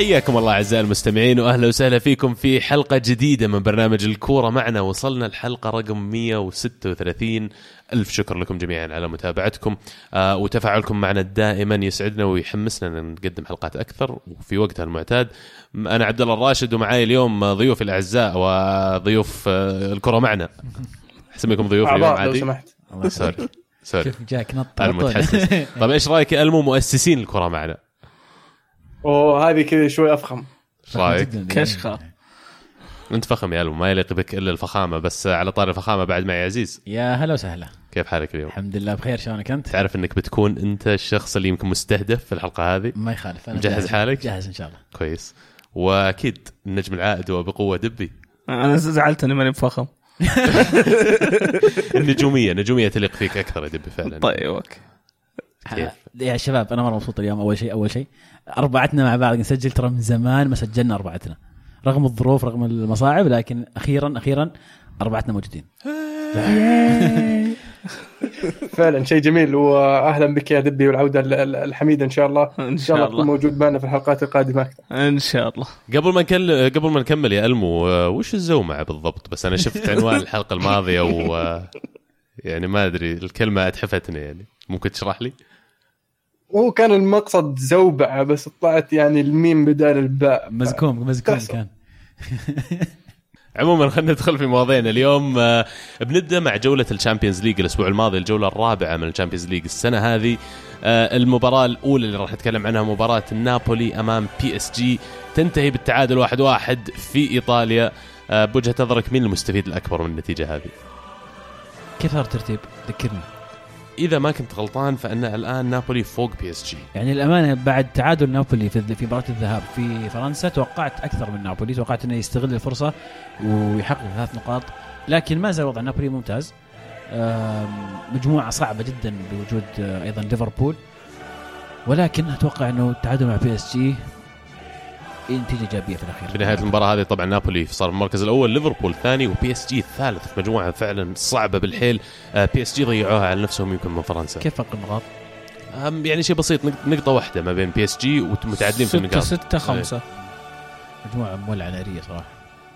حياكم الله أعزائي المستمعين واهلا وسهلا فيكم في حلقة جديدة من برنامج الكورة معنا. وصلنا الحلقة رقم 136 ألف شكر لكم جميعا على متابعتكم. آه وتفاعلكم معنا دائما يسعدنا ويحمسنا أن نقدم حلقات أكثر وفي وقتها المعتاد. أنا عبد الله الراشد ومعاي اليوم ضيوف الأعزاء وضيوف آه الكرة معنا. اسميكم ضيوف اليوم أعضاء لو عادي؟ سمحت. sorry sorry شوف جاك؟ نط على طول. المتحسس طيب إيش رأيك؟ يا المو مؤسسين الكرة معنا. وهذه كذا شوي أفخم. إيش رايك جداً. كشخة. انت فخم يا المو ما يليق بك إلا الفخامة بس على طار الفخامة بعد معي عزيز. يا هلا وسهلا. كيف حالك اليوم؟ الحمد لله بخير شلونك أنت؟ تعرف إنك بتكون أنت الشخص اللي يمكن مستهدف في الحلقة هذه؟ ما يخالف أنا مجهز جاهز. حالك؟ جاهز إن شاء الله. كويس. وأكيد النجم العائد وبقوه دبي. أنا زعلت إني ماني بفخم. النجومية نجومية تليق فيك أكثر يا دبي فعلا. طيب أوكي. كيف؟ يا شباب أنا مرة مبسوط اليوم أول شيء أول شيء. أربعتنا مع بعض نسجل ترى من زمان ما سجلنا أربعتنا. رغم الظروف رغم المصاعب لكن أخيرا أخيرا أربعتنا موجودين. فعلا شيء جميل. واهلا بك يا دبي والعودة ال- ال- الحميدة إن شاء الله. إن شاء الله تكون الله موجود معنا في الحلقات القادمة. إن شاء الله. قبل ما نكل... قبل ما نكمل يا ألمو آه، وش الزومعه بالضبط؟ بس أنا شفت عنوان الحلقة الماضية و آه، يعني ما أدري الكلمة أتحفتني يعني. ممكن تشرح لي؟ هو كان المقصد زوبعة بس طلعت يعني الميم بدال الباء. مزكوم مزكوم تحصل. كان. عموما خلينا ندخل في مواضيعنا اليوم. آه، بنبدأ مع جولة ال Champions League الأسبوع الماضي الجولة الرابعة من ال Champions League السنة هذه. آه، المباراة الأولى اللي راح نتكلم عنها مباراة النابولي أمام PSG. تنتهي بالتعادل واحد واحد في إيطاليا. آه، بوجهة نظرك مين المستفيد الأكبر من النتيجة هذه؟ كيف صار الترتيب؟ ذكرني. إذا ما كنت غلطان فأن الآن نابولي فوق PSG يعني الأمانة بعد تعادل نابولي في في مباراة الذهاب في فرنسا توقعت أكثر من نابولي توقعت أنه يستغل الفرصة ويحقق ثلاث نقاط لكن ما زال وضع نابولي ممتاز. مجموعة صعبة جدا بوجود آه، أيضا ليفربول ولكن أتوقع أنه التعادل مع PSG نتيجه ايجابيه في الأخير. في نهاية المباراة هذه طبعا نابولي صار المركز الأول ليفربول ثاني و PSG الثالث في مجموعة فعلا صعبة بالحيل. آه، PSG ضيعوها على نفسهم يمكن من فرنسا. كيف فرق النقاط؟ يعني شيء بسيط نق- نقطة واحدة ما بين PSG ومتعادلين في النقاط ستة خمسة. مجموعة مولعة نارية صراحة.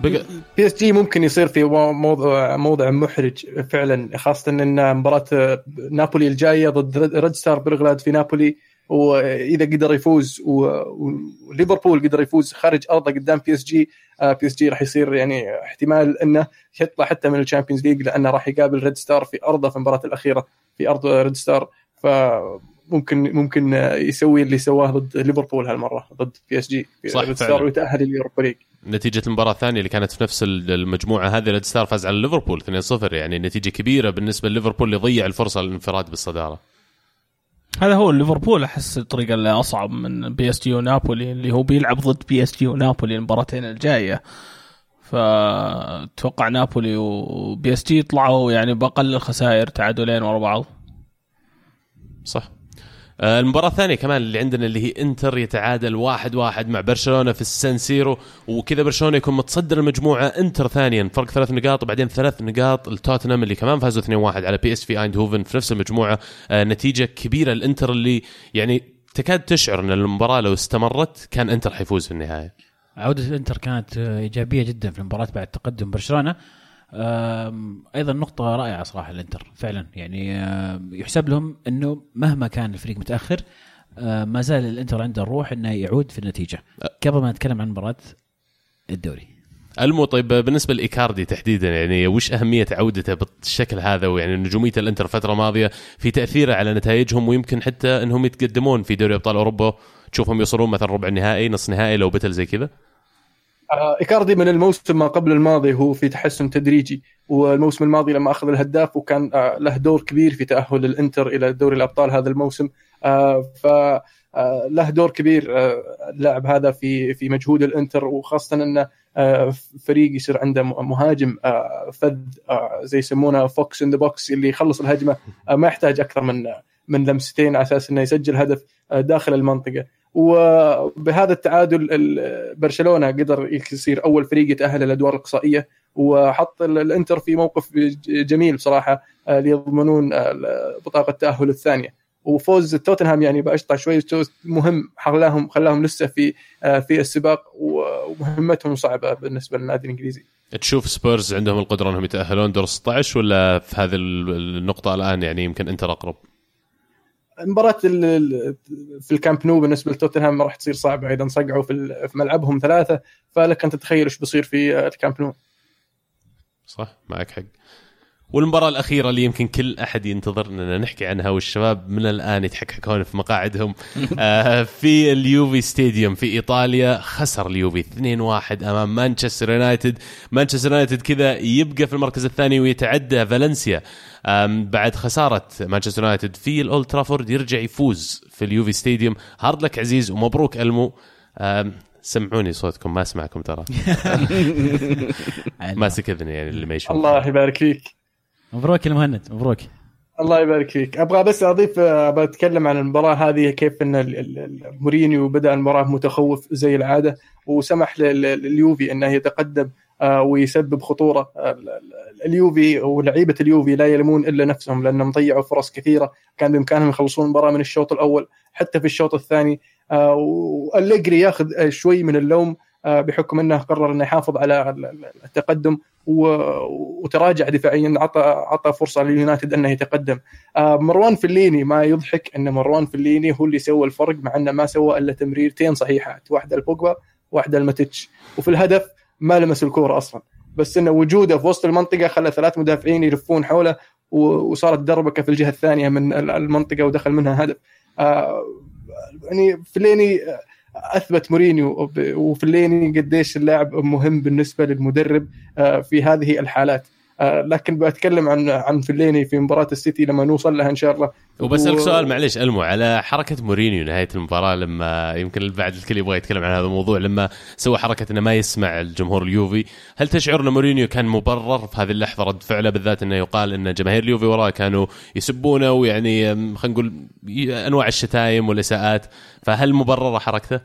بقى PSG ممكن يصير في مو- موضوع موضع محرج فعلا خاصة إن مباراة نابولي الجاية ضد ريد- ستار بلغراد في نابولي. وإذا قدر يفوز وليفربول قدر يفوز خارج أرضه قدام بي اس جي بي اس جي راح يصير يعني احتمال إنه يطلع حتى من ال Champions League لأنه راح يقابل ريد ستار في أرضه في المباراة الأخيرة في أرض ريد ستار فممكن ممكن يسوي اللي سواه ضد ليفربول هالمرة ضد PSG في صح ريد. ستار ويتأهل لل Europa League نتيجة المباراة الثانية اللي كانت في نفس ال- المجموعة هذه ريد ستار فاز على ليفربول 2-0 يعني نتيجة كبيرة بالنسبة لليفربول اللي ضيع الفرصة للانفراد بالصدارة. هذا هو ليفربول أحس الطريقة اللي أصعب من PSG ونابولي اللي هو بيلعب ضد PSG ونابولي المباراتين الجاية. فتوقع نابولي وبي إس جي يطلعوا يعني بأقل الخسائر تعادلين ورا بعض. صح. المباراة الثانية كمان اللي عندنا اللي هي إنتر يتعادل واحد واحد مع برشلونة في السان سيرو وكذا برشلونة يكون متصدر المجموعة إنتر ثانيا فرق ثلاث نقاط وبعدين ثلاث نقاط التوتنهام اللي كمان فازوا 2-1 على PSV ايندهوفن في نفس المجموعة. آه، نتيجة كبيرة الانتر اللي يعني تكاد تشعر إن المباراة لو استمرت كان إنتر حيفوز في النهاية. عودة الانتر كانت آه، إيجابية جدا في المباراة بعد تقدم برشلونة. أيضا نقطة رائعة صراحة الإنتر فعلا. يعني يحسب لهم إنه مهما كان الفريق متأخر ما زال الإنتر عنده الروح إنه يعود في النتيجة. قبل ما نتكلم عن مباراة الدوري. المو طيب بالنسبة لإيكاردي تحديدا يعني وش أهمية عودته بالشكل هذا ويعني نجومية الإنتر فترة ماضية في تأثيره على نتائجهم ويمكن حتى أنهم يتقدمون في دوري أبطال أوروبا؟ تشوفهم يوصلون مثلا ربع نهائي نص نهائي لو بتل زي كذا؟ إيكاردي من الموسم ما قبل الماضي هو في تحسن تدريجي والموسم الماضي لما أخذ الهداف وكان آه، له دور كبير في تأهل الإنتر إلى دوري الأبطال هذا الموسم. آه، ف آه، له دور كبير آه، اللاعب هذا في في مجهود الإنتر وخاصة إنه آه، فريق يصير عنده مهاجم آه، فذ آه، زي يسمونه fox in the box اللي يخلص الهجمة آه، ما يحتاج أكثر من من لمستين على أساس إنه يسجل هدف آه، داخل المنطقة. وبهذا التعادل ال- برشلونة قدر يصير أول فريق يتأهل الادوار الإقصائية وحط ال- الإنتر في موقف جميل بصراحة آه، ليضمنون آه، بطاقة التأهل الثانية وفوز توتنهام يعني باشفع شوي مهم خلاهم خلاهم لسه في آه، في السباق ومهمتهم صعبة بالنسبة للنادي الإنجليزي تشوف سبيرز عندهم القدرة أنهم يتأهلون دور 16 ولا في هذه النقطة الآن يعني يمكن إنتر أقرب؟ مباراة في الكامب نو بالنسبة لتوتنهام راح تصير صعبة إذا صقعوا في ملعبهم ثلاثة فلك أن تتخيل إيش بيصير في الكامب نو. صح معك حق. والمباراة الأخيرة اللي يمكن كل أحد ينتظر إننا نحكي عنها والشباب من الآن يتحكحكون في مقاعدهم آه، في اليوفي ستاديوم في إيطاليا خسر اليوفي 2-1 أمام مانشستر يونايتد. مانشستر يونايتد كذا يبقى في المركز الثاني ويتعدى فالنسيا. بعد خسارة مانشستر يونايتد في الأولد ترافورد يرجع يفوز في اليوفي ستاديوم. hard luck عزيز ومبروك ألمو. سمعوني صوتكم ما أسمعكم ترى. ماسك إذني يعني اللي ما يشوف الله يبارك فيك. مبروك المهند مبروك. الله يبارك فيك. أبغى بس أضيف أبغى أتكلم عن المباراة هذه كيف إن مورينيو بدأ المباراة متخوف زي العادة وسمح لليوفي إنه يتقدم آه، ويسبب خطورة اليوفي ولعيبة اليوفي لا يلمون إلا نفسهم لأنهم ضيعوا فرص كثيرة. كان بإمكانهم يخلصون المباراة من الشوط الأول حتى في الشوط الثاني. آه، والجري ياخذ شوي من اللوم آه، بحكم أنه قرر أنه يحافظ على التقدم وتراجع دفاعيا عطى عطى فرصة لليونايتد أنه يتقدم. آه، مروان فليني ما يضحك أن مروان فليني هو اللي سوى الفرق مع أنه ما سوى إلا تمريرتين صحيحات واحدة لبوجبا واحدة لماتيتش. وفي الهدف ما لمس الكورة أصلا. بس انه وجوده في وسط المنطقة خلى ثلاث مدافعين يلفون حوله وصارت دربكة في الجهة الثانية من المنطقة ودخل منها هدف. يعني فيلايني أثبت مورينيو وفيلايني قديش اللاعب مهم بالنسبة للمدرب آه، في هذه الحالات. لكن بتكلم عن عن فيلايني في مباراة السيتي لما نوصل لها إن شاء الله وبسالك و... سؤال معلش ألمو على حركة مورينيو نهاية المباراة لما يمكن بعد الكل يبغى يتكلم عن هذا الموضوع لما سوى حركة إنه ما يسمع الجمهور اليوفي هل تشعر إن مورينيو كان مبرر في هذه اللحظة رد فعله بالذات إنه يقال إن جماهير اليوفي وراه كانوا يسبونه ويعني خلينا نقول أنواع الشتايم والإساءات فهل مبررة حركته؟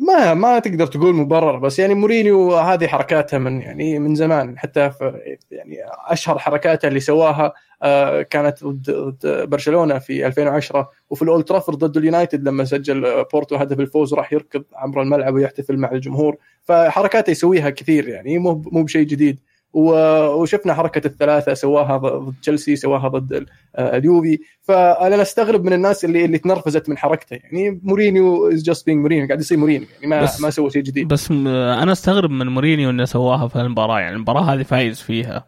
ما ما تقدر تقول مبرر بس يعني مورينيو هذه حركاته من يعني من زمان حتى في يعني أشهر حركاته اللي سواها آه، كانت ضد برشلونة في 2010 وفي الأولد ترافورد ضد اليونايتد لما سجل بورتو هدف الفوز راح يركض عبر الملعب ويحتفل مع الجمهور. فحركاته يسويها كثير يعني مو مو بشيء جديد. وشفنا حركة الثلاثة سواها ضد تشيلسي سواها ضد آه، اليوفي. فأنا أستغرب من الناس اللي اللي تنرفزت من حركته. يعني مورينيو is just being مورينيو قاعد يصير مورينيو يعني ما ما سوى شيء جديد. بس أنا أستغرب من مورينيو إنه سواها في المباراة. يعني المباراة هذه فايز فيها.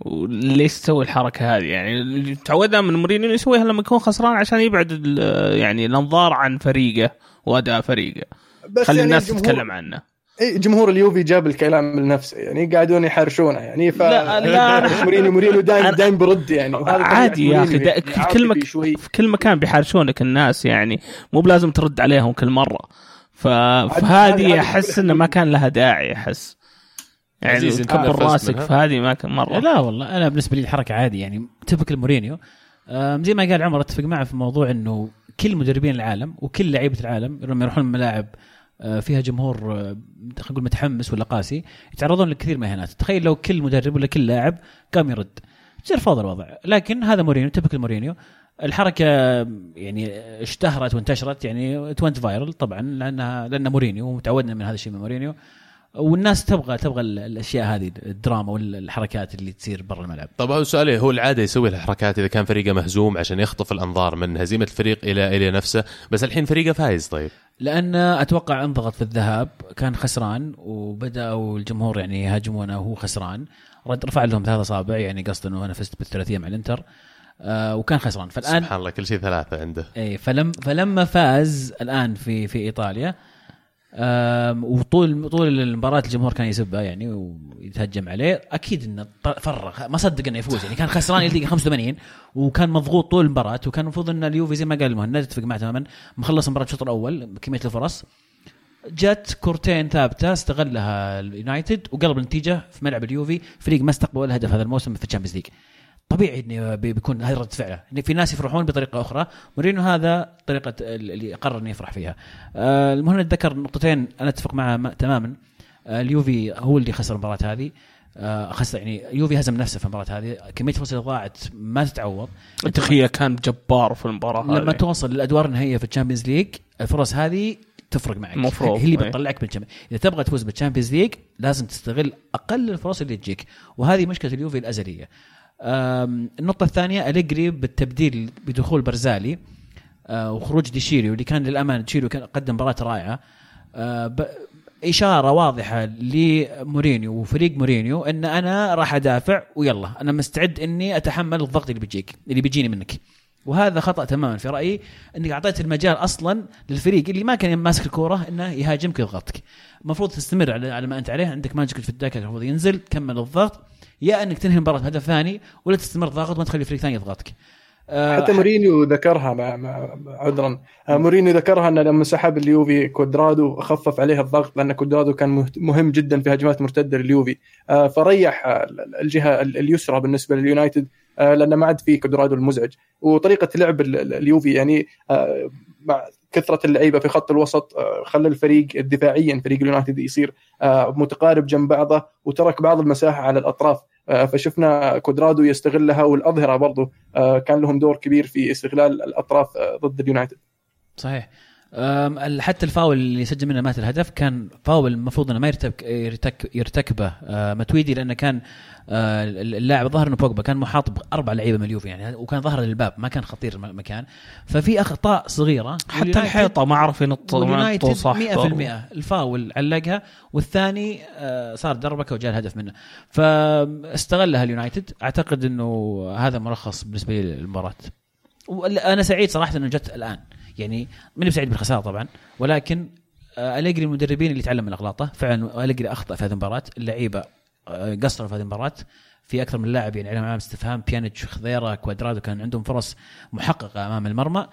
وليش تسوي الحركة هذه؟ يعني تعودنا من مورينيو يسويها لما يكون خسران عشان يبعد يعني الأنظار عن فريقه وأداء فريقه. بس خلي يعني الناس تتكلم عنه. اي جمهور اليوفي جاب الكلام لنفسه يعني قاعدون يحرشونه يعني ف لا لا مورينيو مورينيو دايم دايم برد يعني. عادي يا أخي في كل مك... في كل مكان بيحرشونك الناس يعني مو بلازم ترد عليهم كل مرة. ف... فهذه أحس إنه ما كان لها داعي أحس. يعني كبر راسك فهذه ما كان مرة. لا والله أنا بالنسبة لي الحركة عادي يعني typical مورينيو زي ما قال عمر أتفق معه في موضوع إنه كل مدربين العالم وكل لعيبة العالم لما يروحون الملاعب فيها جمهور آه، خلينا نقول متحمس ولا قاسي يتعرضون لكثير من الاهانات تخيل لو كل مدرب ولا كل لاعب قام يرد. تصير فوضى الوضع. لكن هذا مورينيو typical مورينيو. الحركة يعني اشتهرت وانتشرت يعني it went viral طبعا لأنها لأن مورينيو ومتعودنا من هذا الشيء من مورينيو. والناس تبغى تبغى الأشياء هذه الدراما والحركات اللي تصير برا الملعب. طبعا سؤالي هو العادة يسوي الحركات إذا كان فريقه مهزوم عشان يخطف الأنظار من هزيمة الفريق إلى إلى نفسه، بس الحين فريقه فايز طيب. لأن أتوقع انضغط في الذهاب كان خسران وبدأوا الجمهور يعني يهاجمونه وهو خسران رد رفع لهم ثلاث أصابع يعني قصد إنه أنا فزت بالثلاثية مع الإنتر آه وكان خسران فالآن سبحان الله كل شيء ثلاثة عنده اي فلم فلما فاز الآن في في إيطاليا وطول طول المباراة الجمهور كان يسبه يعني ويتهجم عليه. أكيد إنه فرغ. ما صدق إنه يفوز. يعني كان خسران إلى 85 وكان مضغوط طول المباراة وكان المفروض إن اليوفي زي ما قال المهند اتفق معه تماما. مخلص المباراة الشوط الأول بكمية الفرص. جت كورتين ثابتة استغلها اليونايتد وقلب النتيجة في ملعب اليوفي. فريق ما استقبل ولا هدف هذا الموسم في ال Champions League. طبيعي انه بيكون هذه رد فعله. ان في ناس يفرحون بطريقة أخرى مورينيو هذا طريقة اللي قرر إنه يفرح فيها. آه، المهم ذكر نقطتين أنا أتفق معه تماما. آه، اليوفي هو اللي خسر المباراة هذه. آه، خاصه يعني يوفي هزم نفسه في المباراة هذه. كمية الفرص اللي ضاعت ما تتعوض. دي خيا كان جبار في المباراة لما هذه. توصل للأدوار النهائية في ال Champions League الفرص هذه تفرق معك. مفروض، هي اللي. بتطلعك بال Champions إذا تبغى تفوز بال Champions League لازم تستغل أقل الفرص اللي تجيك. وهذه مشكلة اليوفي الأزلية. آم، النقطة الثانية أليجري بالتبديل بدخول بارزالي آه، وخروج دي شيليو اللي كان للأمانة دي شيليو كان قدم مباراة رائعة. آه، إشارة واضحة لمورينيو وفريق مورينيو إن أنا راح أدافع ويلا أنا مستعد إني أتحمل الضغط اللي بيجيك اللي بيجيني منك. وهذا خطأ تماما في رأيي إنك أعطيت المجال أصلا للفريق اللي ما كان ماسك الكورة إنه يهاجمك ويضغطك المفروض تستمر على ما أنت عليه عندك ماجيك في الدكه المفروض ينزل كمل الضغط. يا انك تنهي المباراة بهدف ثاني ولا تستمر ضاغط وما تخلي فريق ثاني يضغطك. آه، حتى مورينيو ذكرها مع, مع عذرا. آه، مورينيو ذكرها انه لما سحب اليوفي كوادرادو خفف عليه الضغط لأن كوادرادو كان مهم جدا في هجمات مرتدة لليوفي. آه، فريح الجهة ال- اليسرى بالنسبة لليونايتد لأنه ما عاد في كوادرادو المزعج. وطريقة لعب ال- ال- اليوفي يعني مع كثرة اللعيبة في خط الوسط آه، خلى الفريق دفاعيا فريق اليونايتد يصير آه، متقارب جنب بعضه وترك بعض المساحة على الأطراف. آه، فشفنا كوادرادو يستغلها والأظهرة برضو كان لهم دور كبير في استغلال الأطراف ضد اليونايتد. صحيح. حتى الفاول اللي سجل منه مات الهدف كان فاول المفروض إنه ما يرتك يرتك يرتكبه. آه، متويدي لأنه كان آه، اللاعب ظهر إنه بوجبا كان محاط بأربع لعيبة من اليوفي يعني وكان ظهر للباب ما كان خطير المكان ففي أخطاء صغيرة. حتى الحيطة ما عرف ينط صح. 100% الفاول علقها والثاني آه، صار دربكه وجاء الهدف منه. فاستغلها اليونايتد. أعتقد إنه هذا ملخص بالنسبة لي للمباراة. أنا سعيد صراحة إنه جت الآن. يعني ماني بسعيد بالخسارة طبعا ولكن آه، أليجري المدربين اللي تعلم من اغلاطه فعلا أليجري أخطأ في هذه المباراة اللعيبة آه، قصروا في هذه المباراة. في أكثر من لاعب يعني علامه استفهام بيانيتش خضيرة كوادرادو كان عندهم فرص محققة أمام المرمى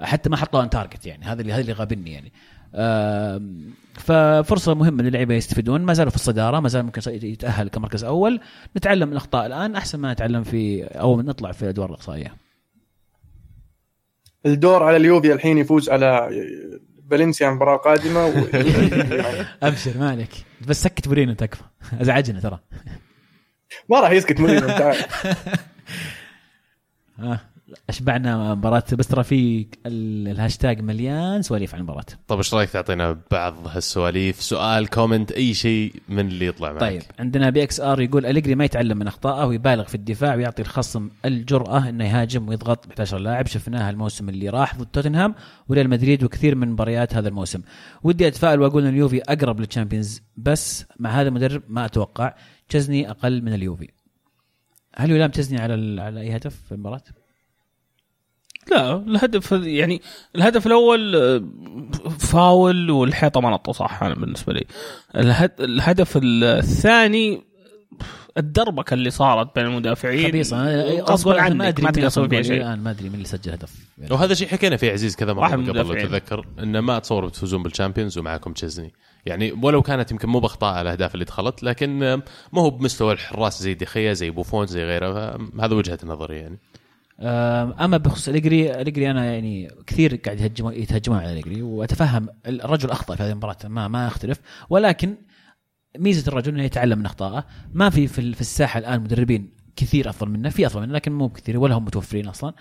حتى ما حطوا on target يعني. هذا اللي هذا اللي غابني يعني. آم، ففرصة مهمة للعيبة يستفيدون. ما زالوا في الصدارة ما زال ممكن يتأهل كمركز أول. نتعلم من الأخطاء الآن أحسن ما نتعلم في أو نطلع في الأدوار الإقصائية. الدور على اليوفي الحين يفوز على فالنسيا مباراة قادمة و... أبشر مالك بس سكت مورينيو تكفى أزعجنا ترى. ما راح يسكت مورينيو أنت عارف. أشبعنا مباراة بس ترى في ال- الهاشتاج مليان سواليف عن المباراة. طيب إيش رأيك تعطينا بعض هالسواليف؟ سؤال comment أي شيء من اللي يطلع معك؟ طيب عندنا بي إكس آر يقول أليجري ما يتعلم من أخطائه ويبالغ في الدفاع ويعطي الخصم الجرأة إنه يهاجم ويضغط ب 11 لاعب. شفناها الموسم اللي راح ضد توتنهام وريال مدريد وكثير من مباريات هذا الموسم. ودي أتفائل وأقول إن اليوفي أقرب لل Champions بس مع هذا المدرب ما أتوقع تشيزني أقل من اليوفي. هل يلام تشيزني على على أي هدف في المباراة؟ لا الهدف يعني الهدف الأول آه، فاول والحيطة ما نطوا صح أنا بالنسبة لي. الهد- الهدف الثاني الدربكة اللي صارت بين المدافعين. خبيصة. أنا غصبا عنك أدري ما تقدر تسوي فيها. شيء. الآن ما أدري مين اللي سجل هدف. وهذا شيء حكينا فيه عزيز كذا مرة من قبل لو. تتذكر إنه ما تصوروا بتفوزون بال Champions ومعكم تشيزني. يعني ولو كانت يمكن مو بأخطاء الأهداف اللي دخلت لكن ما هو بمستوى الحراس زي دخيا زي بوفون زي غيره هذا وجهة نظري يعني. أما بخصوص اليجري اليجري أنا يعني كثير قاعد يهجمون يتهجمون على اليجري وأتفهم الرجل أخطأ في هذه المباراة ما ما أختلف ولكن ميزة الرجل إنه يتعلم من أخطائه. ما في في الساحة الآن مدربين كثير أفضل منه في أفضل منه لكن مو كثير ولا هم متوفرين أصلا.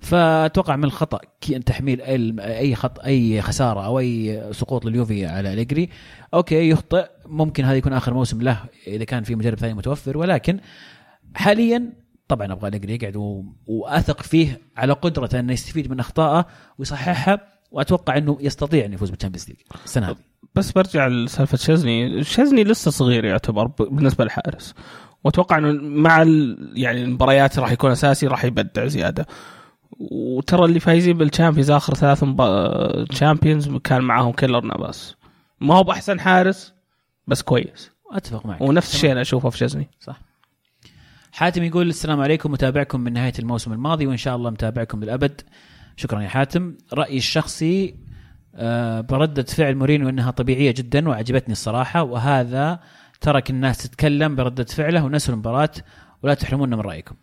فأتوقع من الخطأ كي- تحميل أي خط أي خسارة أو أي سقوط لليوفي على اليجري okay يخطئ. ممكن هذا يكون آخر موسم له إذا كان في مدرب ثاني متوفر ولكن حاليا طبعا أبغى اليجري يقعد و... وأثق فيه على قدرته إنه يستفيد من أخطائه ويصححها وأتوقع إنه يستطيع إنه يفوز بال Champions League السنة هذه. بس برجع لسالفة تشيزني تشيزني لسه صغير يعتبر بالنسبة للحارس. وأتوقع إنه مع ال... يعني المباريات راح يكون أساسي راح يبدع زيادة. وترى اللي فايزين بال Champions آخر ثلاث مب... Champions كان معاهم كيلر نافاس. ما هو بأحسن حارس بس كويس. أتفق معك. ونفس الشيء أنا أشوفه في تشيزني صح. حاتم يقول السلام عليكم متابعكم من نهاية الموسم الماضي وإن شاء الله متابعكم للأبد. شكرا يا حاتم. رأيي الشخصي آه، بردة فعل مورينيو إنها طبيعية جدا وعجبتني الصراحة وهذا ترك الناس تتكلم بردة فعله ونسوا المباراة ولا تحرمونا من رأيكم.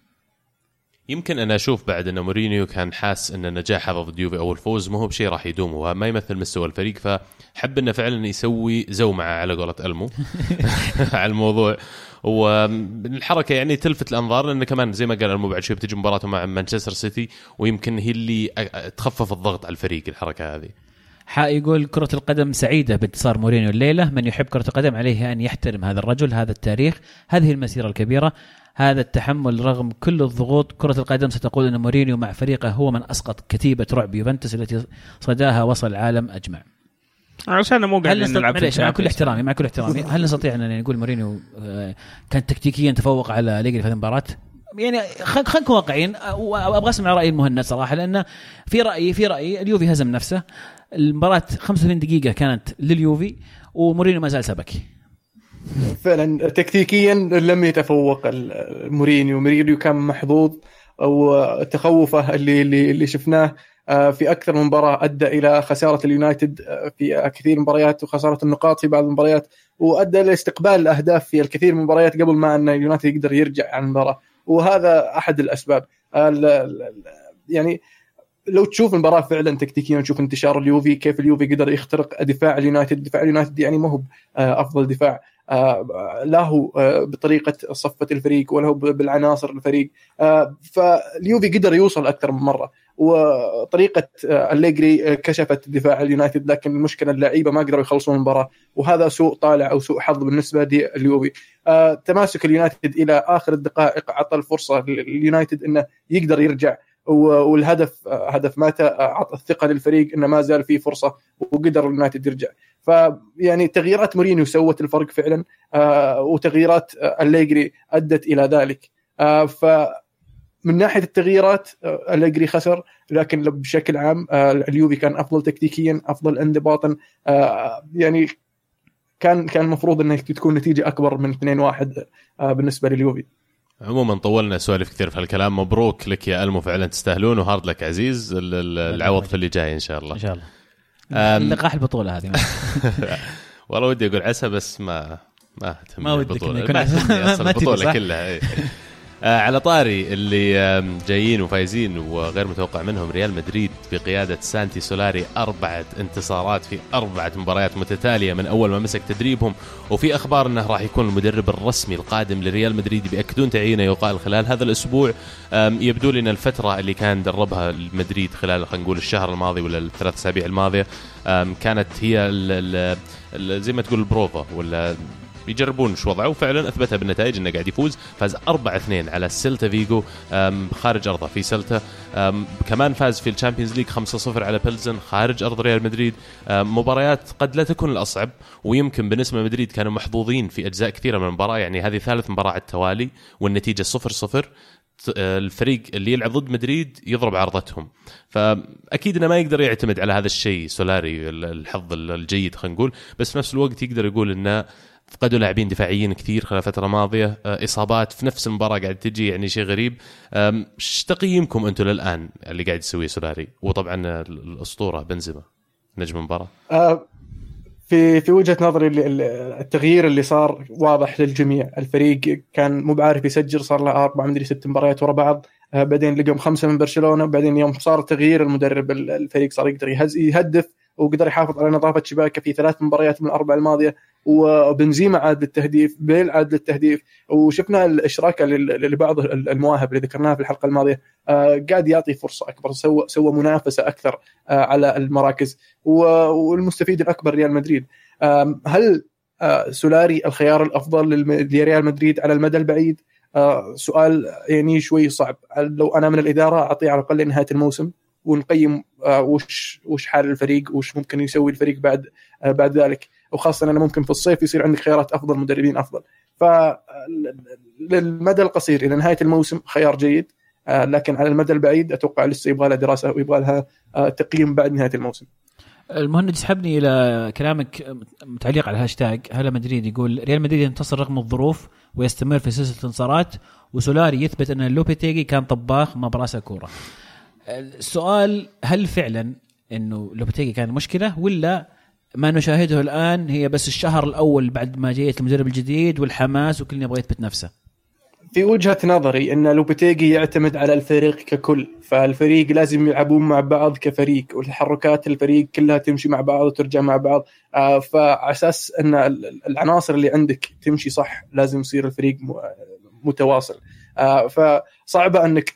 يمكن أنا أشوف بعد أن مورينيو كان حاس أن نجاحه ضد يوفي أو الفوز ما هو بشيء راح يدوم وما يمثل مستوى الفريق فحب أنه فعلا يسوي زومعة على قولة ألمو على الموضوع. والحركة يعني تلفت الأنظار لأنه كمان زي ما قال المو بعد شوي بتجي مباراته مع مانشستر سيتي ويمكن هي اللي تخفف الضغط على الفريق الحركة هذه. يقول كرة القدم سعيدة بانتصار مورينيو الليلة. من يحب كرة القدم عليه أن يحترم هذا الرجل هذا التاريخ هذه المسيرة الكبيرة هذا التحمل رغم كل الضغوط. كرة القدم ستقول أن مورينيو مع فريقه هو من أسقط كتيبة رعب يوفنتوس التي صداها وصل العالم أجمع. عشان مو قاعدين نلعب معليش مع كل احترامي مع كل احترامي. هل نستطيع أن نقول مورينيو آه، كان تكتيكيا تفوق على أليجري في المباراة؟ يعني خلينا نكون واقعيين وأبغى أسمع رأي المهند صراحة لأن في رايي في رايي اليوفي هزم نفسه. المباراة 85 دقيقة كانت لليوفي ومورينيو ما زال سبك فعلا تكتيكيا لم يتفوق مورينيو. مورينيو كان محظوظ وتخوفه اللي اللي, اللي شفناه آه، في أكثر من مباراة أدى إلى خسارة اليونايتد آه، في كثير من المباريات وخسارة النقاط في بعض المباريات وأدى إلى استقبال الاهداف في الكثير من المباريات قبل ما أن اليونايتد يقدر يرجع عن المباراة. وهذا أحد الأسباب. يعني لو تشوف المباراة فعلا تكتيكيا تشوف انتشار اليوفي كيف اليوفي قدر يخترق دفاع اليونايتد دفاع اليونايتد يعني ما هو آه، أفضل دفاع. لا هو بطريقة صفة الفريق ولا هو بالعناصر الفريق. فاليوفي قدر يوصل أكثر من مرة. وطريقة أليجري كشفت دفاع اليونايتد لكن المشكلة اللعيبة ما قدروا يخلصون المباراة وهذا سوء طالع أو سوء حظ بالنسبة لليوفي. آه، تماسك اليونايتد إلى آخر الدقائق اعطى الفرصة لليونايتد إنه يقدر يرجع والهدف هدف ماتا اعطى الثقة للفريق إنه ما زال في فرصة وقدر اليونايتد يرجع. فيعني تغييرات مورينيو سوت الفرق فعلا آه، وتغييرات أليجري أدت إلى ذلك. آه، ف من ناحية التغييرات آه، أليجري خسر لكن بشكل عام آه، اليوفي كان أفضل تكتيكيا أفضل انضباطا آه، يعني كان كان المفروض انه تكون نتيجة أكبر من 2-1 بالنسبة لليوفي. عموما طولنا سوالف كثير في الكلام مبروك لك يا ألمو فعلا تستاهلون و hard luck عزيز العوض في اللي جاي إن شاء الله. إن شاء الله. لقاح البطولة هذه. والله ودي أقول عسى بس ما ما ما ودك يكون البطولة كلها إيه. آه على طاري اللي جايين وفايزين وغير متوقع منهم ريال مدريد بقيادة سانتي سولاري. أربعة انتصارات في أربعة مباريات متتالية من أول ما مسك تدريبهم. وفي أخبار أنه راح يكون المدرب الرسمي القادم لريال مدريد بيأكدون تعيينه يقال خلال هذا الأسبوع. يبدو لنا الفترة اللي كان دربها مدريد خلال خلينا نقول الشهر الماضي ولا الثلاث أسابيع الماضية. كانت هي ال ال زي ما تقول البروفا ولا يجربون شو وضعه. وفعلا اثبتها بالنتائج إنه قاعد يفوز. فاز 4 2 على سيلتا فيجو خارج أرضه في سيلتا. كمان فاز في ال Champions League 5 0 على بيلزن خارج أرض ريال مدريد. مباريات قد لا تكون الأصعب ويمكن بالنسبة لمدريد كانوا محظوظين في أجزاء كثيرة من المباراة. يعني هذه ثالث مباراة على التوالي والنتيجة 0 0 الفريق اللي يلعب ضد مدريد يضرب عارضتهم. فأكيد إنه ما يقدر يعتمد على هذا الشيء سولاري الحظ الجيد خلينا نقول. بس في نفس الوقت يقدر يقول إنه فقدوا لاعبين دفاعيين كثير خلال فتره ماضيه آه، إصابات في نفس المباراة قاعد تجي يعني شيء غريب. إيش تقييمكم أنتم للآن اللي قاعد يسويه سولاري؟ وطبعا الأسطورة بنزيما نجم المباراة. آه، في في وجهة نظري التغيير اللي صار واضح للجميع. الفريق كان مو بعارف يسجل صار له أربع مدري ست مباريات ورا بعض. آه، بعدين لقوا خمسة من برشلونة. بعدين يوم صار تغيير المدرب الفريق صار يقدر يهدف وقدر يحافظ على نظافة شباكه في ثلاث مباريات من الأربع الماضية. وبنزيما عاد للتهديف بيل عاد للتهديف. وشفنا الاشراك لبعض المواهب اللي ذكرناها في الحلقة الماضية. آه، قاعد يعطي فرصة أكبر سوى سوى منافسة أكثر آه، على المراكز. والمستفيد الأكبر ريال مدريد. هل آه، سولاري الخيار الأفضل لريال مدريد على المدى البعيد؟ سؤال يعني شوي صعب. لو أنا من الإدارة اعطيه على الأقل لنهايه الموسم؟ ونقيم وش وش حال الفريق؟ وش ممكن يسوي الفريق بعد بعد ذلك؟ وخاصة انه ممكن في الصيف يصير عندك خيارات أفضل مدربين أفضل. ف للمدى القصير إلى نهاية الموسم خيار جيد. آه، لكن على المدى البعيد أتوقع لسه يبغى لها دراسة ويبغى لها آه، تقييم بعد نهاية الموسم. المهند يسحبني إلى كلامك تعليق على الهاشتاج. هلا مدريد يقول ريال مدريد ينتصر رغم الظروف ويستمر في سلسلة انتصارات وسولاري يثبت أن لوبيتيجي كان طباخ ما براسه كورة. السؤال هل فعلا إنه لوبيتيجي كان مشكلة ولا ما نشاهده الآن هي بس الشهر الأول بعد ما جيت المدرب الجديد والحماس وكل يبغى يثبت نفسه. في وجهة نظري إن لوبيتيجي يعتمد على الفريق ككل فالفريق لازم يلعبون مع بعض كفريق وتحركات الفريق كلها تمشي مع بعض وترجع مع بعض. آه، فعلى أساس إن ال- العناصر اللي عندك تمشي صح لازم يصير الفريق متواصل. آه، فصعبة إنك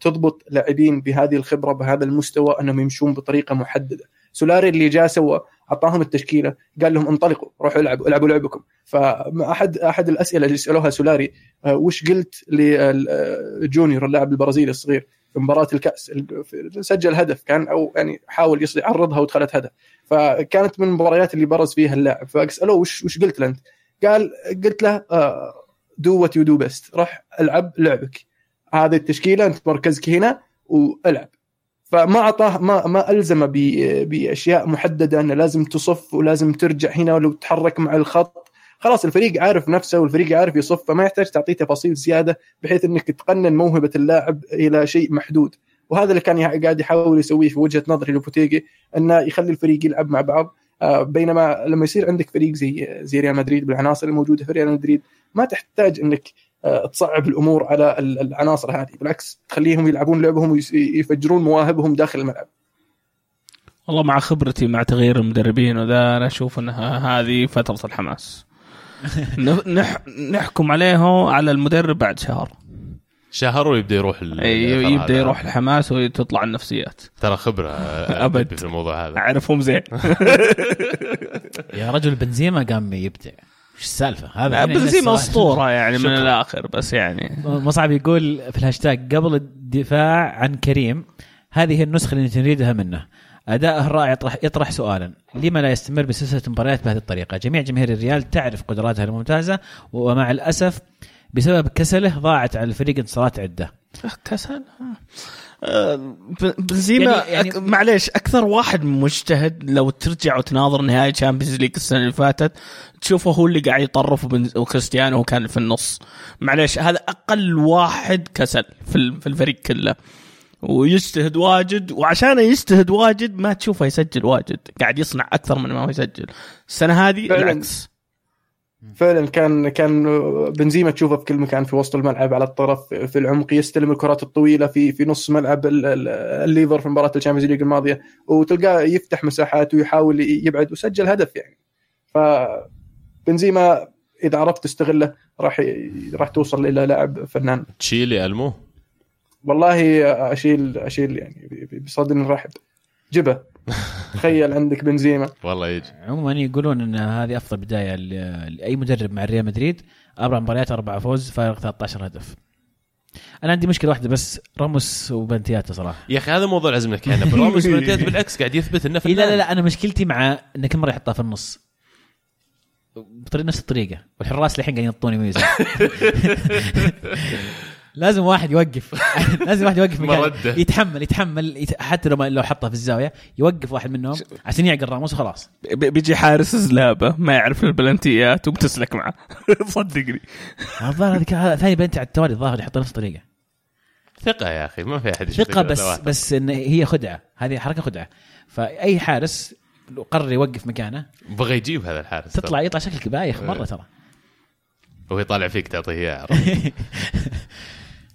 تضبط لاعبين بهذه الخبرة بهذا المستوى إنهم يمشون بطريقة محددة. سولاري اللي جاء سوى أعطاهم التشكيلة قال لهم انطلقوا روحوا العبوا العبوا لعبكم. فاحد احد الأسئلة اللي سألوها سولاري آه، وش قلت لجونيور اللاعب البرازيلي الصغير في مباراة الكأس؟ ال- سجل هدف كان أو يعني حاول يعرضها ودخلت هدف. فكانت من المباريات اللي برز فيها اللاعب. فسألوه وش وش قلت له انت؟ قال قلت له do what you do best روح العب لعبك. هذه التشكيلة أنت مركزك هنا والعب. فما اعطاه ما ما الزمه بأشياء محددة أنه لازم تصف ولازم ترجع هنا ولو تتحرك مع الخط. خلاص الفريق عارف نفسه والفريق عارف يصف فما يحتاج تعطيه تفاصيل زيادة بحيث إنك تقنن موهبة اللاعب إلى شيء محدود. وهذا اللي كان قاعد يحاول يسويه في وجهة نظري لوبوتيجي أنه يخلي الفريق يلعب مع بعض. آه، بينما لما يصير عندك فريق زي زي ريال مدريد بالعناصر الموجودة في ريال مدريد ما تحتاج إنك تصعب الأمور على ال- العناصر هذه بالعكس تخليهم يلعبون لعبهم ويفجرون مواهبهم داخل الملعب. والله مع خبرتي مع تغيير المدربين وذا أنا أشوف انها هذه فترة الحماس. نح- نح نحكم عليه على المدرب بعد شهر. شهر ويبدأ يروح يبدأ. يروح الحماس وتطلع النفسيات. ترى خبرة أبد. في الموضوع هذا. أعرفهم زين. يا رجل بنزيما قام يبدع. وش السالفة؟ هذا هنا بنزيما السؤال. أسطورة يعني من. الآخر بس يعني. مصعب يقول في الهاشتاج قبل الدفاع عن كريم هذه هي النسخة اللي نريدها منه. اداءه الرائع يطرح يطرح سؤالا. لما لا يستمر بسلسلة مباريات بهذه الطريقة؟ جميع جماهير الريال تعرف قدراته الممتازة ومع الأسف بسبب كسله ضاعت على الفريق انتصارات عدة. كسل آه، ب- بنزيما يعني- يعني- يعني معليش أكثر واحد مجتهد لو ترجع وتناظر نهائي Champions League السنة اللي فاتت تشوفه هو اللي قاعد يطرف وكريستيانو هو كان في النص. معليش هذا أقل واحد كسل في ال- في الفريق كله. ويجتهد واجد وعشان يجتهد واجد ما تشوفه يسجل واجد. قاعد يصنع أكثر من ما هو يسجل. السنة هذه. العكس. فعلا كان كان بنزيما تشوفه في كل مكان في وسط الملعب على الطرف في العمق يستلم الكرات الطويلة في في نص ملعب ال- ال- الليفر في مباراة ال Champions League الماضية وتلقاه يفتح مساحات ويحاول يبعد وسجل هدف يعني. ف بنزيما إذا عرفت تستغله راح راح توصل إلى لاعب فنان. تشيلي المو والله اشيل أشيل يعني بصدر رحب جبه تخيل عندك بنزيما والله يجي. عموما يقولون إن هذه أفضل بداية لأي مدرب مع ريال مدريد. أربع مباريات أربع فوز فارق 13 هدف. أنا عندي مشكلة واحدة بس راموس وبنتياتا صراحة. يا أخي هذا موضوع لازم نحكي عنه برامج بلنتيات بالعكس قاعد يثبت إنه إيه لا لا لا أنا مشكلتي مع انه كل مرة يحطها في النص. بطريقة نفس الطريقة. والحراس الحين قاعدين ينطوني ميزه لازم واحد يوقف. لازم واحد يوقف مكان. يتحمل يتحمل يت... حتى لو ما لو حطها في الزاوية يوقف واحد منهم عشان يعقل راموس وخلاص. ب- بيجي حارس زلابة ما يعرف البلنتيات وبتسلك معه. صدقني. الظاهر هذه كا- ثاني بلنتي على التوالي الظاهر يحط نفس الطريقة. ثقة يا أخي ما في أحد ثقة بس واحد. بس إن هي خدعة. هذه حركة خدعة. فأي حارس لو قرر يوقف مكانه بغى يجيب هذا الحارس. تطلع يطلع شكلك بايخ مرة ترى. وهو يطالع فيك تعطيه اياه عرفت؟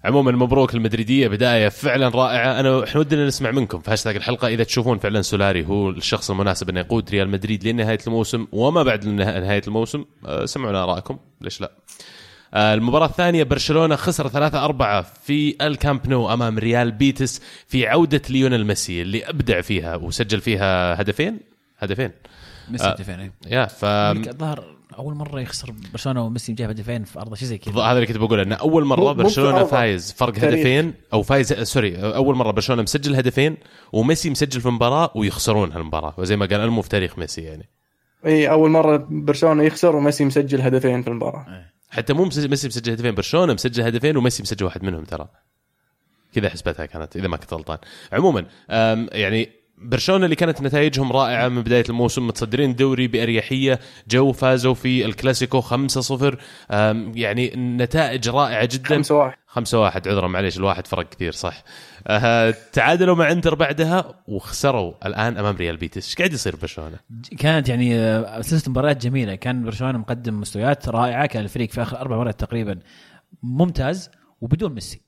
عموما مبروك المدريدية بداية فعلا رائعة. أنا إحنا ودنا نسمع منكم في هاشتاج الحلقة. إذا تشوفون فعلا سولاري هو الشخص المناسب انه يقود ريال مدريد لنهاية الموسم وما بعد نهاية الموسم أه، سمعونا آرائكم. ليش لا؟ آه، المباراة الثانية برشلونة خسر 3-4 في الكامب نو أمام ريال بيتس في عودة ليونيل ميسي اللي أبدع فيها وسجل فيها هدفين؟ هدفين. ميسي آه. هدفين يا ف الظاهر أول مرة يخسر برشلونة وميسي جايب هدفين في ارضه شيء زي كذا. هذا اللي كنت بقوله انه أول مرة برشلونة. فايز فرق. هدفين أو فايز sorry أول مرة برشلونة مسجل هدفين وميسي مسجل في مباراه ويخسرون هالمباراة. وزي ما قال ألمو في تاريخ ميسي يعني. إي أول مرة برشلونة يخسر وميسي مسجل هدفين في المباراة. حتى مو مسجل ميسي مسجل هدفين برشلونة مسجل هدفين وميسي مسجل واحد منهم ترى. كذا حسبتها كانت إذا ما كنت غلطان. عموما يعني برشلونة اللي كانت نتائجهم رائعة من بداية الموسم متصدرين الدوري بأريحية جو فازوا في الكلاسيكو 5-0 أم، يعني نتائج رائعة جدا. خمسة واحد. خمسة واحد. عذرا معليش الواحد فرق كثير صح. آه تعادلوا مع انتر بعدها وخسروا الآن أمام ريال بيتس إيش قاعد يصير برشلونة؟ كانت يعني آه، سلسلة مباريات جميلة. كان برشلونة مقدم مستويات رائعة كان الفريق في آخر أربع مرات تقريبا ممتاز وبدون ميسي.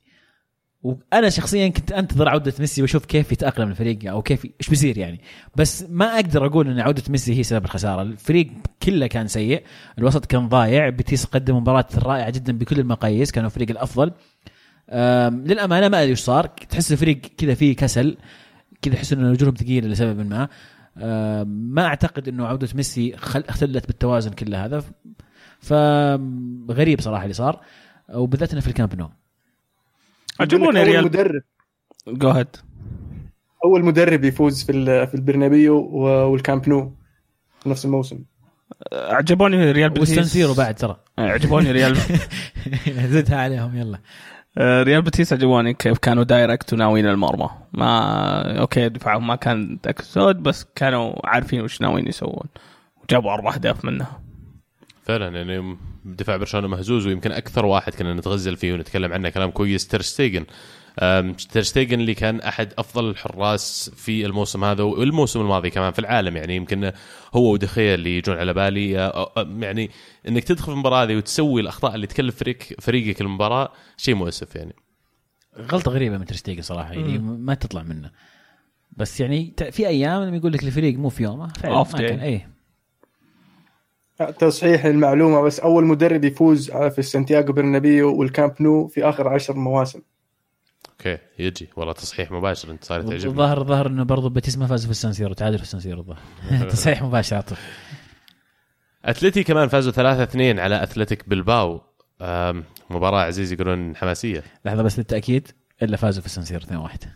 وأنا شخصيا كنت أنتظر عودة ميسي وأشوف كيف يتأقلم الفريق أو كيف إيش بيصير يعني. بس ما أقدر أقول إن عودة ميسي هي سبب الخسارة. الفريق كله كان سيء. الوسط كان ضايع. بيتيس قدم مباراة رائعة جدا بكل المقاييس. كانوا الفريق الأفضل. للأمانة ما أدري إيش صار. تحس الفريق كذا فيه كسل. كذا تحس إنه رجولهم ثقيلة لسبب ما. ما أعتقد إنه عودة ميسي. اختلت بالتوازن كل هذا. فغريب صراحة اللي صار. وبالذات إنه في الكامب نو. عجبوني ريال. مدرب. go ahead أول مدرب يفوز في ال- في البرنابيو و- والكامب نو في نفس الموسم. عجبوني ريال بيتيس. والسنسيرو بعد ترى. عجبوني ريال. زدها عليهم يلا. آه، ريال بيتيس عجبوني كيف كانوا direct وناويين المرمى. ما أوكي دفاعهم ما كان تكسود بس كانوا عارفين وش ناويين يسوون. وجابوا أربع أهداف منها. فعلا يعني دفاع برشلونة مهزوز ويمكن أكثر واحد كنا نتغزل فيه ونتكلم عنه كلام كويس. ترشتيجن ترشتيجن اللي كان أحد أفضل الحراس في الموسم هذا والموسم الماضي كمان في العالم يعني يمكن هو ودخيا اللي يجون على بالي. آه، آه، يعني إنك تدخل في المباراة هذه وتسوي الأخطاء اللي تكلف فريق فريقك المباراة شيء مؤسف يعني. غلطة غريبة من ترشتيجن صراحة يعني ما تطلع منه. بس يعني ت- في أيام لما يقول لك الفريق مو في يومه فعلا ما كان day. تصحيح المعلومة بس أول مدرب يفوز في السانتياغو برنابيو والكامب نو في آخر عشر مواسم. أوكي يجي. والله تصحيح مباشر أنت صار تعجبني الظاهر ظهر إنه برضه بيتيس ما فاز في السانسيرو تعادل في السانسيرو الظاهر. تصحيح مباشر على طول. أتلتي كمان فازوا 3-2 على أتلتيك بلباو. مباراة عزيز يقولون حماسية. لحظة بس للتأكيد إلا فازوا في السانسيرو 2-1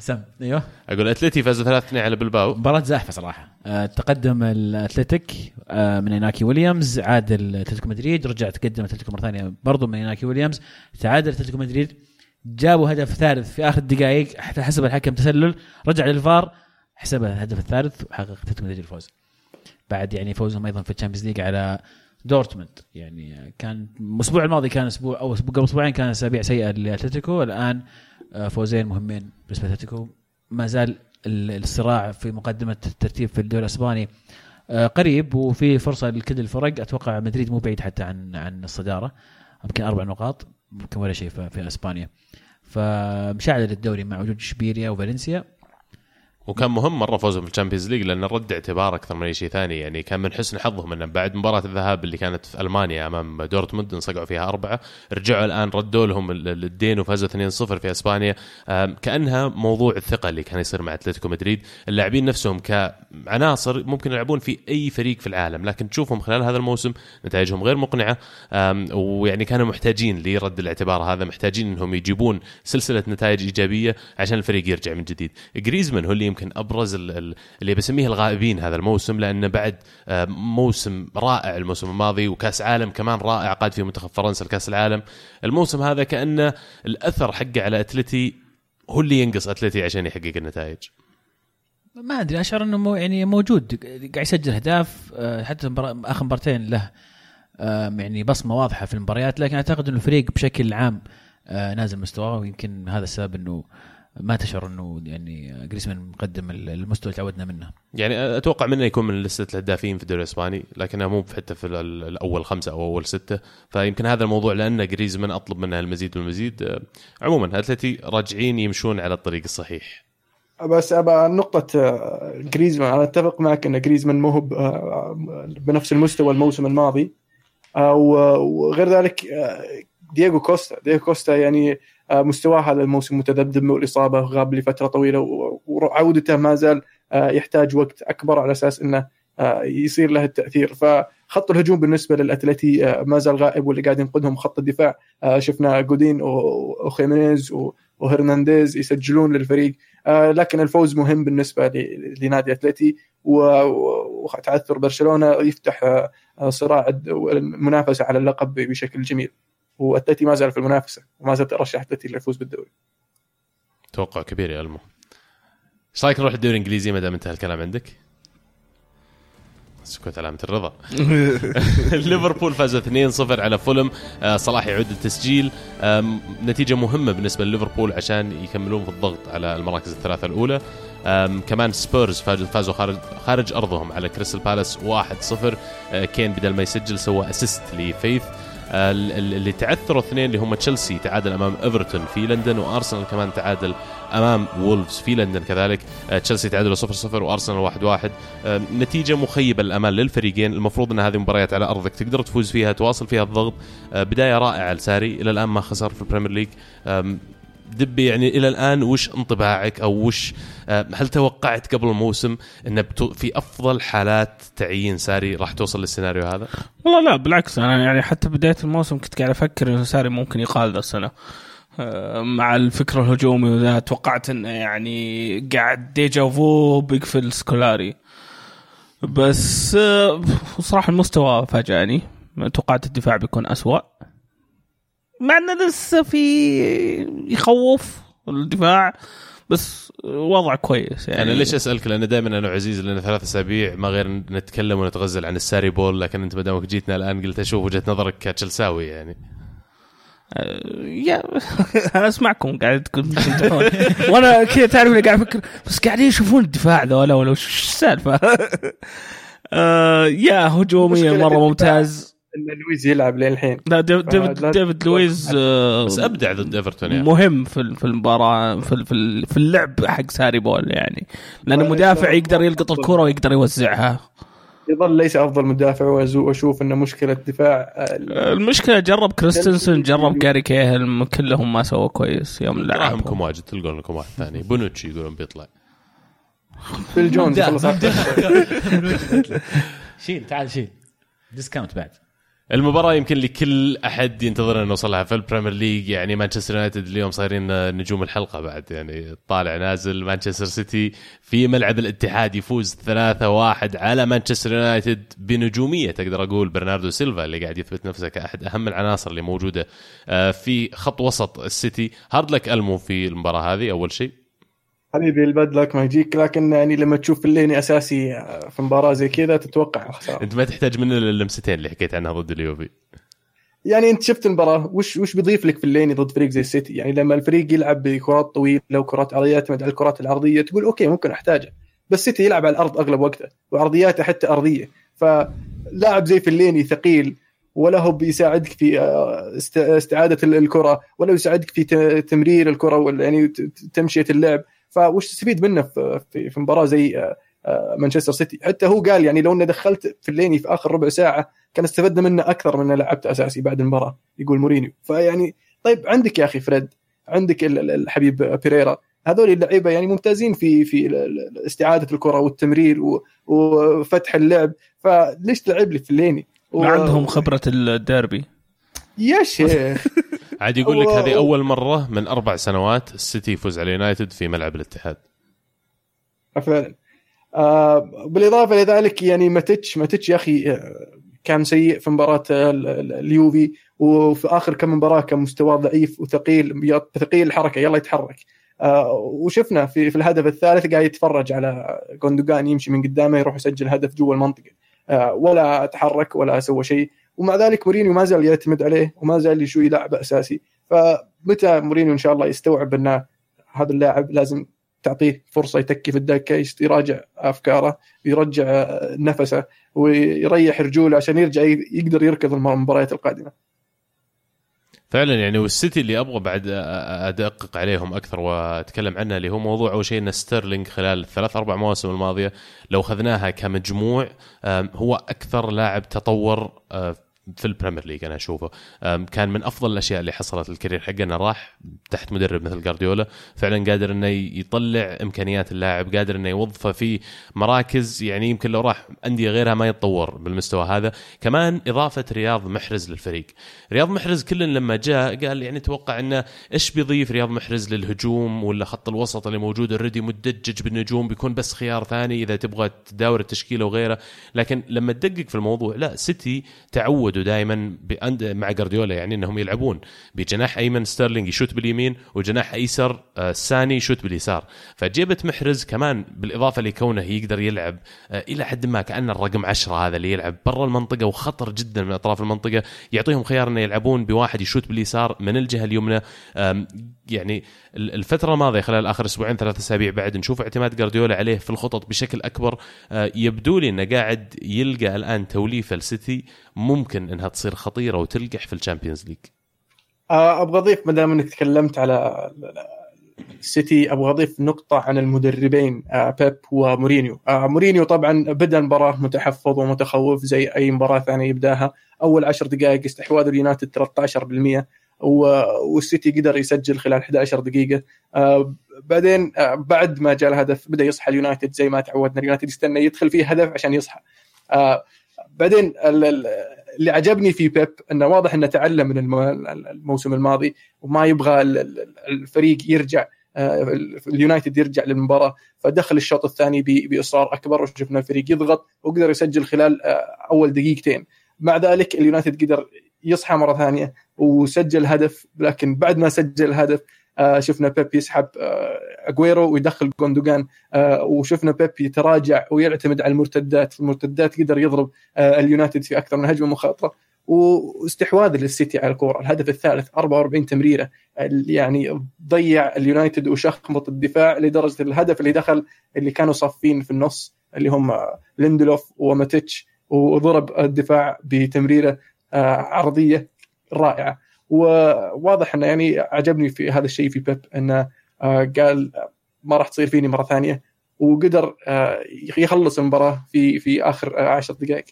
سم أيوه. أقول أتلتي فازوا 3-2 على بلباو مباراة زاحفة صراحة. آه، تقدم الأتلتيك آه، من إناكي ويليامز. عادل أتلتيكو مدريد رجع تقدم أتلتيكو مرة ثانية برضو من إناكي ويليامز. تعادل أتلتيكو مدريد. جابوا هدف ثالث في آخر الدقائق حتى حسب الحكم تسلل. رجع للفار حسب الهدف الثالث وحقق أتلتيكو مدريد الفوز. بعد يعني فوزهم أيضا في ال Champions League على دورتموند. يعني كان الأسبوع الماضي كان أسبوع أو قبل أسبوعين كان أسابيع سيئة لأتلتيكو. الآن فوزين مهمين بالنسبة لأتلتيكو. ما زال ال- الصراع في مقدمة الترتيب في الدوري الأسباني آه، قريب وفي فرصة لكل الفرق. أتوقع مدريد مو بعيد حتى عن عن الصدارة. يمكن أربع نقاط يمكن ولا شيء في, في أسبانيا. فمشعل الدوري مع وجود اشبيليا وفالنسيا. وكان مهم مرة فوزهم في ال Champions League لأن رد اعتبار أكثر من أي شيء ثاني. يعني كان من حسن حظهم أنه بعد مباراة الذهاب اللي كانت في ألمانيا أمام دورتموند انصقعوا فيها أربعة. رجعوا الآن ردوا لهم ال- ال- الدين وفازوا 2-0 في أسبانيا. آم، كأنها موضوع الثقة اللي كان يصير مع أتلتيكو مدريد. اللاعبين نفسهم كعناصر ممكن يلعبون في أي فريق في العالم لكن تشوفهم خلال هذا الموسم نتائجهم غير مقنعة آم، ويعني كانوا محتاجين لرد الاعتبار هذا محتاجين أنهم يجيبون سلسلة نتائج إيجابية عشان الفريق يرجع من جديد. جريزمان هو اللي يمكن أبرز ال- ال- اللي بسميه الغائبين هذا الموسم لأنه بعد موسم رائع الموسم الماضي وكأس عالم كمان رائع قاد فيه منتخب فرنسا لكأس العالم. الموسم هذا كأنه الأثر حقه على أتلتي هو اللي ينقص أتلتي عشان يحقق النتائج. ما أدري أشعر إنه مو يعني موجود. قاعد يسجل أهداف آه، حتى آخر مبارتين له يعني بصمة واضحة في المباريات لكن أعتقد إنه الفريق بشكل عام آه، نازل مستواه ويمكن هذا السبب إنه ما تشعر إنه يعني جريزمان مقدم المستوى اللي تعودنا منه. يعني أتوقع منه يكون من لستة الهدافين في الدوري الإسباني لكنه مو حتى في ال- الأول خمسة أو أول ستة. فيمكن هذا الموضوع لأن جريزمان أطلب منه المزيد والمزيد. آه، عموما أتلتي راجعين يمشون على الطريق الصحيح. بس ابى نقطة آه، جريزمان أنا أتفق معك إن جريزمان مو آه، بنفس المستوى الموسم الماضي. آه، وغير ذلك دييغو كوستا. دييغو كوستا يعني مستواه هذا الموسم متذبذب والاصابه غاب لفترة طويلة وعودته ما زال يحتاج وقت أكبر على أساس إنه يصير له التأثير. فخط الهجوم بالنسبة للأتلتي ما زال غائب واللي قاعد ينقذهم خط الدفاع شفنا جودين وخيمينيز وهرنانديز يسجلون للفريق. لكن الفوز مهم بالنسبة لنادي أتلتي وتعثر برشلونة يفتح آه، آه، صراع المنافسة على اللقب بشكل جميل. وأتلتي ما زال في المنافسة وما زال ترشح أتلتي للفوز بالدوري. توقع كبير يا ألمو. إيش رأيك نروح الدوري الإنجليزي ما دام انتهى الكلام عندك؟ سكوت علامة الرضا. ليفربول فازوا 2-0 على فولهام. آه، صلاح يعود للتسجيل. نتيجة مهمة بالنسبة لليفربول عشان يكملون في الضغط على المراكز الثلاثة الأولى. كمان سبيرز فازوا خارج خارج أرضهم على كريستال بالاس 1-0 آه، كين بدل ما يسجل سوى assist لفيث. اللي تعثروا اثنين اللي هم تشيلسي تعادل أمام إيفرتون في لندن وأرسنال كمان تعادل أمام وولفز في لندن كذلك. آه، تشيلسي تعادلوا 0 0 وأرسنال 1 1 آه، نتيجة مخيبة للامال للفريقين. المفروض إن هذه مباريات على أرضك تقدر تفوز فيها تواصل فيها الضغط. آه، بداية رائعة لساري إلى الآن ما خسر في ال Premier League. دبي يعني إلى الآن وش انطباعك أو وش آه، هل توقعت قبل الموسم إن بتو- في أفضل حالات تعيين ساري راح توصل للسيناريو هذا؟ والله لا بالعكس أنا يعني حتى بداية الموسم كنت قاعد أفكر إنه ساري ممكن يقال ذا السنة. آه، مع الفكر الهجومي وذا توقعت إنه يعني قاعد déjà vu بيقفل سكولاري. بس آه، صراحة المستوى فاجأني. توقعت الدفاع بيكون أسوأ. مع انه لسه في يخوف الدفاع بس وضع كويس يعني. أنا ليش أسألك؟ لأن دائما أنا وعزيز لنا ثلاث أسابيع ما غير نتكلم ونتغزل عن الساري بول لكن أنت ما دامك جيتنا الآن قلت أشوف وجهة نظرك كتشلساوي يعني. آه، يا أنا أسمعكم قاعد. وأنا كذا تعرف اللي قاعد أفكر بس قاعدين يشوفون الدفاع ذولا ولا وش وش السالفة؟ آه، يا هجوميا مرة ممتاز. إن لويز يلعب لين الحين. لا ديف- ديفيد ديفيد لويز آه، بس أبدع ضد إيفرتون يعني. مهم في ال- في المباراة في ال- في ال- في اللعب حق Sarri ball يعني. لأن المدافع إنه يقدر يلقط. الكرة ويقدر يوزعها. يظل ليس أفضل مدافع وأشوف انه مشكلة دفاع آه، المشكلة جرب كريستنسن جرب جاري كيهل كلهم ما سووا كويس يوم لعبهم. دراهمكم واجد تلقون لكم واحد ثاني. بونوتشي يقولون بيطلع. فيل جونز شيل تعال شيل discount بعد. المباراة يمكن لكل أحد ينتظر أن نوصلها في ال Premier League. يعني مانشستر يونايتد اليوم صايرين نجوم الحلقة بعد. يعني طالع نازل مانشستر سيتي في ملعب الاتحاد يفوز 3-1 على مانشستر يونايتد بنجومية. تقدر أقول برناردو سيلفا اللي قاعد يثبت نفسه كأحد أهم العناصر اللي موجودة آه، في خط وسط السيتي. hard luck ألمو في المباراة هذه أول شيء. حبيبي ال bad luck ما يجيك لكن يعني لما تشوف فليني أساسي في مباراة زي كذا تتوقع الخساره أنت ما تحتاج إلا اللمستين اللي حكيت عنها ضد اليوفي. يعني أنت شفت المباراة وش وش بيضيف لك فليني ضد فريق زي السيتي؟ يعني لما الفريق يلعب بكرات طويلة وكرات عرضية يعتمد على الكرات العرضية تقول okay ممكن أحتاجه. بس السيتي يلعب على الأرض أغلب وقته وعرضياته حتى أرضية. فلاعب زي فليني ثقيل ولا هو بيساعدك في آه، است- استعادة ال- الكرة ولا يساعدك في تمرير الكرة يعني تمشية اللعب. فوش تستفيد منه في في, في مباراة زي آه، آه، مانشستر سيتي. حتى هو قال يعني لو اني دخلت فليني في آخر ربع ساعة كان استفدنا منه أكثر من لعبت أساسي بعد المباراة يقول مورينيو. فيعني طيب عندك يا أخي فريد عندك ال- ال- الحبيب بيريرا هذول اللعيبة يعني ممتازين في في استعادة الكرة والتمرير و- وفتح اللعب. فليش تلعب لي فليني و- ما عندهم خبرة الديربي. يا شيخ. عاد يقول لك هذه أول مرة من أربع سنوات السيتي يفوز على يونايتد في ملعب الاتحاد. فعلا آه بالإضافة لذلك يعني ماتيتش ماتيتش يا أخي آه، كان سيء في مباراة ال- اليوفي وفي آخر كم مباراة كان مستواه ضعيف وثقيل ثقيل الحركة يلا يتحرك. آه وشفنا في في الهدف الثالث قاعد يتفرج على جوندوجان يمشي من قدامه يروح يسجل هدف جوا المنطقة. آه ولا تحرك ولا سوى شيء. ومع ذلك مورينيو ما زال يعتمد عليه وما زال شو يلعبه أساسي فمتى مورينيو إن شاء الله يستوعب إن هذا اللاعب لازم تعطيه فرصة يتكي في الدكة يراجع أفكاره ويرجع آه، نفسه ويريح رجوله عشان يرجع يقدر يركض الم- المباريات القادمة. فعلا يعني والسيتي اللي أبغى بعد أدقق عليهم أكثر وأتكلم عنها اللي هو موضوع أول شيء إن ستيرلينج خلال الثلاث أربع مواسم الماضية لو أخذناها كمجموع هو أكثر لاعب تطور في البريمير ليج أنا أشوفه. كان من أفضل الأشياء اللي حصلت ال career حقه انه راح تحت مدرب مثل جارديولا. فعلا قادر إنه يطلع إمكانيات اللاعب قادر إنه يوظفه في مراكز. يعني يمكن لو راح أندية غيرها ما يتطور بالمستوى هذا. كمان إضافة رياض محرز للفريق. رياض محرز كل لما جاء قال يعني توقع إنه إيش بيضيف رياض محرز للهجوم ولا خط الوسط اللي موجود already مدجج بالنجوم؟ بيكون بس خيار ثاني إذا تبغى تداور التشكيله وغيره. لكن لما تدقق في الموضوع لا سيتي تعودوا دائما مع جارديولا يعني إنهم يلعبون بجناح أيمن ستيرلينج يشوت باليمين وجناح أيسر آه، ساني يشوت باليسار. فجيبت محرز كمان بالإضافة لكونه يقدر يلعب آه، إلى حد ما كأن الرقم عشرة هذا اللي يلعب برا المنطقة وخطر جدا من أطراف المنطقة. يعطيهم خيار إنه يلعبون بواحد يشوت باليسار من الجهة اليمنى. يعني الفترة الماضية خلال آخر أسبوعين ثلاث أسابيع بعد نشوف اعتماد جارديولا عليه في الخطط بشكل أكبر. آه، يبدو لي إنه قاعد يلقى الآن توليفة السيتي ممكن إنها تصير خطيرة وتلقح في الشامبيونز ليج. آه، أبغى اضيف ما دام إنك تكلمت على السيتي أبغى اضيف نقطة عن المدربين آه، بيب ومورينيو. مورينيو طبعا بدأ المباراة متحفظ ومتخوف زي أي مباراة ثانية يبدأها. أول عشر دقائق استحواذ اليونايتد 13% و- والسيتي قدر يسجل خلال 11 دقيقة. آه، بعدين آه، بعد ما جاء الهدف بدأ يصحى اليونايتد زي ما تعودنا. اليونايتد يستنى يدخل فيه هدف عشان يصحى. آه، بعدين ال- ال- اللي عجبني في بيب إنه واضح إنه تعلم من الم- الموسم الماضي وما يبغى ال- ال- الفريق يرجع اليونايتد يرجع للمباراة. فدخل الشوط الثاني بإصرار أكبر وشفنا الفريق يضغط وقدر يسجل خلال أول دقيقتين. مع ذلك اليونايتد قدر يصحى مرة ثانية وسجل هدف لكن بعد ما سجل هدف آه، شفنا بيب يسحب آه، اجويرو ويدخل جوندوجان آه، وشفنا بيب يتراجع ويعتمد على المرتدات المرتدات قدر يضرب آه، اليونايتد في أكثر من هجمة مخاطرة. واستحواذ للسيتي على الكورة الهدف الثالث 44 تمريرة يعني ضيع اليونايتد وشخمط الدفاع لدرجة الهدف اللي دخل اللي كانوا صافين في النص اللي هم ليندلوف وماتيتش وضرب الدفاع بتمريرة. آه، عرضية رائعة. وواضح إنه يعني عجبني في هذا الشيء في بيب إنه آه، قال ما راح تصير فيني مرة ثانية وقدر آه، يخلص المباراة في في آخر آه، عشر دقائق.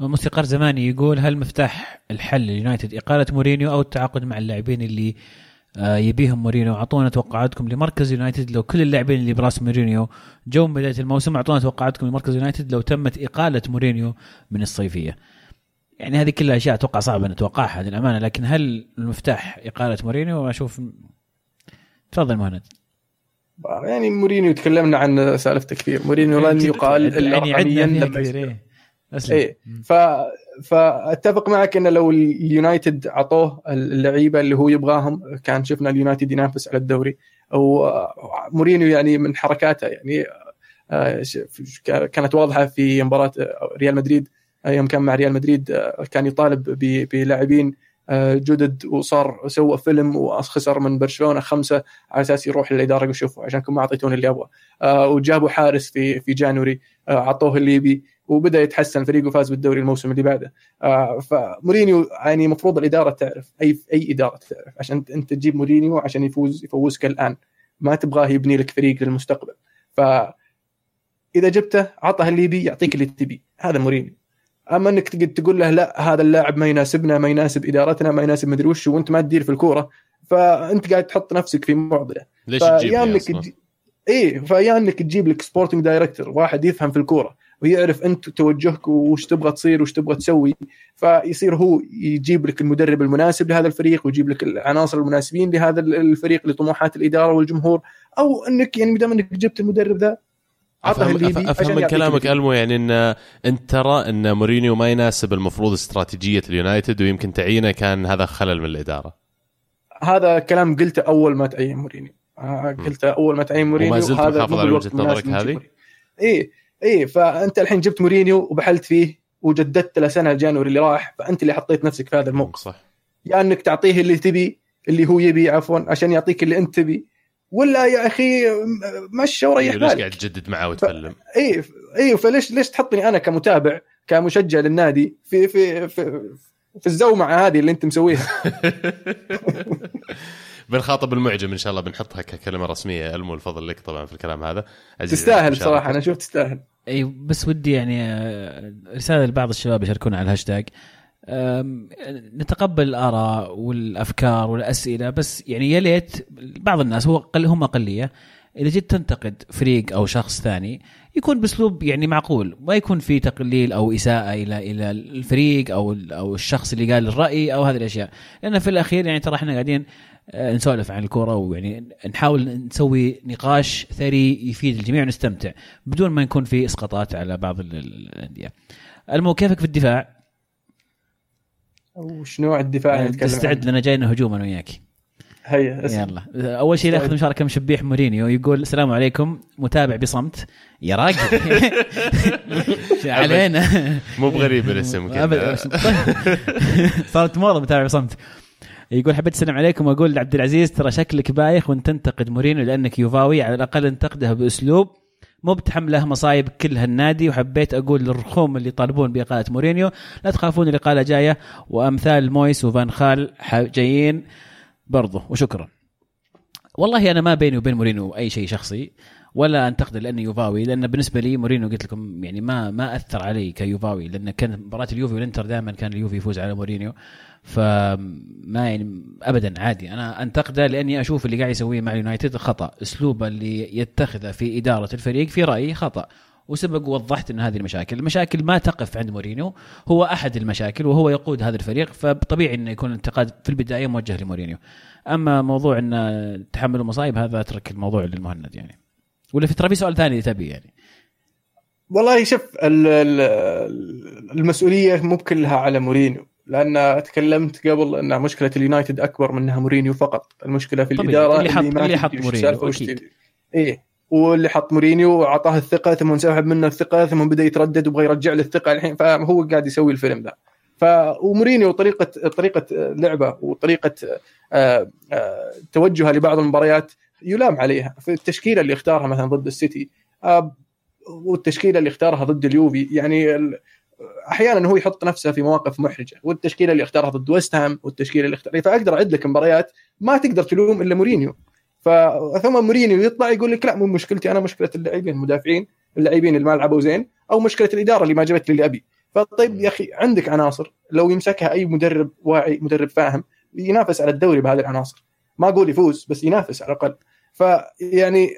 موسيقار زماني يقول هل مفتاح الحل لليونايتد إقالة مورينيو أو التعاقد مع اللاعبين اللي آه، يبيهم مورينيو؟ أعطونا توقعاتكم لمركز يونايتد لو كل اللاعبين اللي براس مورينيو جو بداية الموسم أعطونا توقعاتكم لمركز يونايتد لو تمت إقالة مورينيو من الصيفية. يعني هذه كلها أشياء أتوقع صعبة نتوقعها للأمانة لكن هل المفتاح إقالة مورينيو؟ أشوف. تفضل مهند. يعني مورينيو تكلمنا عن سالفته كثير مورينيو لن يقال إلا يعني رقميا لما يصير. إيه. ف فأتفق معك انه لو اليونايتد أعطوه اللعيبة اللي هو يبغاهم كان شفنا اليونايتد ينافس على الدوري. ومورينيو يعني من حركاته يعني آه، كانت واضحة في مباراة ريال مدريد. آه، يوم كان مع ريال مدريد آه، كان يطالب بلاعبين آه، جدد وصار سوى فيلم وخسر من برشلونة خمسة على أساس يروح للإدارة ويشوفوا عشانكم ما أعطيتوني اللي أبغى. آه، وجابوا حارس في في جانوري اعطوه اللي يبي وبدأ يتحسن الفريق وفاز بالدوري الموسم اللي بعده. فمورينيو يعني المفروض الإدارة تعرف اي أي إدارة تعرف عشان انت تجيب مورينيو عشان يفوز يفوزك الآن. ما تبغاه يبني لك فريق للمستقبل. ف إذا جبته عطه اللي يبي يعطيك اللي تبي هذا مورينيو. أما إنك تقعد تقول له لا هذا اللاعب ما يناسبنا ما يناسب إدارتنا ما يناسب مدري وش وأنت ما تدير في الكورة فأنت قاعد تحط نفسك في معضلة ليش تجيب؟ تجي... إيه فيا إنك تجيب لك sporting director واحد يفهم في الكورة ويعرف أنت توجهك وش تبغى تصير وش تبغى تسوي فيصير هو يجيب لك المدرب المناسب لهذا الفريق ويجيب لك العناصر المناسبين لهذا الفريق لطموحات الإدارة والجمهور أو إنك يعني ما دام إنك جبت المدرب ذا افهم, أفهم من كلامك ألمو يعني إن انت ترى إن مورينيو ما يناسب المفروض استراتيجية اليونايتد ويمكن تعيينه كان هذا خلل من الإدارة. هذا كلام قلته أول ما تعين مورينيو. آه، قلته أول ما تعين مورينيو وما زلت هذا محافظ على المناسب نظرك هذه؟ إيه إيه فأنت الحين جبت مورينيو وبحلت فيه وجددت له سنة January اللي راح فأنت اللي حطيت نفسك في هذا الموقف. صح. يا إنك تعطيه اللي تبي اللي هو يبي عفوا عشان يعطيك اللي أنت تبي. ولا يا أخي مشى وريح ليش بالك قاعد تجدد معاه وتفلم اي اي فليش ليش تحطني أنا كمتابع كمشجع للنادي في في في, في الزومعة هذه اللي أنت مسويها؟ بنخاطب المعجب إن شاء الله بنحطها ككلمة رسمية. ألمو الفضل لك طبعا في الكلام هذا. تستاهل. صراحة أنا شوف تستاهل. اي بس ودي يعني آه، رسالة لبعض الشباب يشاركونا على الهاشتاج. نتقبل الآراء والأفكار والأسئلة بس يعني يا ليت بعض الناس هو قل هم أقلية إذا جيت تنتقد فريق أو شخص ثاني يكون بأسلوب يعني معقول ما يكون في تقليل أو إساءة إلى إلى الفريق أو أو الشخص اللي قال الرأي أو هذه الأشياء لأن في الأخير يعني ترى إحنا قاعدين آه، نسولف عن الكورة ويعني نحاول نسوي نقاش ثري يفيد الجميع ونستمتع بدون ما يكون في إسقاطات على بعض ال- ال- الأندية. المو كيفك في الدفاع؟ وش نوع الدفاع اللي نتكلم يعني تستعد؟ لنا جاينا هجوم أنا وياك. هيا. يلا أول شيء ناخذ مشاركة من شبيح مورينيو يقول السلام عليكم متابع بصمت يا راجل علينا مو بغريب الاسم. طيب. صارت موضه متابع بصمت يقول حبيت اسلم عليكم وأقول لعبد العزيز ترى شكلك بايخ وأنت تنتقد مورينيو لأنك يوفاوي على الأقل انتقده بأسلوب مو بتحمله مصايب كل هالنادي وحبيت أقول للرخوم اللي يطالبون بإقالة مورينيو لا تخافون الإقالة جاية وأمثال مويس وفان خال جايين برضو وشكرا. والله أنا ما بيني وبين مورينيو أي شيء شخصي ولا أنتقد لأني يوفاوي لأن بالنسبة لي مورينيو قلت لكم يعني ما ما أثر علي كيوفاوي لأن كان مباراة اليوفي والإنتر دائما كان اليوفي يفوز على مورينيو. فما يعني ابدا عادي. أنا انتقده لأني أشوف اللي قاعد يسويه مع اليونايتد خطأ. اسلوبه اللي يتخذه في إدارة الفريق في رأيي خطأ. وسبق ووضحت إن هذه المشاكل، المشاكل ما تقف عند مورينيو، هو أحد المشاكل وهو يقود هذا الفريق. فطبيعي إنه يكون الانتقاد في البداية موجه لمورينيو. أما موضوع إن تحمل المصايب هذا أترك الموضوع للمهند يعني. ولا في ترى في سؤال ثاني تبي يعني. والله شوف ال- ال- المسؤولية مو كلها على مورينيو. لأن تكلمت قبل أن مشكلة اليونايتد أكبر من أنها مورينيو فقط المشكلة في طبيعي. الإدارة اللي حط- اللي حط مورينيو،. تدري. إيه واللي حط مورينيو واعطاه الثقة ثم انسحب منه الثقة ثم بدأ يتردد وبغى يرجع له الثقة الحين فهو قاعد يسوي الفيلم ذا ف ومورينيو طريقه طريقة لعبه وطريقة آه، آه، توجهه لبعض المباريات يلام عليها في التشكيلة اللي اختارها مثلا ضد السيتي آه، والتشكيلة اللي اختارها ضد اليوفي يعني ال- أحيانا هو يحط نفسه في مواقف محرجة والتشكيلة اللي اختارها ضد ويست هام والتشكيلة اللي اختارها فاقدر اعد لك مباريات ما تقدر تلوم إلا مورينيو. ف ثم مورينيو يطلع يقول لك لا مو مشكلتي أنا مشكلة اللاعبين المدافعين اللاعبين اللي ما لعبوا زين أو مشكلة الإدارة اللي ما جابت لي اللي ابي فطيب يا أخي عندك عناصر. لو يمسكها أي مدرب واعي مدرب فاهم ينافس على الدوري بهذه العناصر. ما أقول يفوز بس ينافس على الأقل. فيعني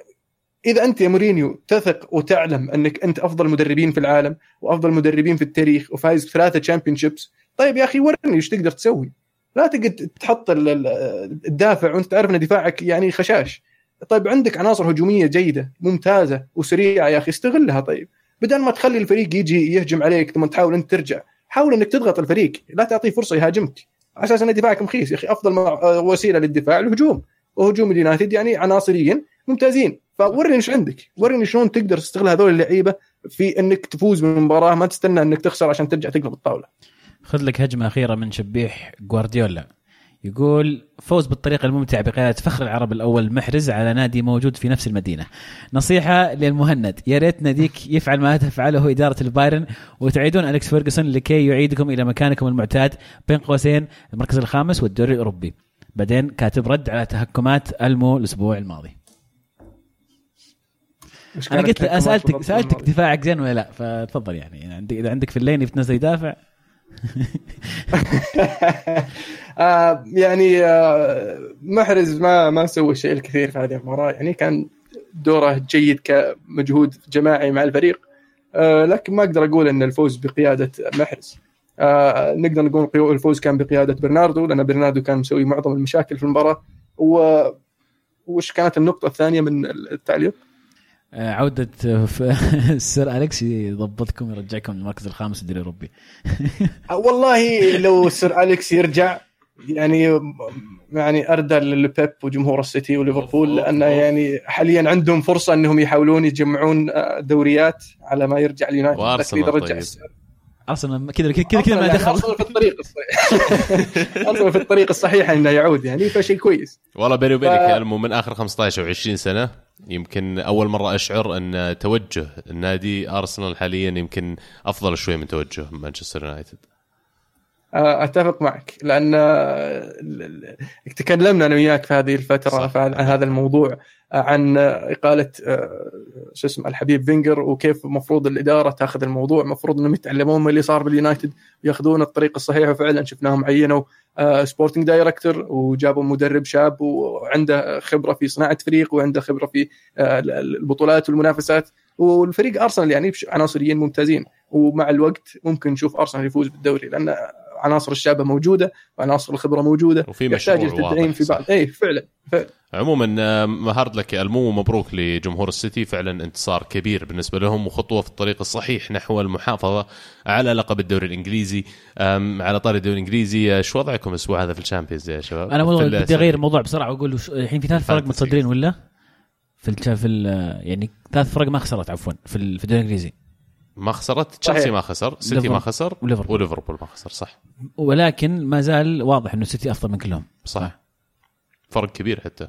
إذا أنت يا مورينيو تثق وتعلم أنك أنت أفضل مدربين في العالم وأفضل مدربين في التاريخ وفايز ثلاثة championships طيب يا أخي ورني إيش تقدر تسوي؟ لا تقعد تحط ال- ال- الدافع وأنت تعرف إن دفاعك يعني خشاش. طيب عندك عناصر هجومية جيدة ممتازة وسريعة يا أخي استغلها طيب. بدل ما تخلي الفريق يجي يهجم عليك ثم تحاول أنت ترجع حاول إنك تضغط الفريق لا تعطيه فرصة يهاجمك. على أساس إن دفاعك مخيس يا أخي أفضل مع- وسيلة للدفاع الهجوم. وهجوم اليونايتد يعني عناصريا ممتازين. فورني إيش عندك؟ ورني شلون تقدر تستغل هذول اللعيبة في إنك تفوز من المباراه ما تستنى إنك تخسر عشان ترجع تقلب الطاولة. خذ لك هجمة أخيرة من شبيحة جوارديولا يقول فوز بالطريقة الممتعة بقيادة فخر العرب الأول محرز على نادي موجود في نفس المدينة. نصيحة للمهند يا ريت ناديك يفعل ما تفعله إدارة البايرن وتعيدون أليكس فيرجسون لكي يعيدكم إلى مكانكم المعتاد بين قوسين المركز الخامس والدوري الأوروبي. بعدين كاتب رد على تهكمات ألمو الأسبوع الماضي. كانت قلت سألتك الماضي؟ دفاعك زين ولا لا؟ فتفضل يعني. عندك- إذا عندك في اللين بتنزل يدافع آه يعني آه محرز ما ما سوى الشيء الكثير في هذه المباراة. يعني كان دوره جيد كمجهود جماعي مع الفريق. آه لكن ما أقدر أقول إن الفوز بقيادة محرز. نقدر نقول الفوز كان بقيادة برناردو لأن برناردو كان مسوي معظم المشاكل في المباراة. و وش كانت النقطة الثانية من التعليق؟ آه، عودة السير أليكس يضبطكم يرجعكم للمركز الخامس الدوري الأوروبي آه، والله لو سير أليكس يرجع يعني يعني أردى للبيب وجمهور السيتي وليفربول لأن يعني حاليا عندهم فرصة إنهم يحاولون يجمعون آه، دوريات على ما يرجع اليونايتد. رجع طيب. السير- أرسنال كذا كذا كذا ما يعني دخل. أرسنال في الطريق الصحيح. أرسنال في الطريق الصحيح إنه يعود يعني فشيء كويس. والله بيني وبينك ف- يا المو من آخر 15 أو 20 سنة يمكن أول مرة أشعر أن توجه النادي أرسنال حاليا يمكن أفضل شوي من توجه مانشستر يونايتد. أتفق معك لأن آه، تكلمنا أنا وياك في هذه الفترة صح. عن هذا الموضوع آه، عن آه، إقالة آه، شو اسمه الحبيب فينجر وكيف المفروض الإدارة تأخذ الموضوع المفروض إنهم يتعلمون من اللي صار باليونايتد ويأخذون الطريق الصحيح وفعلا شفناهم عينوا sporting director وجابوا مدرب شاب وعنده خبرة في صناعة فريق وعنده خبرة في آه، البطولات والمنافسات والفريق أرسنال يعني عناصريا ممتازين ومع الوقت ممكن نشوف أرسنال يفوز بالدوري لأن عناصر الشابه موجودة وعناصر الخبرة موجودة وفي يحتاج مشروع إلى تدعيم واضح في بعض. اي فعلا فعلا. عموما آه، hard luck المو مبروك لجمهور السيتي. فعلا انتصار كبير بالنسبة لهم وخطوة في الطريق الصحيح نحو المحافظة على لقب الدوري الإنجليزي. على طاري الدوري الإنجليزي آه، شو وضعكم الأسبوع هذا في ال Champions يا شباب؟ أنا والله ال- بدي أغير الموضوع بسرعة وأقول الحين في ثلاث فرق. متصدرين ولا؟ في في ال- يعني ثلاث فرق ما خسرت عفوا في الدوري الإنجليزي. ما خسرت تشيلسي. ما خسر سيتي. ما خسر وليفربول. وليفربول ما خسر صح ولكن ما زال واضح إنه السيتي أفضل من كلهم صح فرق كبير حتى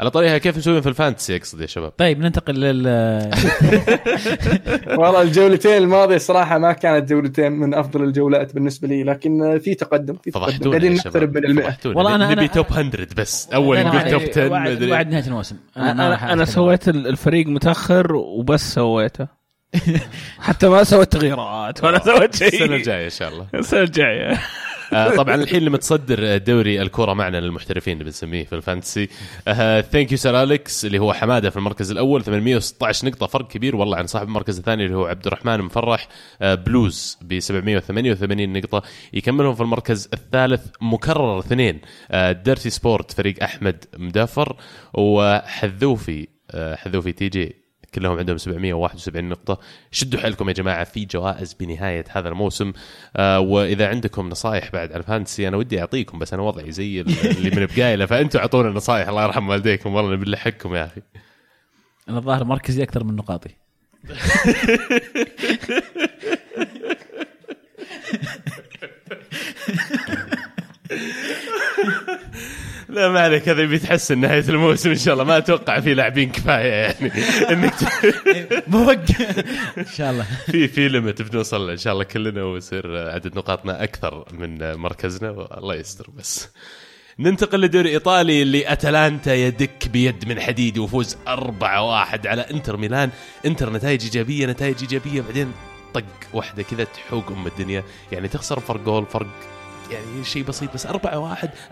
على طريقها كيف مسوين في ال fantasy اقصد يا شباب طيب ننتقل لل والله الجولتين الماضيه صراحة ما كانت جولتين من أفضل الجولات بالنسبة لي لكن في تقدم في تقدم قاعدين نقترب من المئة. والله أنا- نبي top 100 بس أول نقول top 10 وعد مدري. وعد نهاية الموسم أنا أنا, أنا. سويت ال- الفريق متأخر وبس سويته حتى ما سويت تغييرات ولا سويت شيء. السنة الجاية إن شاء الله. السنة الجاية. آه، طبعا الحين اللي متصدر دوري الكوره معنا للمحترفين اللي بنسميه في ال Fantasy. Thank you Sir Alex اللي هو حمادة في المركز الأول 816 نقطة فرق كبير. والله عن صاحب المركز الثاني اللي هو عبد الرحمن مفرح. آه، بلوز ب 788 نقطة. يكملهم في المركز الثالث مكرر اثنين. آه، Dirty Sport فريق أحمد مدافر. وحذوفي آه، حذوفي TG كلهم عندهم 771 نقطة. شدوا حيلكم يا جماعة في جوائز بنهاية هذا الموسم. آه وإذا عندكم نصائح بعد على ال Fantasy أنا ودي أعطيكم بس أنا وضعي زي اللي منب قايله فأنتوا أعطونا نصائح. الله يرحم والديكم والله نبي نلحقكم يا أخي. أنا الظاهر مركزي أكثر من نقاطي. لا ما عليك هذا بيتحسن نهاية الموسم إن شاء الله. ما أتوقع في لاعبين كفاية يعني. إنك ت- بوقف إن شاء الله. في في ليمت بنوصل إن شاء الله كلنا ويصير عدد نقاطنا أكثر من مركزنا والله يستر بس. ننتقل لدوري إيطالي اللي أتلانتا يدك بيد من حديد وفوز 4-1 على إنتر ميلان. إنتر نتائج إيجابية نتائج إيجابية بعدين طق واحدة كذا تحوق أم الدنيا. يعني تخسر فرق جول فرق يعني شيء بسيط بس 4-1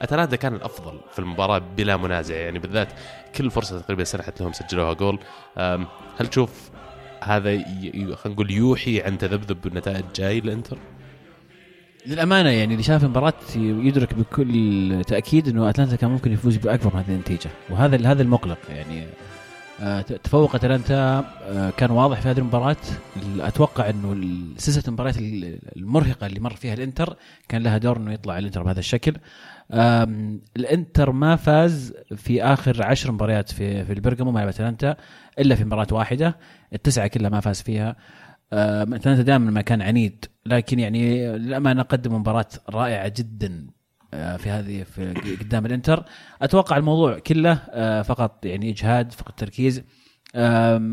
أتلانتا كان الأفضل في المباراة بلا منازع. يعني بالذات كل فرصة تقريبا سنحت لهم سجلوها جول. هل تشوف هذا خلينا نقول يوحي عن تذبذب بالنتائج جاي للإنتر؟ للأمانة يعني اللي شاف المباراة يدرك بكل تأكيد إنه أتلانتا كان ممكن يفوز بأكبر من هذه النتيجة. وهذا هذا المقلق يعني. آه، تفوق اتلانتا آه، كان واضح في هذه المباراة. أتوقع إنه سلسلة المباريات المرهقة اللي مر فيها الإنتر كان لها دور إنه يطلع الإنتر بهذا الشكل. الإنتر ما فاز في آخر عشر مباريات في في البرغامو مع أتلانتا إلا في مباراة واحدة. التسعة كلها ما فاز فيها. أتلانتا دائما ما كان عنيد لكن يعني للأمانة قدم مباراة رائعة جدا. في هذه في قدام الإنتر. أتوقع الموضوع كله آه، فقط يعني إجهاد فقط تركيز.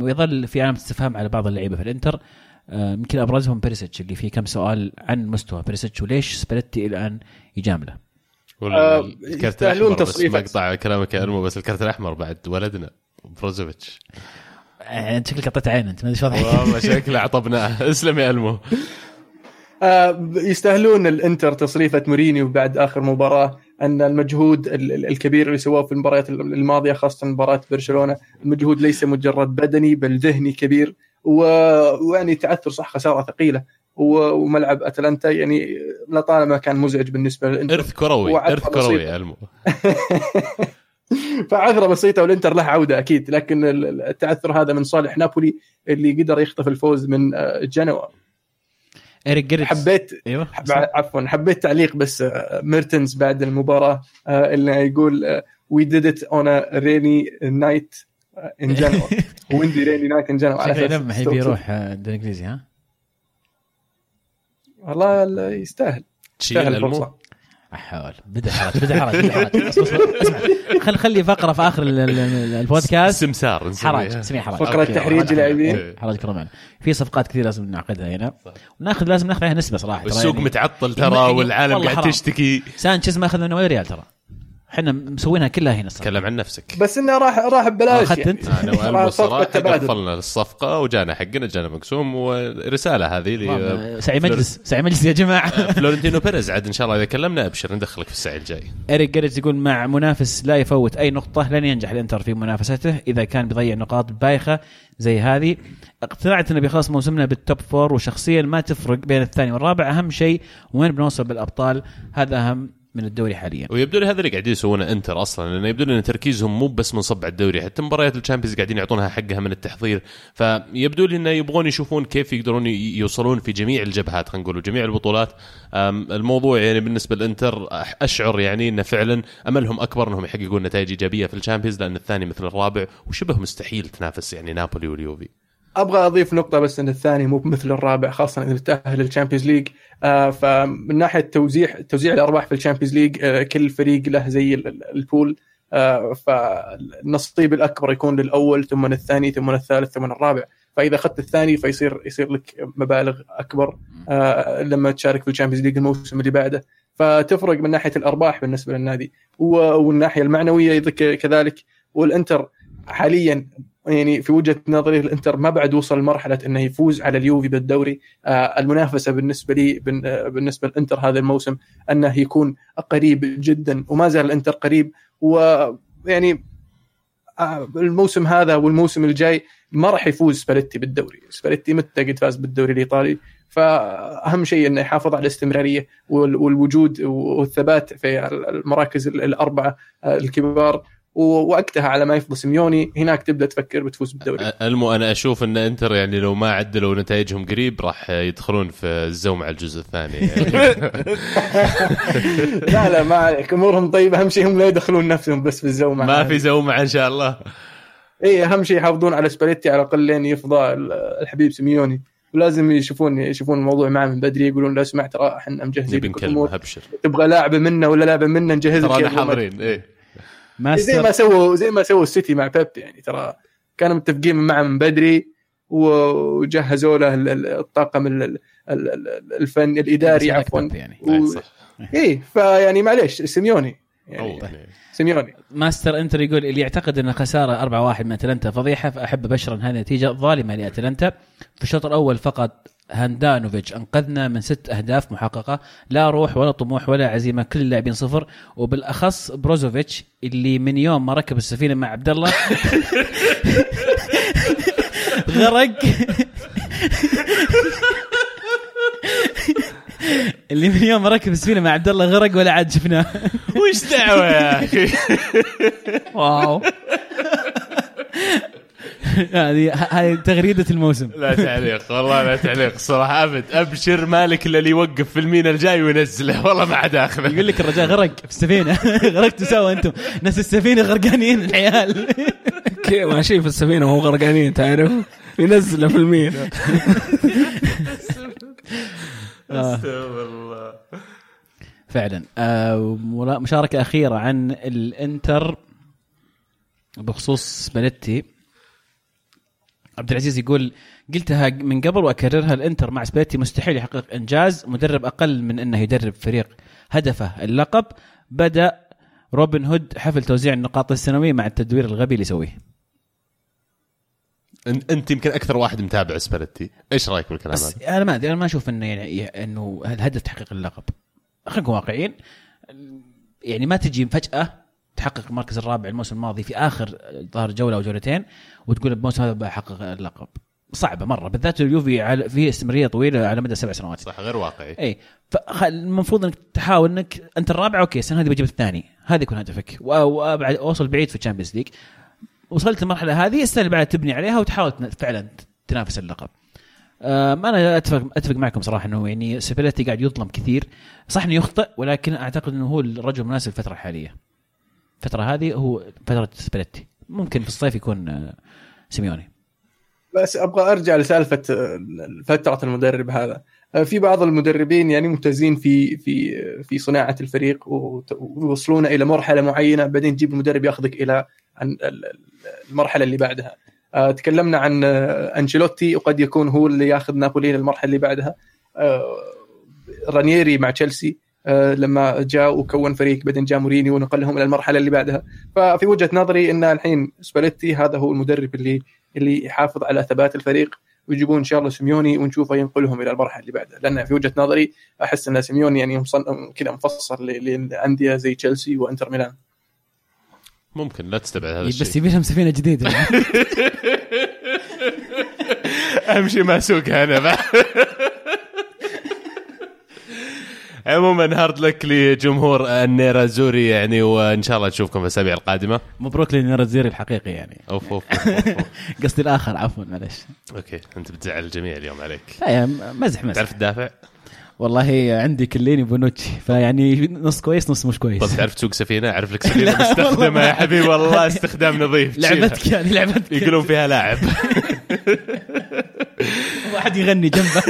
ويظل في علامه استفهام على بعض اللعيبة في الإنتر. يمكن أبرزهم بريسيتش اللي فيه كم سؤال عن مستوى بريسيتش وليش سباليتي إلى الآن يجامله؟ آه، الكارت يستاهلون الأحمر بس تصريفك. مقطع كلامك يا المو بس الكارت الأحمر بعد ولدنا بروزوفيتش. آه، أنت شكلك قطعت عين أنت ما أدري إيش وضعك. والله شكله عطبناه. اسلم يا المو آه، يستاهلون الانتر تصريفة مورينيو بعد آخر مباراة أن المجهود ال- ال- الكبير اللي سواه في المباريات الماضية خاصة مباراة برشلونة المجهود ليس مجرد بدني بل ذهني كبير ويعني تعثر صح خسارة ثقيلة وملعب أتلانتا يعني لطالما كان مزعج بالنسبة للإنتر. إرث كروي إرث كروي المو فعذره بسيطة والإنتر له عودة أكيد لكن ال- التعثر هذا من صالح نابولي اللي قدر يخطف الفوز من آه، جنوا إيريك جريتس حبيت أيوه حب- عفوا حبيت تعليق بس آه، ميرتنز بعد المباراة آه، اللي يقول we did it on rainy night in Genoa windy rainy night in Genoa على يلمح يبي يروح آه، الدوري الانجليزي ها؟ والله يستاهل. يستاهل الفرصة. احاول بدأ حرج بدأ حرج بدأ حرج اسمع خل خلي فقرة في آخر ال- ال- ال- البودكاست سمسار. حرج اسميه حرج فقرة okay. تحريج. لاعبين. حرج كرمان في صفقات كثير لازم نعقدها هنا وناخذ لازم ناخذ عليها نسبة صراحة ترى والسوق يعني متعطل يعني ترى والعالم والله قاعد. تشتكي سانشيز ما أخذ منه ولا ريال ترى إحنا مسوينها كلها هنا صراحة. تكلم عن نفسك. بس إنه راح راح ببلاش يعني. أنا والمو صفقة الصراحه تبادل. قفلنا الصفقة وجانا حقنا جانا مقسوم ورسالة هذه سعي مجلس سعي مجلس يا جماعة. فلورنتينو بيريز عاد إن شاء الله إذا كلمنا أبشر ندخلك في السعي الجاي. إريك جاريتس يقول مع منافس لا يفوت أي نقطة لن ينجح الإنتر في منافسته إذا كان بيضيع نقاط بايخة زي هذه. اقتنعت إنه بيخلص موسمنا بال top four وشخصيا ما تفرق بين الثاني والرابع. أهم شيء وين بنوصل بالأبطال؟ هذا أهم من الدوري حاليا. ويبدو لي هذا اللي قاعدين يسوونه انتر أصلا لأنه يبدو لي إن تركيزهم مو بس منصب على الدوري حتى مباريات ال Champions قاعدين يعطونها حقها من التحضير. فيبدو لي إنه يبغون يشوفون كيف يقدرون يوصلون في جميع الجبهات خلينا نقول وجميع البطولات. الموضوع يعني بالنسبة للانتر أشعر يعني إنه فعلا أملهم أكبر إنهم يحققون نتائج إيجابية في ال Champions لأن الثاني مثل الرابع وشبه مستحيل تنافس يعني نابولي واليوفي. أبغى أضيف نقطة بس إن الثاني مو مثل الرابع خاصة إذا تاهل لل Champions League. آه فمن ناحية توزيع توزيع الأرباح في ال Champions League آه كل فريق له زي ال- ال- ال pool. آه، فالنصيب الأكبر يكون للأول ثم الثاني ثم الثالث ثم الرابع. فإذا أخذت الثاني فيصير يصير لك مبالغ أكبر لما تشارك في ال Champions League الموسم اللي بعده. فتفرق من ناحية الأرباح بالنسبة للنادي. والناحية المعنوية كذلك. والإنتر حاليا يعني في وجهة نظري الإنتر ما بعد وصل لمرحلة إنه يفوز على اليوفي بالدوري. آه، المنافسة بالنسبة لي آه، بالنسبة للإنتر هذا الموسم أنه يكون قريب جدا وما زال الإنتر قريب. ويعني آه، الموسم هذا والموسم الجاي ما راح يفوز سباليتي بالدوري. سباليتي متى قد فاز بالدوري الإيطالي؟ فأهم شيء إنه يحافظ على الاستمرارية وال- والوجود والثبات في المراكز ال- الأربعة الكبار. ووقتها على ما يفضل. سيميوني هناك تبدأ تفكر بتفوز بالدوري. المو أنا أشوف إن إنتر يعني لو ما عدلوا نتائجهم قريب راح يدخلون في الزوم على الجزء الثاني. يعني. لا لا ما عليك. أمورهم طيبة. أهم شيء هم لا يدخلون نفسهم بس في الزومه ما في زومه إن شاء الله. اي أهم شيء يحافظون على سباليتي على الأقل لين يفضى الحبيب سيميوني. ولازم يشوفون يشوفون الموضوع معه من بدري. يقولون لو سمعت ترى إحنا مجهزين نبي نكلمه ابشر تبغى لاعبه منا ولا لاعبه منا نجهز لك. حاضرين. إيه. زي ما ماستر سووا زي ما سووا السيتي مع بيب يعني ترى كانوا متفقين معه من بدري وجهزوا له ال- ال- الطاقم ال- ال- ال- الفن الإداري عفوا. يعني. إيه، و... صح. إيه فيعني معليش سيميوني. يعني. سيميوني. ماستر انتر يقول اللي يعتقد إن خسارة 4-1 من أتلانتا فضيحة فأحب ابشر ان هذه نتيجه ظالمة لأتلانتا. في الشوط الأول فقط هاندانوفيتش. أنقذنا من ست أهداف محققة. لا روح ولا طموح ولا عزيمة. كل اللاعبين صفر. وبالأخص بروزوفيتش اللي من يوم ما ركب السفينة مع عبد الله غرق. اللي من يوم ما ركب السفينة مع عبد الله غرق ولا عاد شفناه. وش دعوة يا أخي؟ واو. هذه هذه تغريدة الموسم. لا تعليق والله لا تعليق صراحة أبد. أبشر مالك إلا اللي يوقف في المينا الجاي وينزله. والله ما عاد آخذه. يقول لك الرجال غرق. في السفينه غرقتوا سوا أنتم. ناس السفينة غرقانين العيال. كي ماشي في السفينة وهو غرقانين تعرف؟ ينزله في المينا. أستغفر الله. فعلا. آه مشاركة أخيرة عن الإنتر بخصوص سباليتي عبد العزيز يقول قلتها من قبل وأكررها الإنتر مع سباليتي مستحيل يحقق إنجاز مدرب أقل من إنه يدرب فريق هدفه اللقب. بدأ روبن هود حفل توزيع النقاط السنوي مع التدوير الغبي اللي يسويه. أنت يمكن أكثر واحد متابع سباليتي إيش رأيك بالكلام بس هذا؟ أنا ما أدري أنا ما أشوف إنه يعني إنه الهدف تحقيق اللقب. خلينا نكون واقعيين. يعني ما تجي فجاه تحقق المركز الرابع الموسم الماضي في آخر ظهر جولة أو جولتين وتقول الموسم هذا بحقق اللقب. صعبة مرة بالذات اليوفي في استمرارية طويلة على مدى سبع سنوات. صح غير واقعي. إي فالمفروض إنك تحاول إنك أنت الرابع okay السنة هذه بجيب الثاني. هذا يكون هدفك. وابعد أوصل بعيد في ال Champions League. وصلت المرحلة هذه السنة اللي بعدها تبني عليها وتحاول فعلا تنافس اللقب. آم، أنا اتفق أتفق معكم صراحة إنه يعني سباليتي قاعد يظلم كثير. صح إنه يخطئ ولكن أعتقد إنه هو الرجل المناسب الفترة الحالية. الفترة هذه هو فترة سباليتي ممكن في الصيف يكون آه، سيميوني. بس أبغى أرجع لسالفة آه، فترة المدرب هذا. آه، في بعض المدربين يعني ممتازين في في في صناعة الفريق ويوصلون إلى مرحلة معينة بعدين تجيب المدرب ياخذك إلى المرحلة اللي بعدها. تكلمنا عن أنشيلوتي وقد يكون هو اللي ياخذ نابولي للمرحله اللي بعدها. رانييري مع تشيلسي. لما جاء وكون فريق بعدين جاء موريني ونقلهم إلى المرحلة اللي بعدها ففي وجهة نظري إن الحين سباليتي هذا هو المدرب اللي اللي يحافظ على ثبات الفريق ويجيبون إن شاء الله سيميوني ونشوفه ينقلهم إلى المرحلة اللي بعدها لأن في وجهة نظري أحس إن سيميوني يعني. كذا مفصل للأندية زي تشيلسي وإنتر ميلان ممكن لا تستبعد هذا بس الشيء يبي لهم سفينة جديدة أهم شيء ما أسوقها أنا. عموما hard luck لجمهور النيراتزوري يعني وإن شاء الله نشوفكم في الأسابيع القادمة. مبروك للنيراتزوري الحقيقي يعني. أوف أوف, أوف. قصدي الآخر عفوا معلش okay أنت بتزعل الجميع اليوم عليك. لا يا مزح مزح تعرف تدافع؟ والله عندي كيليني بونوتشي فيعني نص كويس نص مش كويس. طب تعرف تسوق سفينة؟ أعرف لك سفينة مستخدمة يا حبيبي والله استخدام نظيف. لعبتك يعني لعبتك. يقولون فيها لاعب. واحد يغني جنبه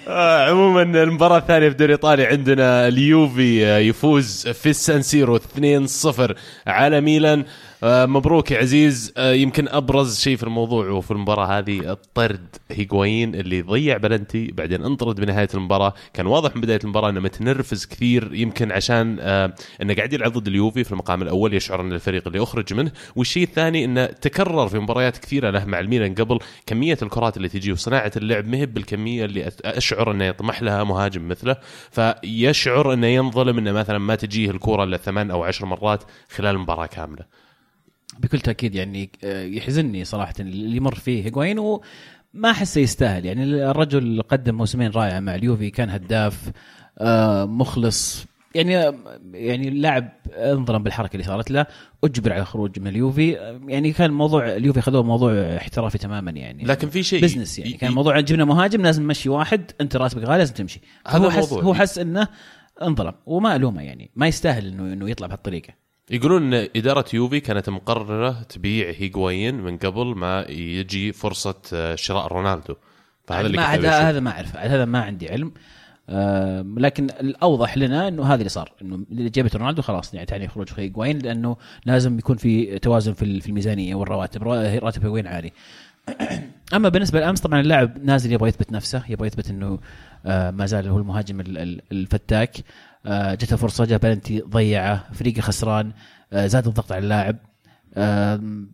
آه، عموما المباراة الثانية في الدوري الإيطالي عندنا اليوفي آه، يفوز في السانسيرو 2-0 على ميلان. آه، مبروك يا عزيز. آه، يمكن أبرز شيء في الموضوع وفي المباراة هذه الطرد هيغوين اللي ضيع بلنتي بعدين انطرد بنهاية المباراة. كان واضح من بداية المباراة إنه متنرفز كثير يمكن عشان آه، إنه قاعد يلعب ضد اليوفي في المقام الأول يشعر إن الفريق اللي اخرج منه. والشيء الثاني إنه تكرر في مباريات كثيرة له مع الميلان قبل. كمية الكرات اللي تجي وصناعة اللعب مهب بالكمية اللي أشعر إنه يطمح لها مهاجم مثله. فيشعر إنه ينظلم إنه مثلا ما تجيه الكرة إلا ثمان أو عشر مرات خلال مباراة كاملة. بكل تأكيد يعني آه، يحزنني صراحة اللي يمر فيه هيغوين وما أحسه يستاهل. يعني الرجل قدم موسمين رائعه مع اليوفي كان هداف آه، مخلص. يعني يعني اللاعب انظلم بالحركة اللي صارت له أجبر على الخروج من اليوفي. يعني كان موضوع اليوفي خذوه موضوع احترافي تماما يعني. لكن في شيء بزنس يعني. كان موضوع جبنا مهاجم لازم نمشي واحد أنت راتبك غالي لازم تمشي. هذا هو حس الموضوع. هو حس إنه انظلم وما ألومه يعني. ما يستاهل انه إنه يطلع بهالطريقة. يقولون إن إدارة يوفي كانت مقررة تبيع هيغوين من قبل ما يجي فرصة آه، شراء رونالدو. فهذا اللي ما أشوفه. هذا ما اعرف هذا ما عندي علم. آه لكن الأوضح لنا إنه هذا اللي صار. إنه اللي جابت رونالدو خلاص يعني تعني خروج هيغوين لأنه لازم يكون في توازن في الميزانية والرواتب. را- راتب هيغوين عالي. أما بالنسبة لامس طبعا اللاعب نازل يبغى يثبت نفسه يبغى يثبت إنه آه ما زال هو المهاجم ال- ال- الفتاك. جته فرصه جاب بلنتي ضيعه فريقه خسران آه زاد الضغط على اللاعب.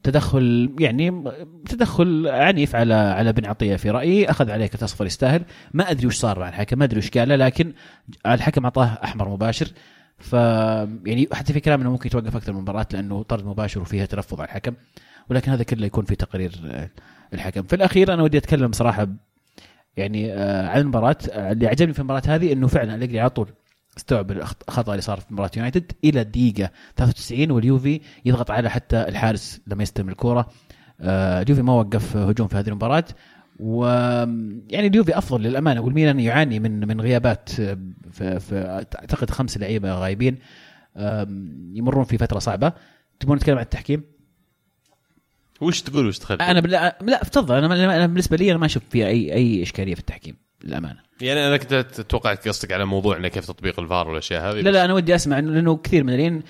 تدخل يعني تدخل عنيف على على بن عطية في رأيي. أخذ عليه كرت اصفر يستاهل. ما أدري وش صار مع الحكم ما أدري وش قال لكن الحكم أعطاه أحمر مباشر. ف يعني حتى في كلام إنه ممكن يتوقف أكثر من مباراة لأنه طرد مباشر وفيها ترفض على الحكم. ولكن هذا كله يكون في تقرير آه، الحكم. في الأخير أنا ودي أتكلم صراحة يعني آه، عن المباراة. آه، اللي عجبني في المباراة هذه إنه فعلا أليجري على طول استوعب الخطأ اللي صار في مباراة يونايتد. إلى الدقيقة 93 واليوفي يضغط على حتى الحارس لما يستلم الكره آه، اليوفي ما وقف هجوم في هذه المباراة. و يعني اليوفي أفضل للأمانة. والميلان يعاني من من غيابات آه، في, في أعتقد خمس لعيبة غايبين يمرون في فترة صعبة. تبون نتكلم عن التحكيم؟ وش تقول؟ وش تخلي؟ أنا بلا لا تفضل. أنا أنا بالنسبة لي أنا ما أشوف فيها اي أي إشكالية في التحكيم للأمانة. يعني أنا كنت توقعت قصدك على موضوع إنه كيف تطبيق الفار والأشياء هذه لا لا أنا ودي أسمع انه لأنه كثير من الين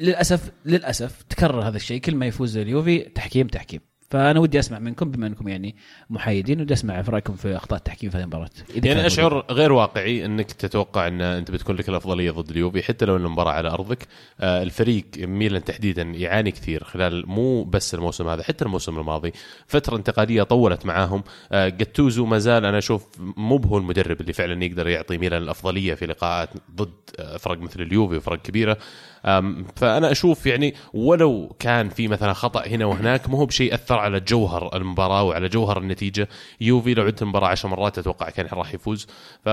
للاسف للأسف تكرر هذا الشيء. كل ما يفوز اليوفي تحكيم تحكيم. فأنا ودي أسمع منكم بما أنكم يعني محايدين ودي أسمع في رأيكم في أخطاء التحكيم في هذه المباراة. إذا يعني أشعر غير واقعي أنك تتوقع أن أنت بتكون لك الأفضلية ضد اليوفي حتى لو أن المباراة على أرضك. آه، الفريق ميلان تحديدا يعاني كثير خلال مو بس الموسم هذا حتى الموسم الماضي. فترة انتقاليه طولت معاهم. آه، جاتوزو ما زال أنا أشوف مو هو المدرب اللي فعلا يقدر يعطي ميلان الأفضلية في لقاءات ضد آه، فرق مثل اليوفي وفرق كبيرة. فأنا أشوف يعني ولو كان في مثلا خطأ هنا وهناك ما هو بشيء اثر على جوهر المباراة وعلى جوهر النتيجة. يوفي لو عدت المباراة عشر مرات أتوقع كان راح يفوز. ف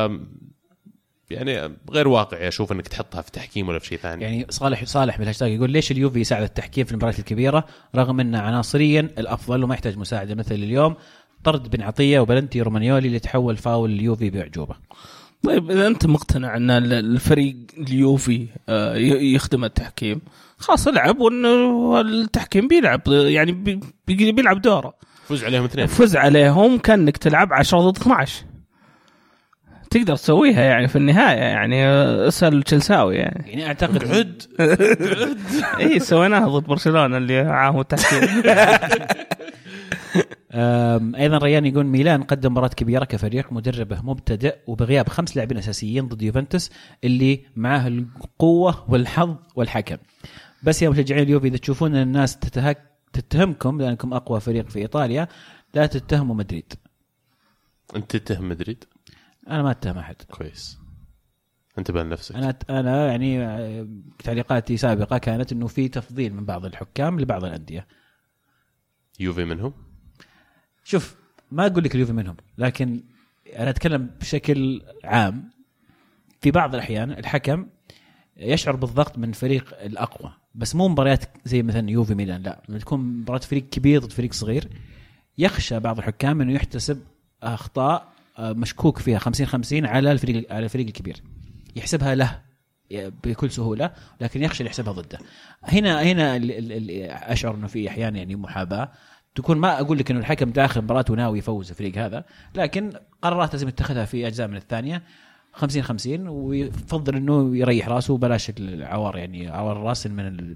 يعني غير واقعي أشوف إنك تحطها في تحكيم ولا في شيء ثاني. يعني صالح صالح بالهاشتاج يقول ليش اليوفي يساعد التحكيم في المباريات الكبيرة؟ رغم إنه عناصريا الأفضل وما يحتاج مساعدة مثل اليوم طرد بن عطية وبلنتي رومانيولي اللي تحول فاول اليوفي باعجوبه طيب إذا أنت مقتنع إن ال- الفريق اليوفي آه، يخدم التحكيم خلاص العب وانه التحكيم بيلعب يعني بي- بي- بيلعب دوره. فوز عليهم اثنين. فز عليهم كأنك تلعب 10 ضد 12 تقدر تسويها يعني في النهاية يعني أسأل تشيلساوي يعني. يعني أعتقد عد. اي سويناها ضد برشلونة اللي معاهم التحكيم. أيضا ريان يقول ميلان قدم مباراة كبيرة كفريق مدربه مبتدئ وبغياب خمس لاعبين أساسيين ضد يوفنتوس اللي معاه القوة والحظ والحكم. بس يا مشجعين اليوفي إذا تشوفون أن الناس تتهك تتهمكم لأنكم أقوى فريق في إيطاليا لا تتهموا مدريد. أنت تتهم مدريد؟ أنا ما أتهم أحد. كويس. انتبه لنفسك أنا أنا يعني آه، تعليقاتي سابقة كانت إنه في تفضيل من بعض الحكام لبعض الأندية. يوفي منهم شوف ما أقول لك اليوفي منهم لكن أنا أتكلم بشكل عام. في بعض الأحيان الحكم يشعر بالضغط من فريق الأقوى بس مو مباريات زي مثلا يوفي ميلان لا لما تكون مباراة فريق كبير ضد فريق صغير يخشى بعض الحكام إنه يحتسب أخطاء آه، مشكوك فيها 50 50 على الفريق على الفريق الكبير. يحسبها له بكل سهولة لكن يخشى يحسبها ضده. هنا هنا ال- ال- ال- أشعر إنه في أحيانا يعني محاباة. تكون ما أقول لك إنه الحكم داخل مباراة وناوي يفوز الفريق هذا لكن قرارات لازم يتخذها في أجزاء من الثانية 50 50 ويفضل إنه يريح راسه وبلاش العوار يعني عوار الراس من ال-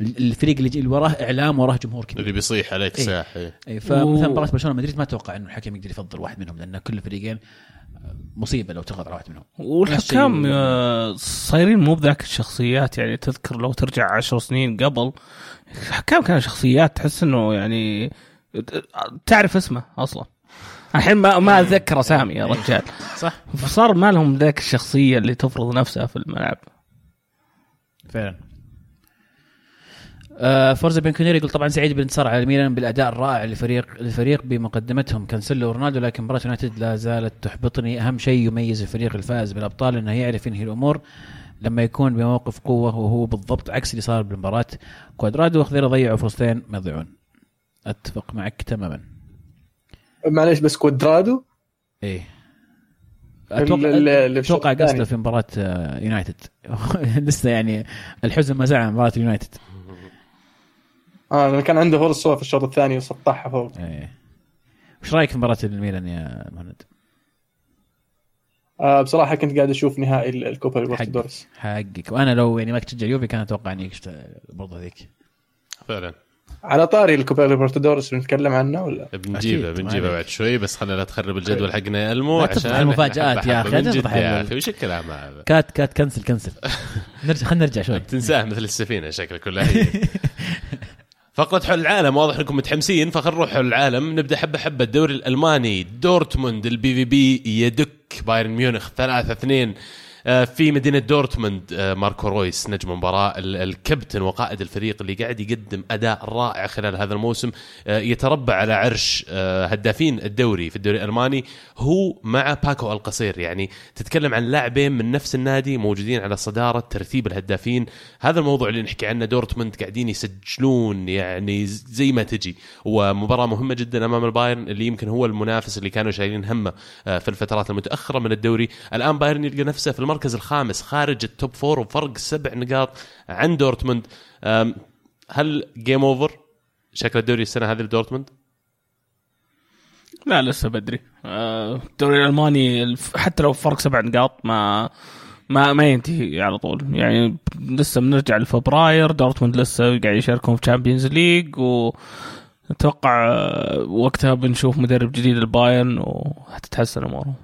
الفريق اللي وراه إعلام وراه جمهور كبير اللي بيصيح عليك إيه. ساح إيه. إيه، فمثلا مباراة برشلونة مدريد ما أتوقع إنه الحكم يقدر يفضل واحد منهم لأن كل فريقين مصيبة لو تضغط على واحد منهم والحكام. آه، صايرين مو بذاك الشخصيات يعني تذكر لو ترجع عشر سنين قبل الحكام كانوا شخصيات تحس إنه يعني تعرف اسمه أصلا. الحين ما ما أتذكر أسامي يا رجال. صح. فصار ما لهم ذاك الشخصية اللي تفرض نفسها في الملعب. فعلا. آه فورزا بيانكونيري يقول طبعا سعيد بالانتصار على الميلان بالأداء الرائع لفريق الفريق بمقدمتهم. كانسيلو ورونالدو لكن مباراة يونايتد لا زالت تحبطني. أهم شيء يميز الفريق الفائز بالأبطال إنه يعرف ينهي الأمور. لما يكون بموقف قوة وهو بالضبط عكس اللي صار بالمباراة. كوادرادو وخضيره ضيعوا فرصتين ما يضيعون أتفق معك تماما. معليش بس كوادرادو؟ إيه. أتوقع أتوقع. قصده في مباراة آه، يونايتد. لسه يعني الحزن ما زال عن مباراة يونايتد آه كان عنده فرصة في الشوط الثاني وسطحها فوق. إيه. وش رأيك في مباراة الميلان يا مهند؟ آه بصراحة كنت قاعد أشوف نهائي ال- الكوبا ليبرتادورس حقك وأنا لو يعني ما كنت تشجع اليوفي كان أتوقع إني برضه ذيك فعلا. على طاري الكوبا ليبرتادورس بنتكلم عنه ولا؟ بنجيبه أكيد، بنجيبه ما بعد شوي بس خلينا لا تخرب الجدول حقنا يا ألمو لا تفضح المفاجآت يا تفضح يا أخي. وش الكلام هذا؟ cut cut cancel cancel. نرجع خلينا نرجع شوي. تنساه مثل السفينة شكلك هي. فقرة حول العالم واضح إنكم متحمسين فخلنا نروح حول العالم نبدأ حبة حبة الدوري الألماني دورتموند البي في بي يدك بايرن ميونخ 3 2 آه، في مدينة دورتموند آه، ماركو رويس نجم المباراة ال- الكابتن وقائد الفريق اللي قاعد يقدم أداء رائع خلال هذا الموسم. آه، يتربع على عرش آه، هدافين الدوري في الدوري الألماني هو مع باكو ألكاسير. يعني تتكلم عن لاعبين من نفس النادي موجودين على صدارة ترتيب الهدافين. هذا الموضوع اللي نحكي عنه دورتموند قاعدين يسجلون يعني زي ما تجي. ومباراة مهمة جدا أمام البايرن اللي يمكن هو المنافس اللي كانوا شايلين همه آه، في الفترات المتأخرة من الدوري. الآن بايرن يلقى نفسه في المركز الخامس خارج ال top four وفرق سبع نقاط عن دورتموند. هل game over شكل الدوري السنة هذه لدورتموند؟ لا لسه بدري. آه، الدوري الألماني حتى لو فرق سبع نقاط ما ما ما ينتهي على طول. يعني لسه بنرجع لفبراير دورتموند لسه قاعد يشاركون في Champions League ونتوقع آه، وقتها بنشوف مدرب جديد البايرن وهتتحسن أمورهم.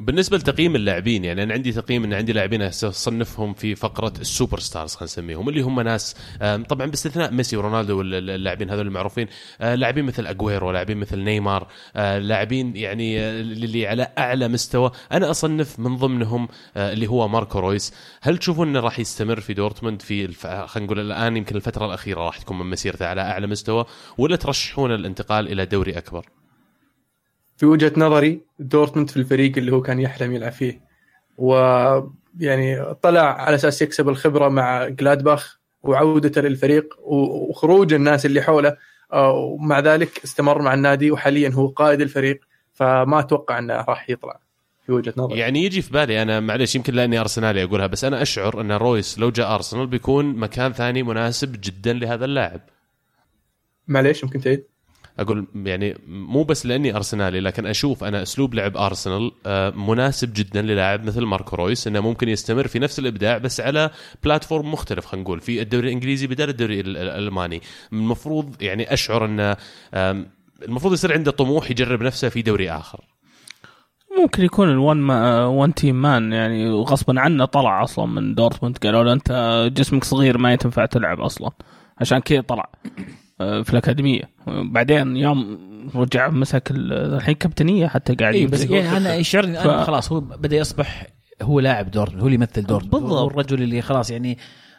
بالنسبة لتقييم اللاعبين يعني أنا عندي تقييم إن عندي لاعبين اصنفهم في فقرة ال superstars خلينا نسميهم اللي هم ناس طبعا باستثناء ميسي ورونالدو واللاعبين هذول المعروفين آه، لاعبين مثل أجويرو لاعبين مثل نيمار آه، لاعبين يعني آه، اللي على أعلى مستوى. أنا أصنف من ضمنهم اللي هو ماركو رويس. هل تشوفون إنه راح يستمر في دورتموند في الف... خلينا نقول الآن يمكن الفترة الأخيرة راح تكون من مسيرته على أعلى مستوى ولا ترشحون الانتقال إلى دوري أكبر؟ في وجهة نظري دورتموند في الفريق اللي هو كان يحلم يلعب فيه. ويعني طلع على أساس يكسب الخبرة مع جلادباخ وعودته للفريق و- وخروج الناس اللي حوله. آه، ومع ذلك استمر مع النادي وحاليا هو قائد الفريق. فما أتوقع أنه راح يطلع في وجهة نظري. يعني يجي في بالي أنا معلش يمكن لاني أرسنالي أقولها بس أنا أشعر أن رويس لو جاء أرسنال بيكون مكان ثاني مناسب جدا لهذا اللاعب. معليش ممكن تعيد؟ أقول يعني مو بس لأني أرسنالي لكن أشوف أنا أسلوب لعب أرسنال آه، مناسب جدا للاعب مثل ماركو رويس إنه ممكن يستمر في نفس الإبداع بس على platform مختلف خلينا نقول في الدوري الإنجليزي بدل الدوري ال- ال- الألماني. المفروض يعني أشعر إنه المفروض يصير عنده طموح يجرب نفسه في دوري آخر. ممكن يكون one man one team man يعني غصبا عنه طلع أصلا من دورتموند قالوا له أنت جسمك صغير ما تنفع تلعب أصلا. عشان كذا طلع. في الأكاديمية. بعدين يوم رجع مسك ال- الحين كابتنية حتى قاعد اي بس. يعني أنا يشعرني أنا ف- خلاص هو بدأ يصبح هو لاعب دورتموند هو اللي يمثل دورتموند. بالضبط. هو الرجل اللي خلاص يعني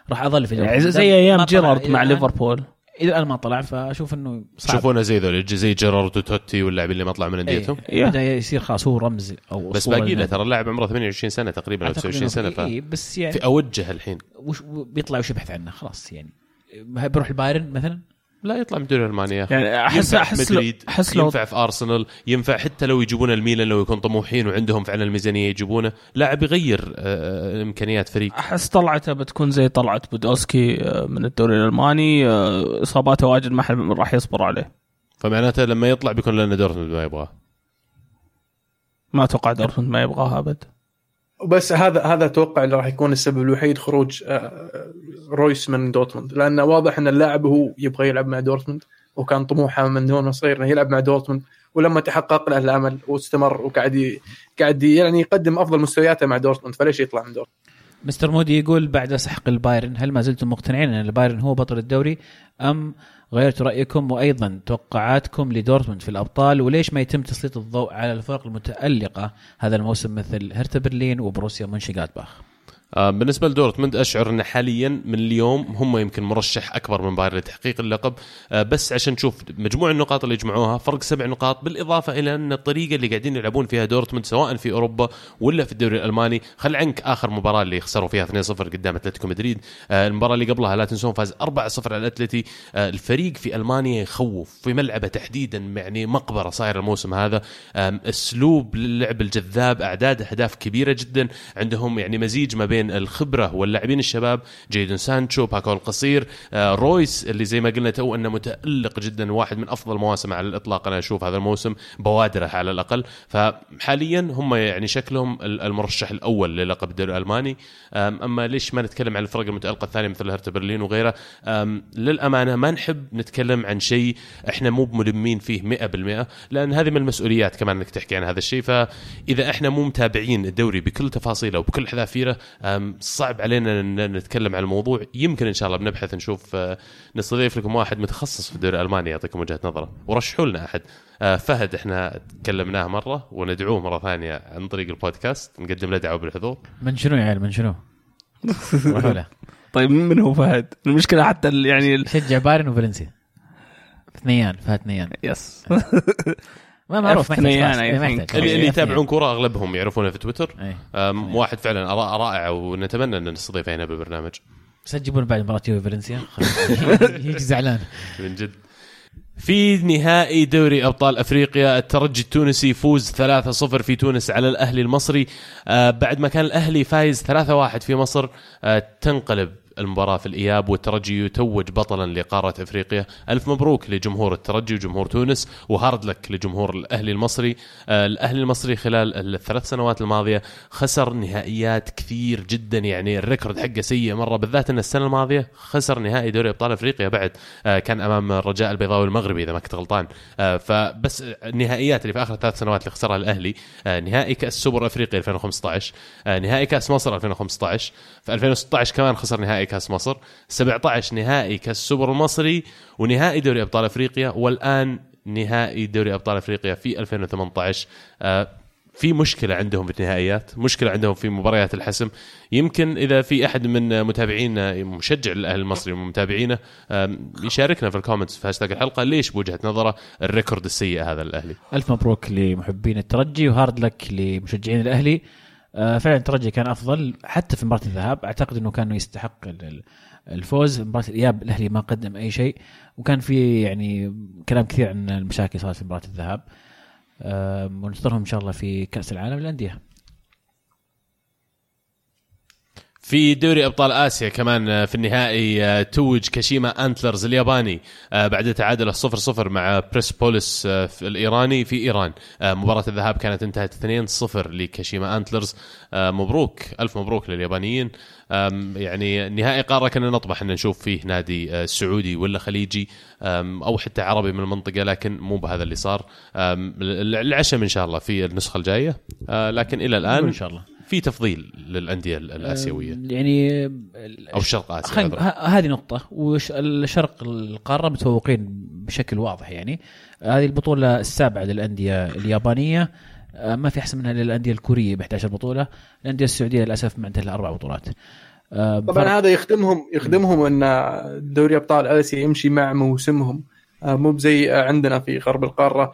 راح أظل في يعني زي أيام طلع جيرارد مع ليفربول. إلى الآن ما طلع فأشوف إنه صعب. تشوفونه زي ذول زي جيرارد وتوتي واللاعبين اللي ما طلعوا من أنديتهم. إيه. بدأ يصير خلاص هو رمز أو بس باقي له ترى اللاعب عمره 28 سنة تقريبا أو 29 سنة ف إيه بس يعني في أوجه الحين. وش بيطلع وش يبحث عنه؟ خلاص يعني. بيروح البايرن مثلا؟ لا يطلع من الدوري الالماني يا أخي يعني أحس احس مدريد أحس لو ينفع في أرسنال ينفع حتى لو يجيبون الميلان لو يكون طموحين وعندهم فعلا الميزانية يجيبونه. لاعب يغير آه، إمكانيات فريق. أحس طلعته بتكون زي طلعة بودولسكي آه، من الدوري الألماني. آه، إصاباته واجد ما حد راح يصبر عليه. فمعناته لما يطلع بيكون لنا دورتموند ما يبغاه. ما أتوقع دورتموند ما يبغاها أبد. بس هذا هذا أتوقع اللي راح يكون السبب الوحيد خروج آه، رويس من دورتموند لأنه واضح إن اللاعب هو يبغى يلعب مع دورتموند وكان طموحه من دون صغير إنه يلعب مع دورتموند ولما تحقق له الأمل واستمر وقاعد. قاعد يعني يقدم أفضل مستوياته مع دورتموند فليش يطلع من دورتموند؟ مستر مودي يقول بعد سحق البايرن هل ما زلتم مقتنعين إن البايرن هو بطل الدوري أم غيرتوا رأيكم وأيضا توقعاتكم لدورتموند في الأبطال وليش ما يتم تسليط الضوء على الفرق المتألقة هذا الموسم مثل هرتا برلين وبروسيا مونشيغلادباخ؟ بالنسبة لدورتموند أشعر أن حاليا من اليوم هم يمكن مرشح أكبر من بايرن لتحقيق اللقب. آه، بس عشان نشوف مجموع النقاط اللي جمعوها فرق سبع نقاط بالإضافة إلى أن الطريقة اللي قاعدين يلعبون فيها دورتموند سواء في أوروبا ولا في الدوري الألماني خل عنك آخر مباراة اللي خسروا فيها 2-0 قدام أتلتيكو مدريد. آه، المباراة اللي قبلها لا تنسون فاز 4-0 على الأتلتي. الفريق في ألمانيا يخوف في ملعبه تحديدا يعني مقبرة صاير الموسم هذا. أسلوب اللعب الجذاب أعداد أهداف كبيرة جدا عندهم يعني مزيج ما بين الخبرة واللاعبين الشباب جيدون سانشو باكو القصير آه، رويس اللي زي ما قلنا تو أنه متألق جدا واحد من أفضل المواسم على الإطلاق. أنا أشوف هذا الموسم بوادره على الأقل. فحاليا هم يعني شكلهم المرشح الأول للقب الدوري الألماني. أما ليش ما نتكلم عن الفرق المتألقة الثانية مثل هرتا برلين وغيرها للأمانة ما نحب نتكلم عن شيء إحنا مو ملمين فيه 100% لأن هذه من المسؤوليات كمان إنك تحكي عن هذا الشيء. فإذا إحنا مو متابعين الدوري بكل تفاصيله وبكل حذافيره صعب علينا إن نتكلم عن الموضوع. يمكن إن شاء الله بنبحث نشوف آه، نستضيف لكم واحد متخصص في الدوري الالماني يعطيكم وجهة نظره. ورشحوا لنا أحد. آه، فهد إحنا تكلمناه مرة وندعوه مرة ثانية عن طريق البودكاست. نقدم له دعوة بالحضور. من شنو يا عيال؟ من شنو؟ طيب من هو فهد؟ المشكلة حتى يعني شجع بايرن وفالنسيا. اثنيان فهد اثنيان. yes ما معروف اللي, اللي يتابعون كورة أغلبهم يعرفونه في تويتر. واحد فعلا اراء رائعه ونتمنى أن نستضيفه هنا بالبرنامج. بس تجيبون بعد مباراة يوفي فالنسيا. يجي زعلان. من جد. في نهائي دوري أبطال أفريقيا الترجي التونسي يفوز 3-0 في تونس على الأهلي المصري. آه بعد ما كان الأهلي فايز 3-1 في مصر آه تنقلب المباراة في الإياب والترجي يتوج بطلا لقارة إفريقيا. ألف مبروك لجمهور الترجي وجمهور تونس و hard luck لجمهور الأهلي المصري. آه، الأهلي المصري خلال الثلاث سنوات الماضية خسر نهائيات كثير جدا يعني ال record حقه سيء مرة بالذات أن السنة الماضية خسر نهائي دوري أبطال إفريقيا بعد آه، كان أمام الرجاء البيضاوي المغربي إذا ما كنت غلطان. آه، فبس النهائيات اللي في آخر ثلاث سنوات اللي خسرها الأهلي نهائي كأس سوبر أفريقيا 2015 نهائي كأس مصر 2015 في 2016 كمان خسر نهائي كاس مصر 17 نهائي كاس السوبر المصري ونهائي دوري أبطال أفريقيا والآن نهائي دوري أبطال أفريقيا في 2018 آه في مشكلة عندهم في النهائيات مشكلة عندهم في مباريات الحسم. يمكن إذا في أحد من متابعينا مشجع الأهلي المصري ومتابعينا يشاركنا في ال comments في هاشتاج الحلقة ليش بوجهة نظره ال record السيء هذا الأهلي ألف مبروك لمحبين الترجي و hard luck لمشجعين الأهلي. فعلا الترجي كان أفضل حتى في مباراة الذهاب. أعتقد إنه كان يستحق الفوز. مباراة الإياب الأهلي ما قدم أي شيء. وكان في يعني كلام كثير عن المشاكل صارت في مباراة الذهاب. وننتظرهم إن شاء الله في كأس العالم للأندية. في دوري أبطال آسيا كمان آه، في النهائي آه، توج كاشيما أنتلرز الياباني آه، بعد تعادله 0 0 مع بريس بوليس الإيراني في إيران. مباراة الذهاب كانت انتهت 2 0 لكاشيما أنتلرز. مبروك ألف مبروك لليابانيين. يعني نهائي قارة كنا نطمح إن نشوف فيه نادي سعودي ولا خليجي أو حتى عربي من المنطقة لكن مو بهذا اللي صار. العشم إن شاء الله في النسخة الجاية. لكن إلى الآن إن شاء الله. في تفضيل للأندية الآسيوية. يعني أو الشرق آسيا هذه نقطة. والشرق القارة متفوقين بشكل واضح يعني. هذه البطولة السابعة للأندية اليابانية. آه، ما في أحسن منها للأندية الكورية ب 11 بطولة. الأندية السعودية للأسف ما عندها إلا أربع بطولات. آه، طبعا ف... هذا يخدمهم يخدمهم إن دوري أبطال آسيا يمشي مع موسمهم. آه، مو زي عندنا في غرب القارة.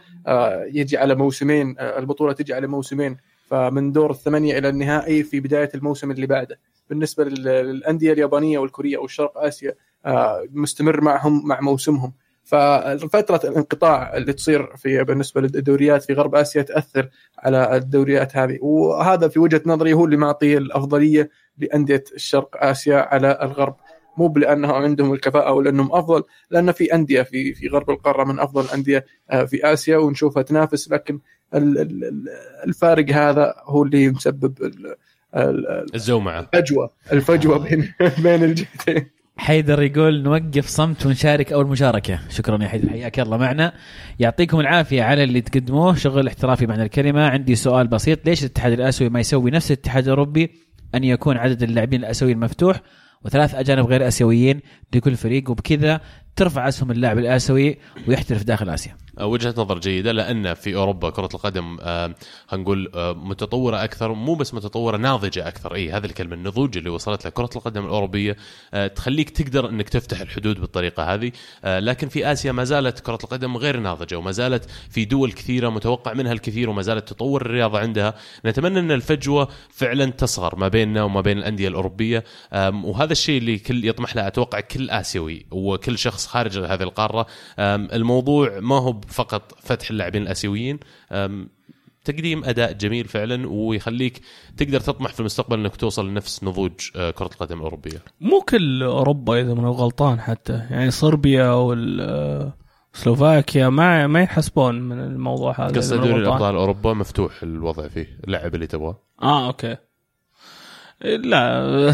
يجي على موسمين البطولة تجي على موسمين. فمن دور الثمانية إلى النهائي في بداية الموسم اللي بعده. بالنسبة للأندية اليابانية والكورية أو شرق آسيا آه، مستمر معهم مع موسمهم. ففترة الانقطاع اللي تصير في بالنسبة للدوريات في غرب آسيا تأثر على الدوريات هذه. وهذا في وجهة نظري هو اللي معطي الأفضلية لأندية الشرق آسيا على الغرب. مو بلانهم عندهم الكفاءة أو لأنهم أفضل لأن في أندية في في غرب القارة من أفضل الانديه آه، في آسيا ونشوفها تنافس. لكن الفارق هذا هو اللي مسبب ال- ال- الزومعة. الفجوة. الفجوة بين بين الجهتين. حيدر يقول نوقف صمت ونشارك أول مشاركة. شكرا يا حيدر حياك الله معنا. يعطيكم العافية على اللي تقدموه. شغل احترافي معنى الكلمة. عندي سؤال بسيط. ليش الاتحاد الاسيوي ما يسوي نفس الاتحاد الأوروبي؟ أن يكون عدد اللاعبين الأسيويين مفتوح وثلاث أجانب غير أسيويين لكل فريق وبكذا ترفع أسهم اللاعب الأسيوي ويحترف داخل آسيا. آه، وجهة نظر جيدة لأن في أوروبا كرة القدم آه، هنقول آه، متطورة أكثر مو بس متطورة ناضجة أكثر. اي هذه الكلمة النضوج اللي وصلت لها كرة القدم الأوروبية آه، تخليك تقدر إنك تفتح الحدود بالطريقة هذه. آه، لكن في آسيا ما زالت كرة القدم غير ناضجة وما زالت في دول كثيرة متوقع منها الكثير وما زالت تطور الرياضة عندها. نتمنى إن الفجوة فعلا تصغر ما بيننا وما بين الأندية الأوروبية. وهذا الشيء اللي كل يطمح له أتوقع كل آسيوي وكل شخص خارج هذه القارة. الموضوع ما هو فقط فتح اللاعبين الآسيويين تقديم أداء جميل فعلا ويخليك تقدر تطمح في المستقبل إنك توصل لنفس نضوج آه، كرة القدم الأوروبية. مو كل أوروبا إذا من غلطان حتى يعني صربيا وال سلوفاكيا ما ما ينحسبون من الموضوع هذا من دوري. الأبطال أوروبا مفتوح الوضع فيه، اللعب اللي تبغاه. آه okay لا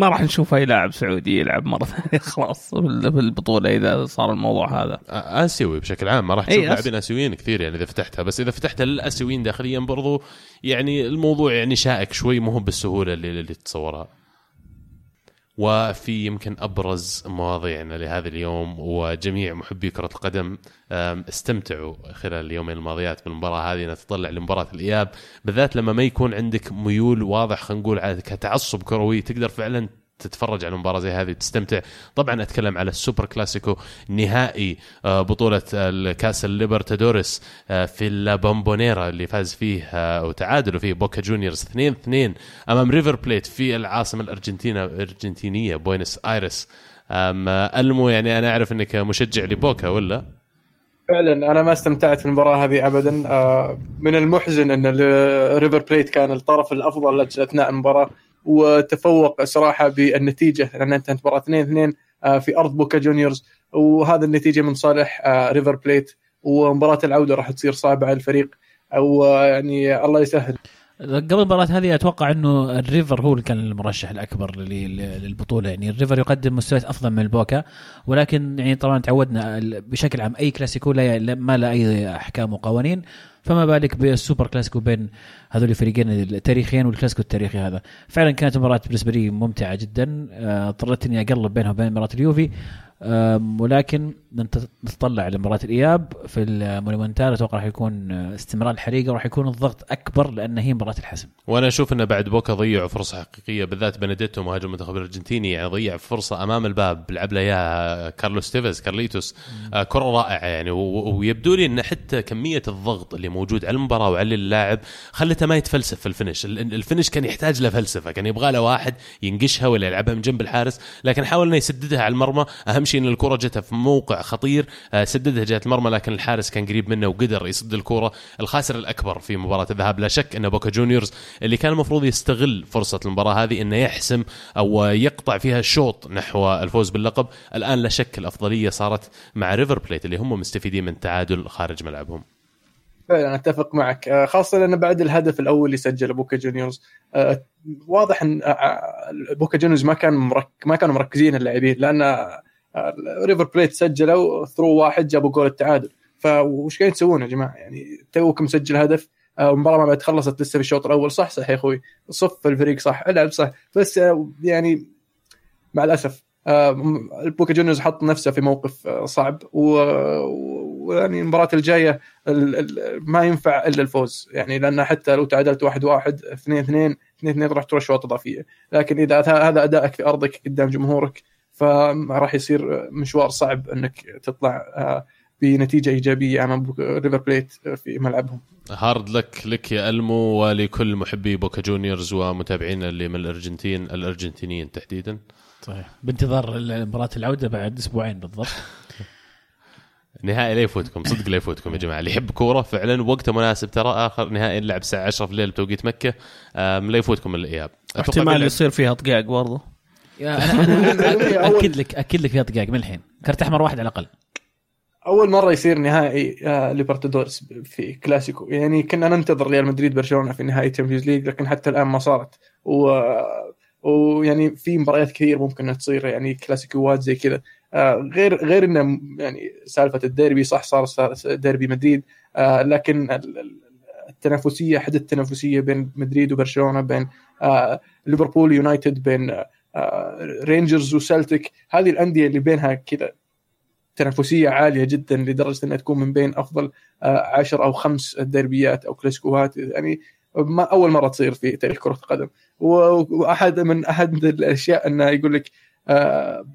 ما راح نشوف اي لاعب سعودي يلعب مرة ثانية خلاص بال- بالبطوله إذا صار الموضوع هذا آه، آسيوي بشكل عام ما راح تشوف آس- لاعبين آسيويين كثير يعني إذا فتحتها بس إذا فتحتها للآسيويين داخليا برضو يعني الموضوع يعني شائك شوي مو هو بالسهولة اللي, اللي تتصورها. وفي يمكن أبرز مواضيعنا لهذا اليوم وجميع محبي كرة القدم استمتعوا خلال اليومين الماضيات بالمباراة هذه نتطلع لمباراة الإياب. بالذات لما ما يكون عندك ميول واضح خلينا نقول كتعصب كروي تقدر فعلا تتفرج على مباراة زي هذه وتستمتع طبعا أتكلم على السوبر كلاسيكو نهائي آه، بطولة الكاس الليبرتادوريس آه، في اللابومبونيرا اللي فاز فيه آه، وتعادلوا فيه بوكا جونيورز 2 2 أمام ريفر بليت في العاصمة الارجنتينيه الارجنتينيه بوينس آيرس. ألمو يعني أنا أعرف إنك مشجع لبوكا ولا؟ فعلا أنا ما استمتعت في المباراة هذه ابدا. من المحزن إن ريفر بليت كان الطرف الأفضل أثناء المباراة. وتفوق صراحة بالنتيجة لأن انتهت مباراه 2 2 آه، في أرض بوكا جونيورز وهذا النتيجة من صالح آه، ريفر بليت ومباراة العودة راح تصير صعبة على الفريق أو آه، يعني الله يسهل. قبل المباراة هذه أتوقع إنه الريفر هو اللي كان المرشح الأكبر لل- للبطولة. يعني الريفر يقدم مستويات أفضل من البوكا ولكن يعني طبعا تعودنا بشكل عام أي كلاسيكو لا ما له أي أحكام وقوانين فما بالك بالسوبر كلاسيكو بين هذول الفريقين التاريخيين والكلاسيكو التاريخي هذا. فعلا كانت مباراة بالنسبة لي ممتعة جدا. آه، اضطريت إني أقلب بينها وبين مباراة اليوفي. ولكن نت- نتطلع لمباراة الإياب. في المونيمنتال أتوقع راح يكون استمرار الحريقة وراح يكون الضغط أكبر لأن هي مباراة الحسم. وأنا أشوف إنه بعد بوكا ضيعوا فرصة حقيقية بالذات بنديتو مهاجم المنتخب الأرجنتيني يعني ضيع فرصة أمام الباب. لعب له اياها كارلوس تيفيز كارليتوس. آه كرة رائعة يعني. ويبدو لي إن حتى كمية الضغط اللي موجود على المباراة وعلى اللاعب خلته ما يتفلسف في ال finish. ال- ال finish كان يحتاج له فلسفة كان يبغى له واحد ينقشها ولا يلعبها من جنب الحارس لكن حاول إنه يسددها على المرمى. أهم شيء إن الكرة جتها في موقع خطير آه سددها جهة المرمى لكن الحارس كان قريب منه وقدر يصد الكرة. الخاسر الأكبر في مباراة الذهاب لا شك إن بوكا جونيورز اللي كان المفروض يستغل فرصة المباراة هذه إنه يحسم أو يقطع فيها شوط نحو الفوز باللقب. الآن لا شك الأفضلية صارت مع ريفر بليت اللي هم مستفيدين من تعادل خارج ملعبهم. فعلا أتفق معك. آه، خاصة لأن بعد الهدف الأول اللي سجله بوكا جونيورز آه، واضح إن بوكا جونيورز ما كان مرك... ما كانوا مركزين اللاعبين لأن ريفر بليت سجلوا through واحد جابوا جول التعادل. فوش قاعدين تسوون يا جماعة؟ يعني توك مسجل هدف آه، المباراة ما بعد خلصت لسه في الشوط الأول. صح صح يا أخوي. صف الفريق صح. العب صح. بس آه، يعني مع الأسف آه، م- بوكا جونيورز حط نفسه في موقف آه، صعب. ويعني المباراة الجاية ال- ال- ما ينفع إلا الفوز. يعني لأن حتى لو تعادلت واحد واحد اثنين اثنين اثنين اثنين راح تروح شوط إضافية. لكن إذا هذا أدائك في أرضك قدام جمهورك فراح يصير مشوار صعب انك تطلع آه، بنتيجة إيجابية. امام ريفر بليت في ملعبهم. hard luck لك يا ألمو ولكل محبي بوكا جونيورز ومتابعينا اللي من الأرجنتين الأرجنتينيين تحديدا. صحيح. بانتظار مباراة العودة بعد أسبوعين بالضبط. نهائي لا يفوتكم صدق لا يفوتكم يا جماعة. اللي يحب كورة فعلا وقته مناسب ترى آخر نهائي نلعب الساعة 10 في الليل بتوقيت مكة. لا يفوتكم الإياب. احتمال يصير فيها طقاق برضه أنا أنا أول- أكد لك أكد لك فيها طقاق من الحين. كرت أحمر واحد على الأقل. أول مرة يصير نهائي آه، ليبرتادورس في كلاسيكو. يعني كنا ننتظر ريال مدريد برشلونة في نهائي Champions League لكن حتى الآن ما صارت. و ويعني في مباريات كثير ممكن تصير يعني كلاسيكوات زي كذا. آه، غير غير إنه يعني سالفة الديربي صح صار صار ديربي مدريد. آه، لكن ال- ال- التنافسية حد التنافسية بين مدريد وبرشلونة بين آه، ليفربول يونايتد بين آه، رينجرز وسلتيك هذه الأندية اللي بينها كذا تنافسية عالية جدا لدرجة إنها تكون من بين أفضل آه، عشر أو خمس ديربيات أو كلاسيكوهات. يعني ما أول مرة تصير في تاريخ كرة القدم. وأحد من أحد الأشياء إنه يقول لك آه،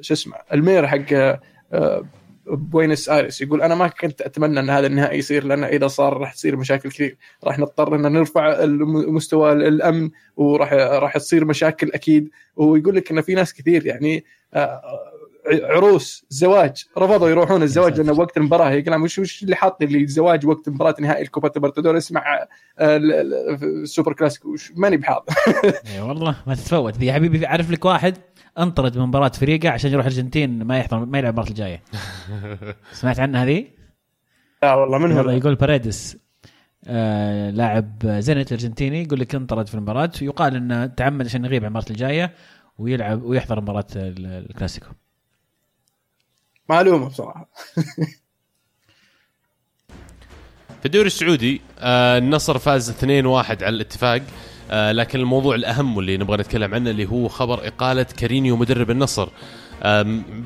شو اسمه ال mayor حق آه، بوينس ايرس يقول أنا ما كنت أتمنى إن هذا النهائي يصير لأن إذا صار راح تصير مشاكل كثير. راح نضطر إن نرفع مستوى الامن وراح راح تصير مشاكل أكيد. ويقول لك إن في ناس كثير يعني آه، عروس زواج رفضوا يروحون الزواج. لأنه وقت المباراة. يقول مش مش اللي حاط لي الزواج وقت مباراه نهائي الكوبا ليبرتادوريس مع آه، ال- ال- السوبر كلاسيكو؟ وش- ماني بحاضر. اي والله ما تتفوت. يا حبيبي أعرف لك واحد. انطرد من مباراة فريقه عشان يروح الأرجنتين ما يحضر ما يلعب المباراة الجاية. سمعت عنها هذه؟ لا والله من والله هو يقول باريدس آه لاعب زينت الأرجنتيني يقول لك انطرد في المباراة يقال إنه تعمد عشان يغيب عن المباراة الجاية ويلعب ويحضر مباراة ال- الكلاسيكو. معلومة بصراحة. في الدوري السعودي آه، النصر فاز 2-1 على الاتفاق. آه، لكن الموضوع الأهم واللي نبغى نتكلم عنه اللي هو خبر إقالة كارينيو مدرب النصر.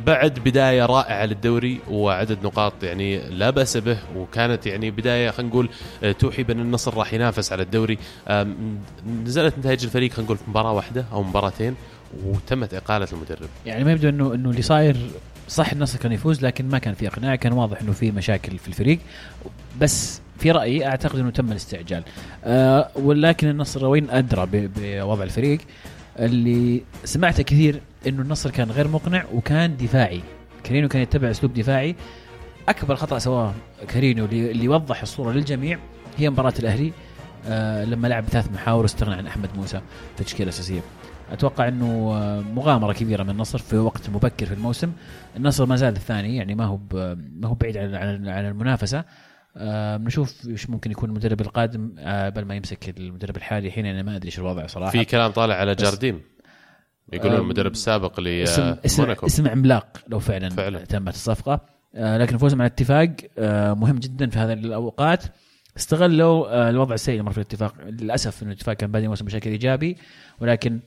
بعد بداية رائعة للدوري وعدد نقاط يعني لا بأس به وكانت يعني بداية خلينا نقول آه، توحي بأن النصر راح ينافس على الدوري. نزلت نتائج الفريق خلينا نقول مباراة واحدة أو مباراتين وتمت إقالة المدرب. يعني ما يبدو إنه إنه اللي صاير صح النصر كان يفوز لكن ما كان في إقناع كان واضح إنه في مشاكل في الفريق. بس في رأيي أعتقد إنه تم الاستعجال. أه ولكن النصر وين أدرى بوضع الفريق؟ اللي سمعته كثير إنه النصر كان غير مقنع وكان دفاعي. كارينو كان يتبع أسلوب دفاعي. أكبر خطأ سواه كارينو اللي يوضح الصورة للجميع هي مباراة الأهلي آه لما لعب ثلاث محاور واستغنى عن أحمد موسى في التشكيله الاساسيه أتوقع إنه آه، مغامرة كبيرة من النصر في وقت مبكر في الموسم. النصر ما زال الثاني يعني ما هو ما هو بعيد عن عن المنافسة. آه، نشوف إيش ممكن يكون المدرب القادم آه، قبل ما يمسك المدرب الحالي. الحين أنا ما أدري إيش الوضع صراحة. في كلام طالع على جارديم. يقولون آم، المدرب السابق اسم اسم, اسم عملاق لو فعلا, فعلاً. تمت الصفقه آه، لكن فوزهم على الاتفاق آه، مهم جدا في هذه الأوقات. استغلوا آه، الوضع السيء اللي مر في الاتفاق. للأسف انه الاتفاق كان بادئ الموسم بشكل إيجابي ولكن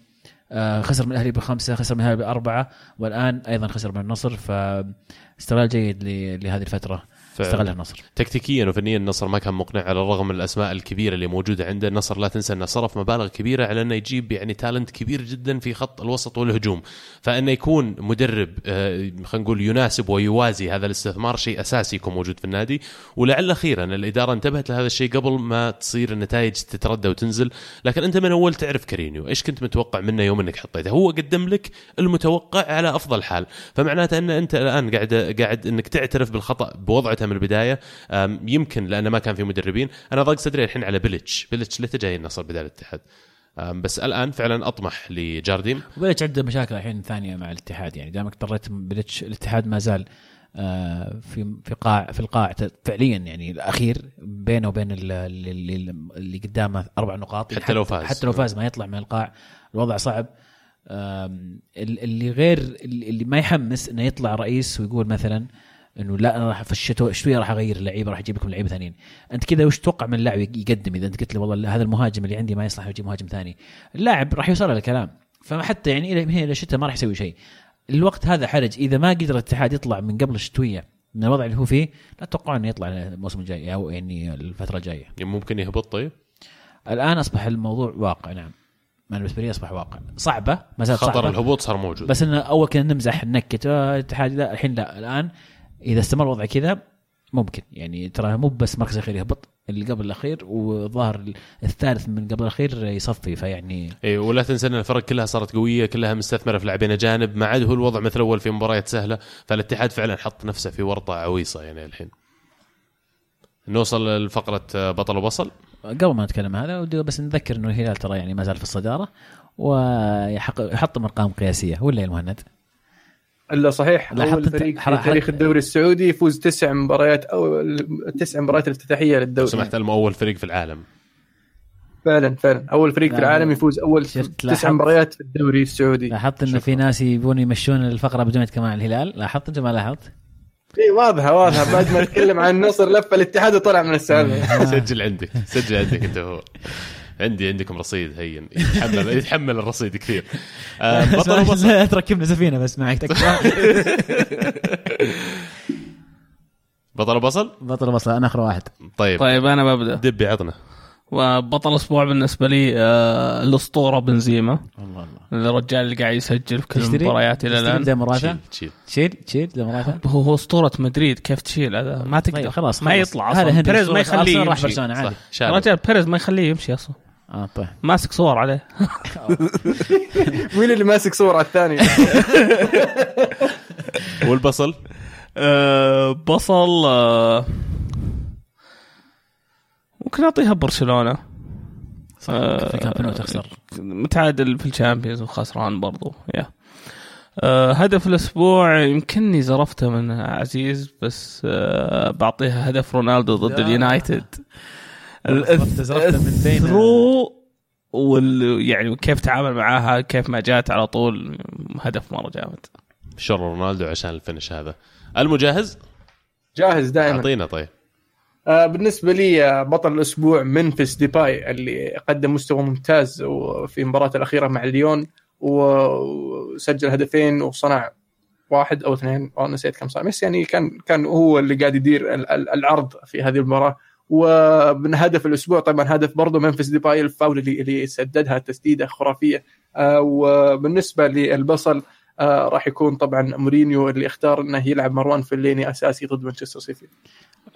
آه، خسر من الأهلي بخمسة خسر من الأهلي بأربعة والآن أيضا خسر من النصر. فاستغلال جيد ل- لهذه الفترة. استغلها النصر تكتيكيا وفنيا النصر ما كان مقنع على الرغم من الأسماء الكبيرة اللي موجودة عنده. النصر لا تنسى أنه صرف مبالغ كبيرة على أنه يجيب يعني تالنت كبير جدا في خط الوسط والهجوم. فأنه يكون مدرب آه، خلينا نقول يناسب ويوازي هذا الاستثمار شيء أساسي يكون موجود في النادي. ولعل أخيرا الإدارة انتبهت لهذا الشيء قبل ما تصير النتائج تتردى وتنزل. لكن أنت من أول تعرف كارينيو إيش كنت متوقع منه يوم إنك حطيته؟ هو قدم لك المتوقع على أفضل حال. فمعناته أن أنت الآن قاعد قاعد إنك تعترف بالخطأ بوضعته من البداية. يمكن لأنه ما كان في مدربين. أنا ضاق صدري الحين على بلتش بلتش ليتة جاي النصر بدال الاتحاد. بس الآن فعلا أطمح لجارديم. وبلتش عنده مشاكل الحين ثانية مع الاتحاد. يعني دامك طريت بلتش الاتحاد ما زال آه، في في قاع في القاع فعليا يعني الأخير بينه وبين ال- اللي, اللي, قدامه أربع نقاط. حتى لو فاز. حتى لو فاز ما يطلع من القاع. الوضع صعب. اللي غير اللي ما يحمس إنه يطلع رئيس ويقول مثلا إنه لا أنا راح في الشتاء شوية راح أغير اللعيبه راح أجيب لكم لعيبه ثانيين. أنت كذا وش تتوقع من اللاعب يقدم؟ إذا أنت قلت له والله هذا المهاجم اللي عندي ما يصلح أجيب مهاجم ثاني. اللاعب راح يوصل الكلام. فحتى يعني إلى من هنا إلى الشتاء ما راح يسوي شيء. الوقت هذا حرج. إذا ما قدر الاتحاد يطلع من قبل الشتويه من الوضع اللي هو فيه لا تتوقع إنه يطلع الموسم الجاي أو يعني الفترة الجاية. ممكن يهبط طيب؟ الآن أصبح الموضوع واقع نعم. أنا بالنسبة لي أصبح واقع. صعبة ما زالت خطر صعبة. الهبوط صار موجود. بس إنه أول كنا نمزح نكت آه، الاتحاد لا الحين لا. الآن إذا استمر الوضع كذا ممكن. يعني ترى مو بس مركز الأخير يهبط اللي قبل الأخير وظاهر الثالث من قبل الأخير يصفي فيعني اي ولا تنسى إن الفرق كلها صارت قوية كلها مستثمرة في لاعبين أجانب ما عاد هو الوضع مثل أول في مباريات سهلة. فالاتحاد فعلا حط نفسه في ورطة عويصة يعني الحين. نوصل لفقرة بطل وبصل. قبل ما نتكلم هذا ودي بس نذكر إنه الهلال ترى يعني ما زال في الصدارة ويحطم أرقام قياسية. ولا يا المهند؟ إلا صحيح لاحظت اول فريق في تاريخ الدوري السعودي يفوز تسع مباريات أو تسع مباريات الافتتاحية لو للدوري سمحت المو أول فريق في العالم. فعلا فعلا. أول فريق لا، في العالم يفوز أول تسع. مباريات في الدوري السعودي. لاحظت إنه في ناس يبون يمشون الفقرة بدون عن الهلال؟ لاحظت أنت ما لاحظت؟ اي واضحة واضحة. بعد ما تكلم عن النصر لف الاتحاد وطلع من السالفه سجل عندك سجل عندك أنت هو. عندي عندكم رصيد هين يتحمل يتحمل الرصيد كثير. آه، بطل وبطل لا تركبنا سفينة بس معك تكفى. بطل وبصل؟ بطل بصل أنا أخر واحد. طيب. طيب أنا ببدأ. دبي عطنا. وبطل الأسبوع بالنسبة لي آه الأسطورة بنزيما. الله الله. الرجال اللي قاعد يسجل في كل؟ المباريات إلى الآن. مراته تشيل تشيل. تشيل تشيل مراته هو هو أسطورة مدريد كيف تشيل؟ هذا ما تقدر. طيب خلاص ما. يطلع هذا أصلا. بيريز ما يخليه راح يمشي. برشلونة عادي. بيريز ما يخليه يمشي أصلا. آه طيب. ماسك صور عليه. مين اللي ماسك صوره على الثاني؟ والبصل؟ أه بصل أه ممكن أعطيها برشلونة. في كامب نو تخسر متعادل في ال Champions وخسران برضو يا. أه هدف الأسبوع يمكنني زرفته من عزيز بس أه بعطيها هدف رونالدو ضد. اليونايتد. من بين- ال through وال يعني كيف تعامل معاها كيف ما جات على طول هدف مرة جامد. شر رونالدو عشان ال finish هذا. المجهز؟ جاهز دائما. أعطينا طيب. آه، بالنسبة لي آه، بطل الأسبوع ممفيس ديباي اللي قدم مستوى ممتاز في المباراة الأخيرة مع ليون وسجل هدفين وصنع واحد أو اثنين. أو نسيت كم صنع. بس يعني كان كان هو اللي قاعد يدير ال- ال- العرض في هذه المباراة. ومن هدف الأسبوع طبعا هدف برضه ممفيس ديباي الفاول اللي, اللي سددها تسديدة خرافية. آه، وبالنسبة للبصل آه، راح يكون طبعا مورينيو اللي اختار إنه يلعب مروان فيلايني أساسي ضد مانشستر سيتي.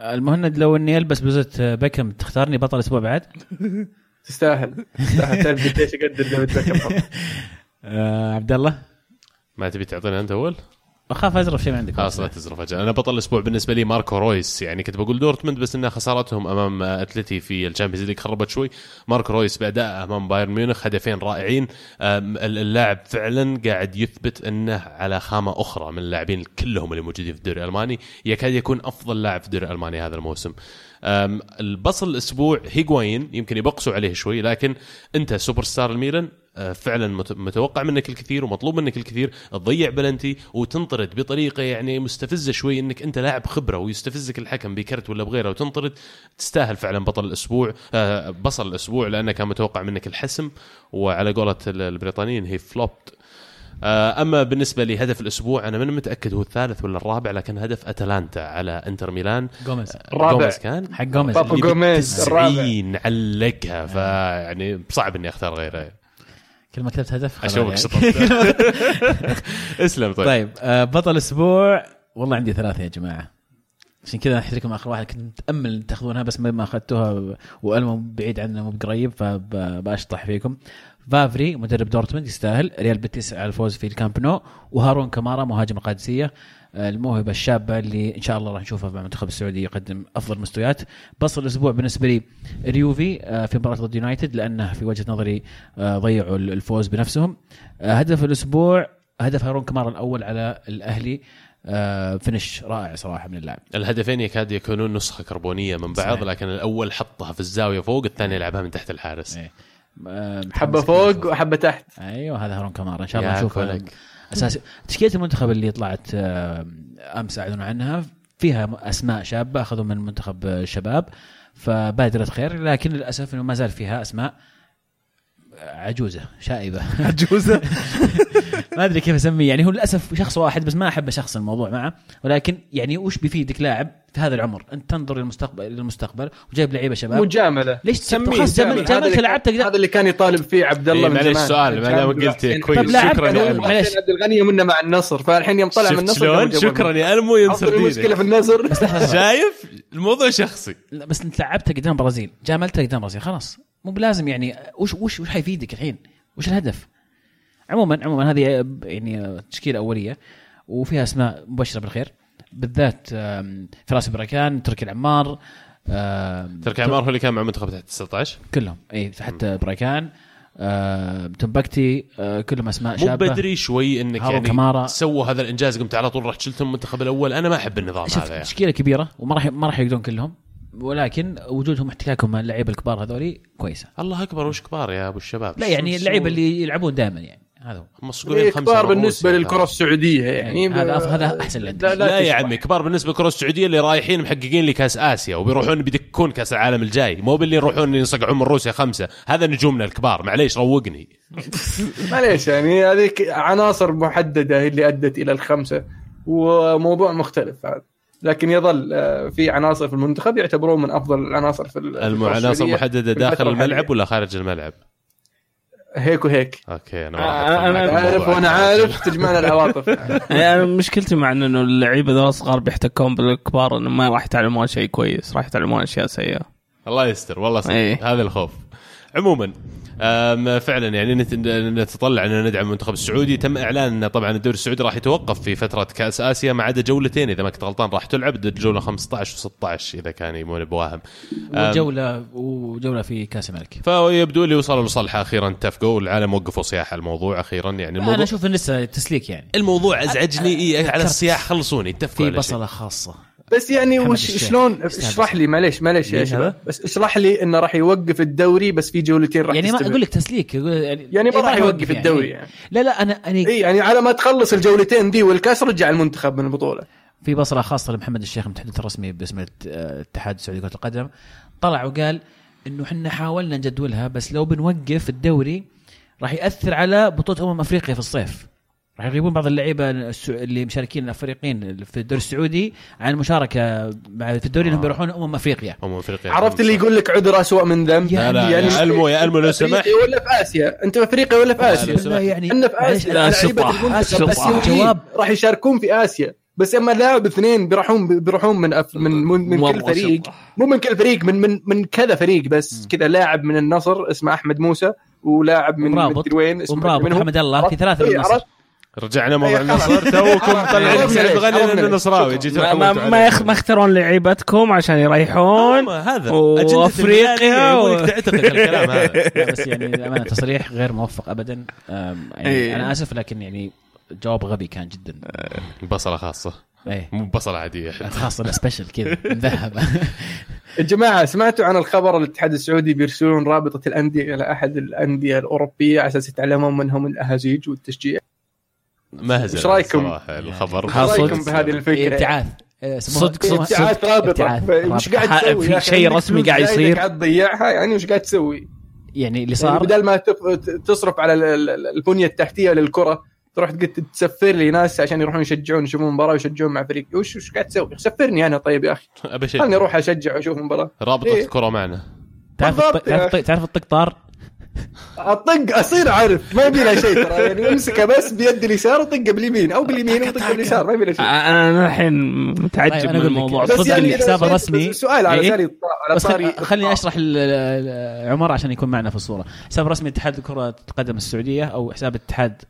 المهند لو إني ألبس بلوزه بيكم تختارني بطل الأسبوع بعد؟ تستاهل. تستاهل. تعرف قديش يقدر ديفيد بيكهام آه عبد الله. ما تبي تعطينا أنت أول؟ أخاف أزرف شيء ما عندك. خلاص لا تزرف أجل. أنا بطل الأسبوع بالنسبة لي ماركو رويس. يعني كنت بقول دورتموند بس إنها خسارتهم أمام أتلتي في ال Champions League. خربت شوي. ماركو رويس بأداء أمام بايرن ميونخ. هدفين رائعين. اللاعب فعلا قاعد يثبت إنه على خامة أخرى من اللاعبين كلهم اللي موجودين في الدوري الألماني. يكاد يكون أفضل لاعب في الدوري الألماني هذا الموسم. البصل الأسبوع هيغوايين يمكن بيقسوا عليه شوي لكن أنت سوبر ستار الميلان. فعلا مت- متوقع منك الكثير ومطلوب منك الكثير. تضيع بلنتي وتنطرد بطريقة يعني مستفزة شوي إنك أنت لاعب خبرة ويستفزك الحكم بكرت ولا بغيره وتنطرد. تستاهل فعلا بطل الأسبوع آه، بصل الأسبوع لأنه كان متوقع منك الحسم وعلى قولة ال- البريطانيين هي flopped آه، أما بالنسبة لهدف الأسبوع أنا مو متأكد هو الثالث ولا الرابع لكن هدف أتلانتا على إنتر ميلان. جوميز. الرابع. جوميز كان؟ حق جوميز. بابا جوميز الرابع 90 علقها فيعني صعب إني أختار غيره. كل ما كتبت هدف خلاص أشوفك يعني. شطبت اسلم طيب, طيب آه بطل الأسبوع. والله عندي ثلاثة يا جماعة. عشان كذا اخترتكم آخر واحد كنت متأمل تاخذونها بس ما أخذتوها وألمو بعيد عنا مو بقريب فبشطح فيكم. فافري مدرب دورتموند يستاهل. ريال بيتيس على الفوز في الكامب نو. وهارون كمارا مهاجم القادسيه الموهبة الشابة اللي إن شاء الله راح نشوفها مع المنتخب السعودي يقدم أفضل مستويات. بصل الأسبوع بالنسبة لي اليوفي آه، في مباراة ضد يونايتد لأنه في وجهة نظري آه، ضيعوا الفوز بنفسهم. آه، هدف الأسبوع هدف هارون كمارا الأول على الأهلي. آه، finish رائع صراحة من اللاعب. الهدفين يكاد يكونون نسخة كربونية من بعض صحيح. لكن الأول حطها في الزاوية فوق الثاني لعبها من تحت الحارس. إيه. آه، حبه فوق. وحبة تحت. أيوه هذا هارون كمارا إن شاء الله يا نشوف كولك. أساس تشكيلة المنتخب اللي طلعت آه، أمس أعلنوا عنها فيها أسماء شابة أخذوا من منتخب الشباب فبادرة خير لكن للأسف إنه ما زال فيها أسماء عجوزة شائبة. عجوزة؟ ما أدري كيف أسميه يعني هو للأسف شخص واحد بس ما أحب شخص الموضوع معه ولكن يعني وش بيفيدك لاعب في هذا العمر؟ أنت تنظر للمستقبل للمستقبل وجايب لعيبة شباب. مجاملة. ليش سميه خلاص جامل. جامل هذا اللي هذا اللي كان يطالب فيه عبد الله إيه، من معليش زمان. سؤال ما دام قلت كويس. شكرا يا. معليش. عبد الغني منا مع النصر فالحين يوم طلع من النصر شكرا. يا ألمو ينصر أصل المشكلة في دينك النصر شايف؟ الموضوع شخصي. لا بس أنت لعبتها قدام البرازيل جاملتها قدام البرازيل خلاص. مو بلازم يعني وش وش وش حيفيدك الحين؟ وش الهدف؟ عموما عموما هذه يعني تشكيلة أولية وفيها أسماء مبشرة بالخير بالذات فراس بركان تركي العمار تركي عمار هو اللي كان مع منتخب تحت 19 كلهم إي حتى برايكان آه تمبكتي آه كلهم أسماء مو شابة بدري شوي إنك يعني كمارا. سووا هذا الإنجاز قمت على طول رحت شلتهم المنتخب الأول أنا ما أحب النظام هذا يعني. تشكيلة كبيرة وما راح ما راح يقدرون كلهم ولكن وجودهم احتكاكهم مع اللعيبة الكبار هذولي كويسة. الله أكبر وش كبار يا أبو الشباب؟ لا يعني اللعيبة اللي يلعبون دائما يعني. هذا هو. مصقولين إيه، خمسة كبار بالنسبة يا للكرة السعودية يعني. هذا هذا أحسن اللي لا, لا, لا, يا. عمي كبار بالنسبة للكره السعودية اللي رايحين محققين لكاس آسيا وبيروحون بيدكون كأس العالم الجاي. مو باللي يروحون ينصقعون من روسيا خمسة. هذا نجومنا الكبار. معليش روقني. معليش يعني هذيك عناصر محددة هي اللي أدت إلى الخمسة وموضوع مختلف. هذا لكن يظل آه، في عناصر في المنتخب يعتبرون من أفضل العناصر في ال- العناصر محدده داخل الملعب. ولا خارج الملعب؟ هيك وهيك. أوكي أنا آه، في عارف. وأنا عارف تجمعنا العواطف. يعني أنا مشكلتي مع إنه اللعيبة ذول الصغار بيحتكون بالكبار إنه ما راح يتعلمون شيء كويس راح يتعلمون أشياء سيئة. الله يستر والله صدق إيه. هذا الخوف. عموما. فعلا يعني نت- نتطلع أن ندعم المنتخب السعودي. تم إعلان أن طبعا الدوري السعودي راح يتوقف في فترة كأس آسيا ما عدا جولتين. إذا ما كنت غلطان راح تلعب الجوله 15 و16 إذا كان يبون بواهم. وجوله وجولة في كأس الملك. فيبدو لي وصلوا لصالحه أخيرا اتفقوا والعالم وقفوا صياح الموضوع أخيرا. يعني أنا الموضوع أشوف انه لسه تسليك يعني. الموضوع أزعجني. إيه على الصياح خلصوني. اتفقوا في. بصلة خاصة. بس يعني وش. شلون اشرح لي معليش معليش يا شباب؟ بس اشرح لي انه راح يوقف الدوري بس في جولتين راح يعني ما. أقول لك تسليك يعني, يعني ما إيه، راح يوقف يعني. الدوري يعني لا لا أنا أنا اي يعني على ما تخلص الجولتين دي والكاس رجع المنتخب من البطولة في بصرة خاصة لمحمد الشيخ المتحدث الرسمي باسم الات- الاتحاد السعودي لكرة القدم طلع وقال إنه إحنا حاولنا نجدولها بس لو بنوقف الدوري راح يأثر على بطولة أمم أفريقيا في الصيف راح يغيبون بعض اللعيبة اللي مشاركين الأفريقيين في الدوري السعودي عن المشاركه مع في الدوري إنهم بيروحون أمم أفريقيا هم أفريقيا عرفت اللي يقول لك عذر اسوء من ذنب لا لا يعني يا ألمو يا ألمو لو سمحت أفريقيا ولا في آسيا انت في أفريقيا ولا في آسيا. لا يعني إحنا في اسيا. آسيويين جواب. راح يشاركون في آسيا بس أما لاعب اثنين بيروحون بيروحون من أف من من, من كل فريق. مو من كل فريق من من من كذا فريق بس كذا لاعب من النصر اسمه أحمد موسى ولاعب من. مدري وين اسمه ومرابط. محمد الله في ثلاثة من إيه، النصر عرفت؟ رجعنا موضوع إيه،. النصر. توكم طلعين سعد غني لأنه ليش. نصراوي. جيتوا ما, ما, ما, عليه. يخ... ما يختارون لعيبتكم عشان يريحون. هذا. و- أجندة وأفريقيا. الميلانية و- تعتقد الكلام هذا. بس يعني للامانه تصريح غير موفق ابدا. يعني إيه. أنا آسف لكن يعني جواب غبي كان جدا. بصله خاصة. إيه. مو بصلة عادية. خاصة سبيشل كذا مذهبه يا جماعة سمعتوا عن الخبر الاتحاد السعودي بيرسلون رابطة الأندية إلى أحد الأندية الأوروبية على أساس يتعلمون منهم الأهازيج والتشجيع؟ مهزلة إيش رأيكم؟ صراحة الخبر إيش. رأيكم بهذه الفكرة؟ إبتعاث إيه، صدق سموها- إبتعاث رابطه. وش قاعد تسوي في؟ شيء رسمي قاعد يصير؟ قاعد تضيعها يعني وش قاعد تسوي؟ يعني اللي صار صار بدل ما تصرف على ال- ال- البنية التحتية للكرة تروح قلت تسفر لي ناس عشان يروحون يشجعون يشوفون مباراة ويشجعون مع فريق وش وش قاعد تسوي؟ سفرني أنا طيب يا أخي ابى خلني أروح أشجع وأشوف مباراة رابطة إيه. الكره معنا تعرف تعرف الطقطار أطق أصير اعرف ما يبي لها شيء ترى. يعني امسكها بس بيد اليسار وطقه باليمين أو باليمين وطقه باليسار ما يبي لها شيء. أنا الحين طيب، متعجب أنا من الموضوع. بس صدق يعني الحساب بس- الرسمي- سؤال على إيه؟ طاري على خل- خليني أشرح عمر عشان يكون معنا في الصورة. حساب رسمي اتحاد كره القدم السعودية أو حساب اتحاد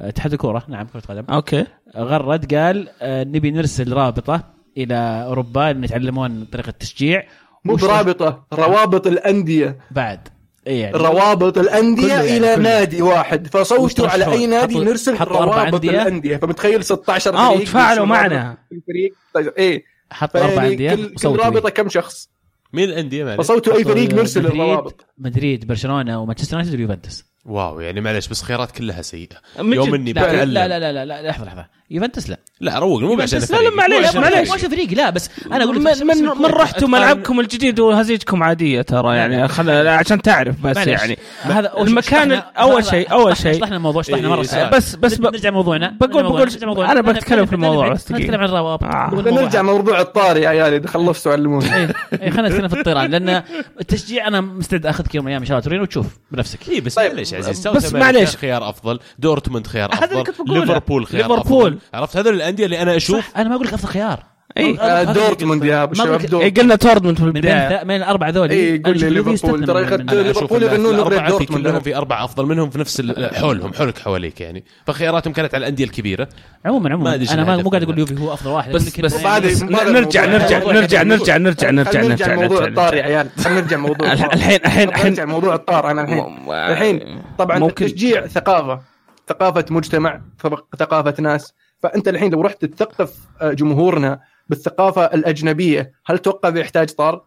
اتحاد الكورة. نعم كرة قدم. أوكي. غرد قال آه، نبي نرسل رابطة إلى أوروبا إن يتعلمون طريقة تشجيع. مو وش- برابطة روابط الأندية. بعد. يعني روابط الأندية يعني، إلى كله. نادي واحد. فصوتوا على أي؟ نادي حطوا- نرسل حطوا أربع روابط أندية. الأندية. فمتخيل 16 آه فريق وتفاعلوا معنا. الفريق. طيب إيه. حط أربع أندية. كل, كل رابطة. كم شخص؟ مين الأندية معلش فصوتوا أي حطوا فريق نرسل مدريد- الروابط. مدريد برشلونة ومانشستر يونايتد ويوفنتوس واو يعني معلش بس خيارات كلها سيئة. يوم. إني لا بتعلم. لا لا لا لا, لا لحظة لحظة. يوفنتوس لا لا روق مو عشان لا، لا، فريق. معليش، مو عشان معليش. فريق. لا بس أنا أقول لك من من, رحتوا ملعبكم الجديد وهزيجكم عادية ترى يعني خل... عشان تعرف بس معليش. يعني هذا المكان أول شيء أول شيء شطحنا الموضوع شطحنا إيه، مرة إيه،. بس بس ب... نرجع موضوعنا بقول- بقول- نبدأ- بتكلم في الموضوع. بس. نتكلم عن الروابط آه. نرجع. موضوع الطاري يا عيال إذا خلصتوا علموني إيه إيه، خلينا نتكلم في الطيران لأن التشجيع أنا مستعد اخذك يوم من الأيام ان شاء الله تورين وتشوف بنفسك اي بس طيب، معليش يا عزيز بس معليش. خيار أفضل دورتموند خيار أفضل. ليفربول خيار ليفربول. عرفت؟ هذول الأندية اللي أنا أشوف صح أنا ما أقول لك أفضل خيار. إي آه، دورتموند يا ابو الشباب دورتموند قلنا دورتموند في البداية. من الاربع ذول. إي قول لي ليفربول ترى ليفربول يغنون نغري دورتموند. كلهم في أربعة أفضل منهم في نفس حولهم حولك حواليك يعني. فخياراتهم كانت على الأندية الكبيرة. عموما عموما. أنا مو قاعد أقول يوفي هو أفضل واحد بس بس يعني نرجع نرجع نرجع نرجع نرجع نرجع نرجع موضوع الطار يا عيال. نرجع موضوع الحين الحين الحين نرجع موضوع الطار. أنا الحين الحين طبعا تشجيع ثقافة. ثقافه مجتمع ثقافه ناس فأنت الحين لو رحت تثقف آه، جمهورنا بالثقافة الأجنبية هل توقع بيحتاج طار؟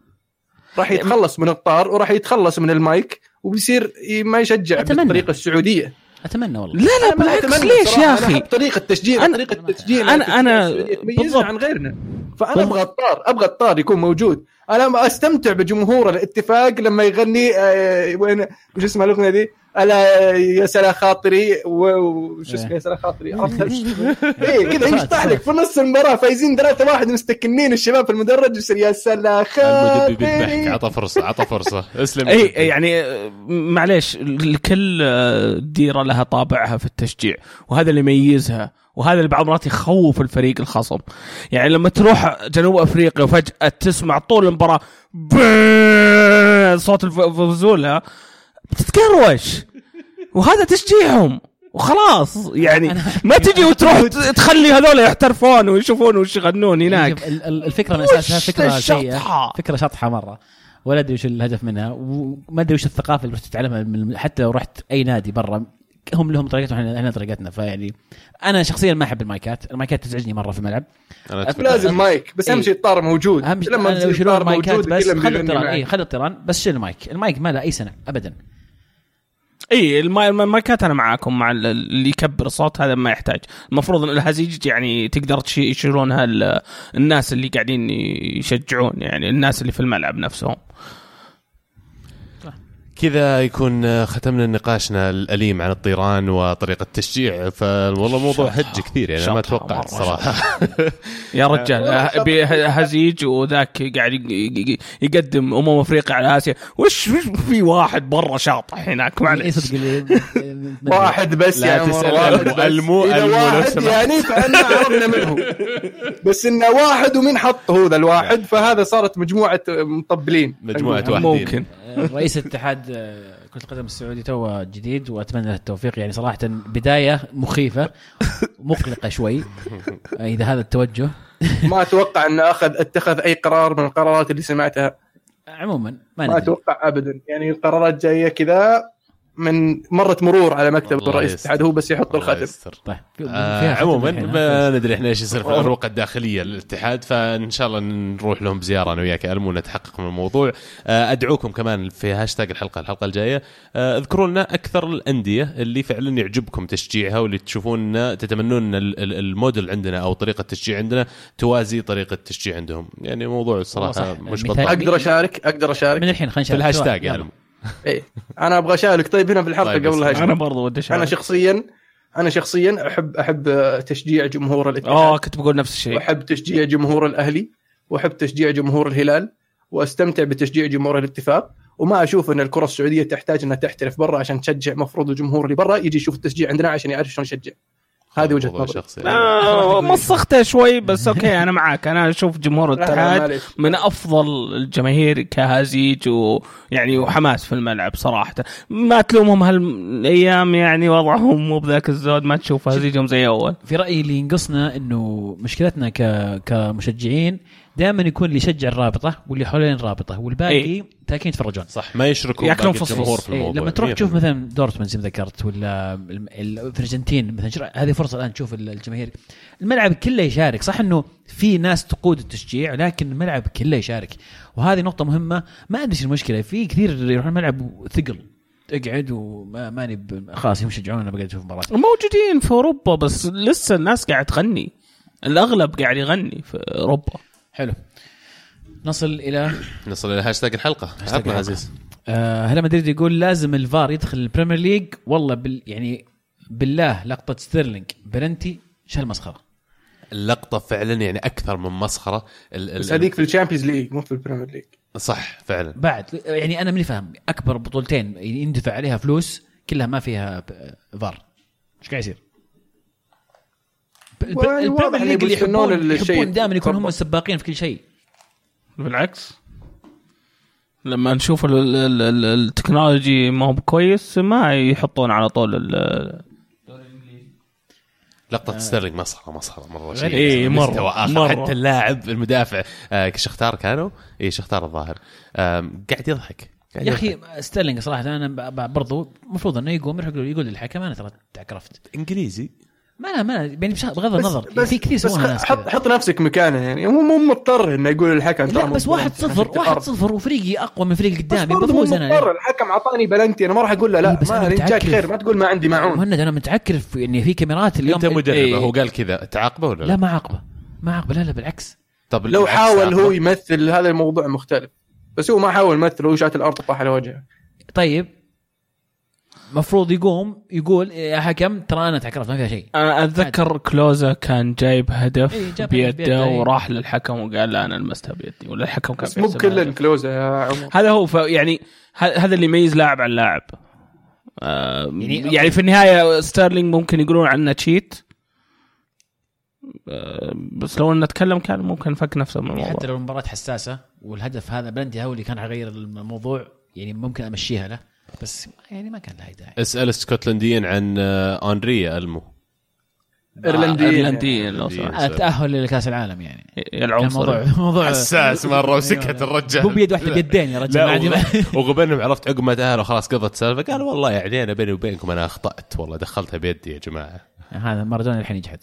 راح يعني يتخلص من الطار وراح يتخلص من المايك وبيصير ما يشجع أتمنى. بالطريقة السعودية. أتمنى والله. لا لا بالعكس ليش يا أخي؟ طريقة تشجيع طريقة التشجيع أنا أنا بالضبط. عن غيرنا. فأنا أبغى الطار أبغى الطار يكون موجود. أنا أستمتع بجمهور الاتفاق لما يغني آه، وين وش اسمها الأغنية دي؟ ألا يسرى خاطري وش اسمه يسرى خاطري اي إيه، كذا يشطح لك؟ في نص المباراة فايزين 3 واحد مستكنين الشباب في المدرج يصير يا سلام خاطري. عطى فرصة عطى فرصة. اسلم. اي يعني معليش كل آه، ديرة لها طابعها في التشجيع وهذا اللي يميزها وهذا اللي بعض المرات يخوف الفريق الخصم. يعني لما تروح جنوب أفريقيا وفجأة تسمع طول المباراة صوت الفزولها بتتكروش وهذا تشجيعهم. وخلاص يعني ما تجي يعني وتروح تخلي هذول يحترفون ويشوفون وش يغنون يعني هناك. الفكرة من اساسها فكرة سيئة. فكرة شطحة مرة. ولا أدري وش الهدف منها. وما أدري وش الثقافة اللي رحت تتعلمها حتى لو رحت أي نادي برا هم لهم طريقتهم إحنا طريقتنا. فيعني أنا شخصيا ما أحب المايكات، المايكات تزعجني مرة في الملعب. أنا لازم مايك بس أهم إيه. شيء الطار موجود. أهم شيء لما يشيلون المايكات بس خلي الطيران. اي خلي الطيران. بس شيل ال mic، ال mic ما له أي سنة ابدا. إي الماي- المايكات أنا معاكم مع ال- اللي يكبر الصوت هذا ما يحتاج. المفروض إن الهزيج يعني تقدر يشيلونها ال- الناس اللي قاعدين يشجعون يعني الناس اللي في الملعب نفسهم. كذا يكون ختمنا نقاشنا الأليم عن الطيران وطريقة التشجيع. فوالله الموضوع هج كثير يعني ما توقعت مرة الصراحه يا رجال أبي هزيج وذاك قاعد يقدم أمم أفريقيا على آسيا. وش في واحد برا شاطح هناك؟ اي معلش واحد بس يا عمر المو- واحد. يعني فاحنا عرفنا منه. بس انه واحد ومين حط هو ذا الواحد فهذا صارت مجموعة مطبلين. مجموعة واحدين. ممكن رئيس اتحاد آه، كرة القدم السعودي تو جديد وأتمنى له التوفيق. يعني صراحة بداية مخيفة مقلقة شوي آه، إذا هذا التوجه. ما أتوقع انه أخذ اتخذ أي قرار من القرارات اللي سمعتها. عموما ما ما أتوقع ابدا. يعني القرارات جاية كذا من مره مرور على مكتب الله رئيس يستر. الاتحاد هو بس يحط يستر. طيب. في- آه عموما ما؟ ندري إحنا إيش يصير في العروق الداخلية للاتحاد فإن شاء الله نروح لهم بزيارة أنا وياك يا ألمو ونتحقق من الموضوع. آه أدعوكم كمان في هاشتاج الحلقة الحلقة الجاية. آه اذكروا لنا أكثر الأندية اللي فعلا يعجبكم تشجيعها واللي تشوفون إن- تتمنون ان ال- ال- الموديل عندنا أو طريقة التشجيع عندنا توازي طريقة التشجيع عندهم. يعني موضوع الصراحه. مش بالضبط أقدر أشارك؟ أقدر أشارك؟ من الحين خلينا في الهاشتاج يا ألمو. إيه. أنا أبغى أشارك. طيب هنا في الحلقة طيب، قبل أنا برضو ودي أنا. شخصيا أنا شخصيا أحب أحب تشجيع جمهور آه الاتحاد كنت بقول نفس الشيء. وأحب تشجيع جمهور الأهلي. وأحب تشجيع جمهور الهلال. وأستمتع بتشجيع جمهور الاتفاق. وما أشوف أن الكرة السعودية تحتاج أنها تحترف برا عشان تشجع مفروض الجمهور اللي برا يجي يشوف التشجيع عندنا عشان يعرف شلون يشجع. هذه وجهة نظري. شخصي آه مسختها شوي بس أوكي أنا معاك. أنا أشوف جمهور لا، لا، الاتحاد. من أفضل الجماهير كهازيج ويعني وحماس في الملعب صراحة. ما تلومهم هالأيام يعني وضعهم مو بذاك الزود. ما تشوف هازيجهم زي أول. في رأيي اللي ينقصنا إنه مشكلتنا ك... كمشجعين دائما يكون اللي يشجع الرابطة واللي حوالين الرابطة والباقي إيه. تاكين يتفرجون. صح ما يشركوا يأكلون. الجمهور في إيه الموضوع. لما تروح 100%. تشوف مثلا دورتموند زي ما ذكرت ولا الارجنتين مثلا شر- هذه فرصة الآن تشوف ال- الجماهير. الملعب كله يشارك. صح إنه في ناس تقود التشجيع لكن الملعب كله يشارك. وهذه نقطة مهمة. ما أدري المشكلة. في كثير يروح الملعب ثقل اقعد وما ماني ب- خلاص هم يشجعون أنا بقعد أشوف مباراة. موجودين في أوروبا بس لسه الناس قاعد تغني. الأغلب قاعد يغني في أوروبا. حلو. نصل إلى نصل إلى هاشتاج الحلقة. هاشتاج. عزيز آه هلا مدريد يقول لازم الفار يدخل ال Premier League. والله بال يعني بالله لقطة ستيرلينج. بلنتي شو هالمسخره اللقطة فعلا يعني أكثر من مسخرة. ال ال بس هذيك في الشامبيونز ليج مو في ال Premier League. صح فعلا. بعد يعني أنا ماني فاهم. أكبر بطولتين يندفع عليها فلوس كلها ما فيها فار. إيش قاعد يصير؟ ال Premier League اللي يحبون الشيء يحبون دائما يكون هم. السباقين في كل شيء. بالعكس. لما نشوف ال- ال- ال- ال technology ما هو كويس ما يحطون على طول ال- لقطة ستيرلينج مسخره مسخره مرة شيء إيه، مرة، مستوى آخر. مرة. حتى اللاعب المدافع آه شختار كانوا؟ اي شختار الظاهر. آم، قاعد يضحك. قاعد يا. أخي ستيرلينج صراحة أنا ب- ب- برضو المفروض إنه يقوم يقول للحكم أنا ترى تعكرفت. إنجليزي. ما لا ما لا يعني بغض النظر بس في كثير بس يسوونها ناس حط. حط نفسك مكانه يعني هو مو مضطر إنه يقول الحكم ترى لا بس واحد صفر واحد. صفر وفريقي أقوى من فريق قدامي بفوز أنا مضطر الحكم اعطاني بلنتي أنا ما راح أقول له إيه، لا بس ما جاك. خير ما تقول ما عندي معون مهند أنا متعكر في يعني في كاميرات اليوم أنت مدرب إيه. هو قال كذا تعاقبه ولا لا لا؟ ما عاقبه ما عاقبه لا لا بالعكس طب لو حاول. هو يمثل هذا الموضوع مختلف بس هو ما حاول يمثل هو شات الأرض طاح على وجهه طيب مفروض يقوم يقول يا حكم ترى أنا تعكرت ما فيها شيء. أنا أتذكر كلوزا كان جايب هدف إيه، جاب هدف بيده بيده، إيه. وراح للحكم وقال لا أنا لمستها بيدي. ولا الحكم كان بس مو بكل هدف. الكلوزه يا عمر. هذا هو ف- يعني ه- هذا اللي يميز لاعب عن لاعب. آه يعني- يعني, في النهاية ستيرلينج ممكن يقولون عنه cheat آه بس لو نتكلم كان ممكن فك نفسه من الموضوع. حتى لو المباراة حساسة والهدف هذا بلنتي هو اللي كان حيغير الموضوع يعني ممكن أمشيها له. بس يعني ما كان لها داعي. اسأل اسكتلنديين عن آه، هنري ألمو. إيرلنديين. إيرلنديين لو التأهل لكاس العالم يعني. العنصر. موضوع حساس مره وسكت الرجال. مو بيد واحدة بيدين يا رجل لا ما عندي وغ- وغبا انهم عرفت عقب ما تأهلوا خلاص قضت السالفه قال والله يعني أنا بيني وبينكم أنا أخطأت والله دخلتها بيدي يا جماعة. هذا مارادونا الحين يجحد.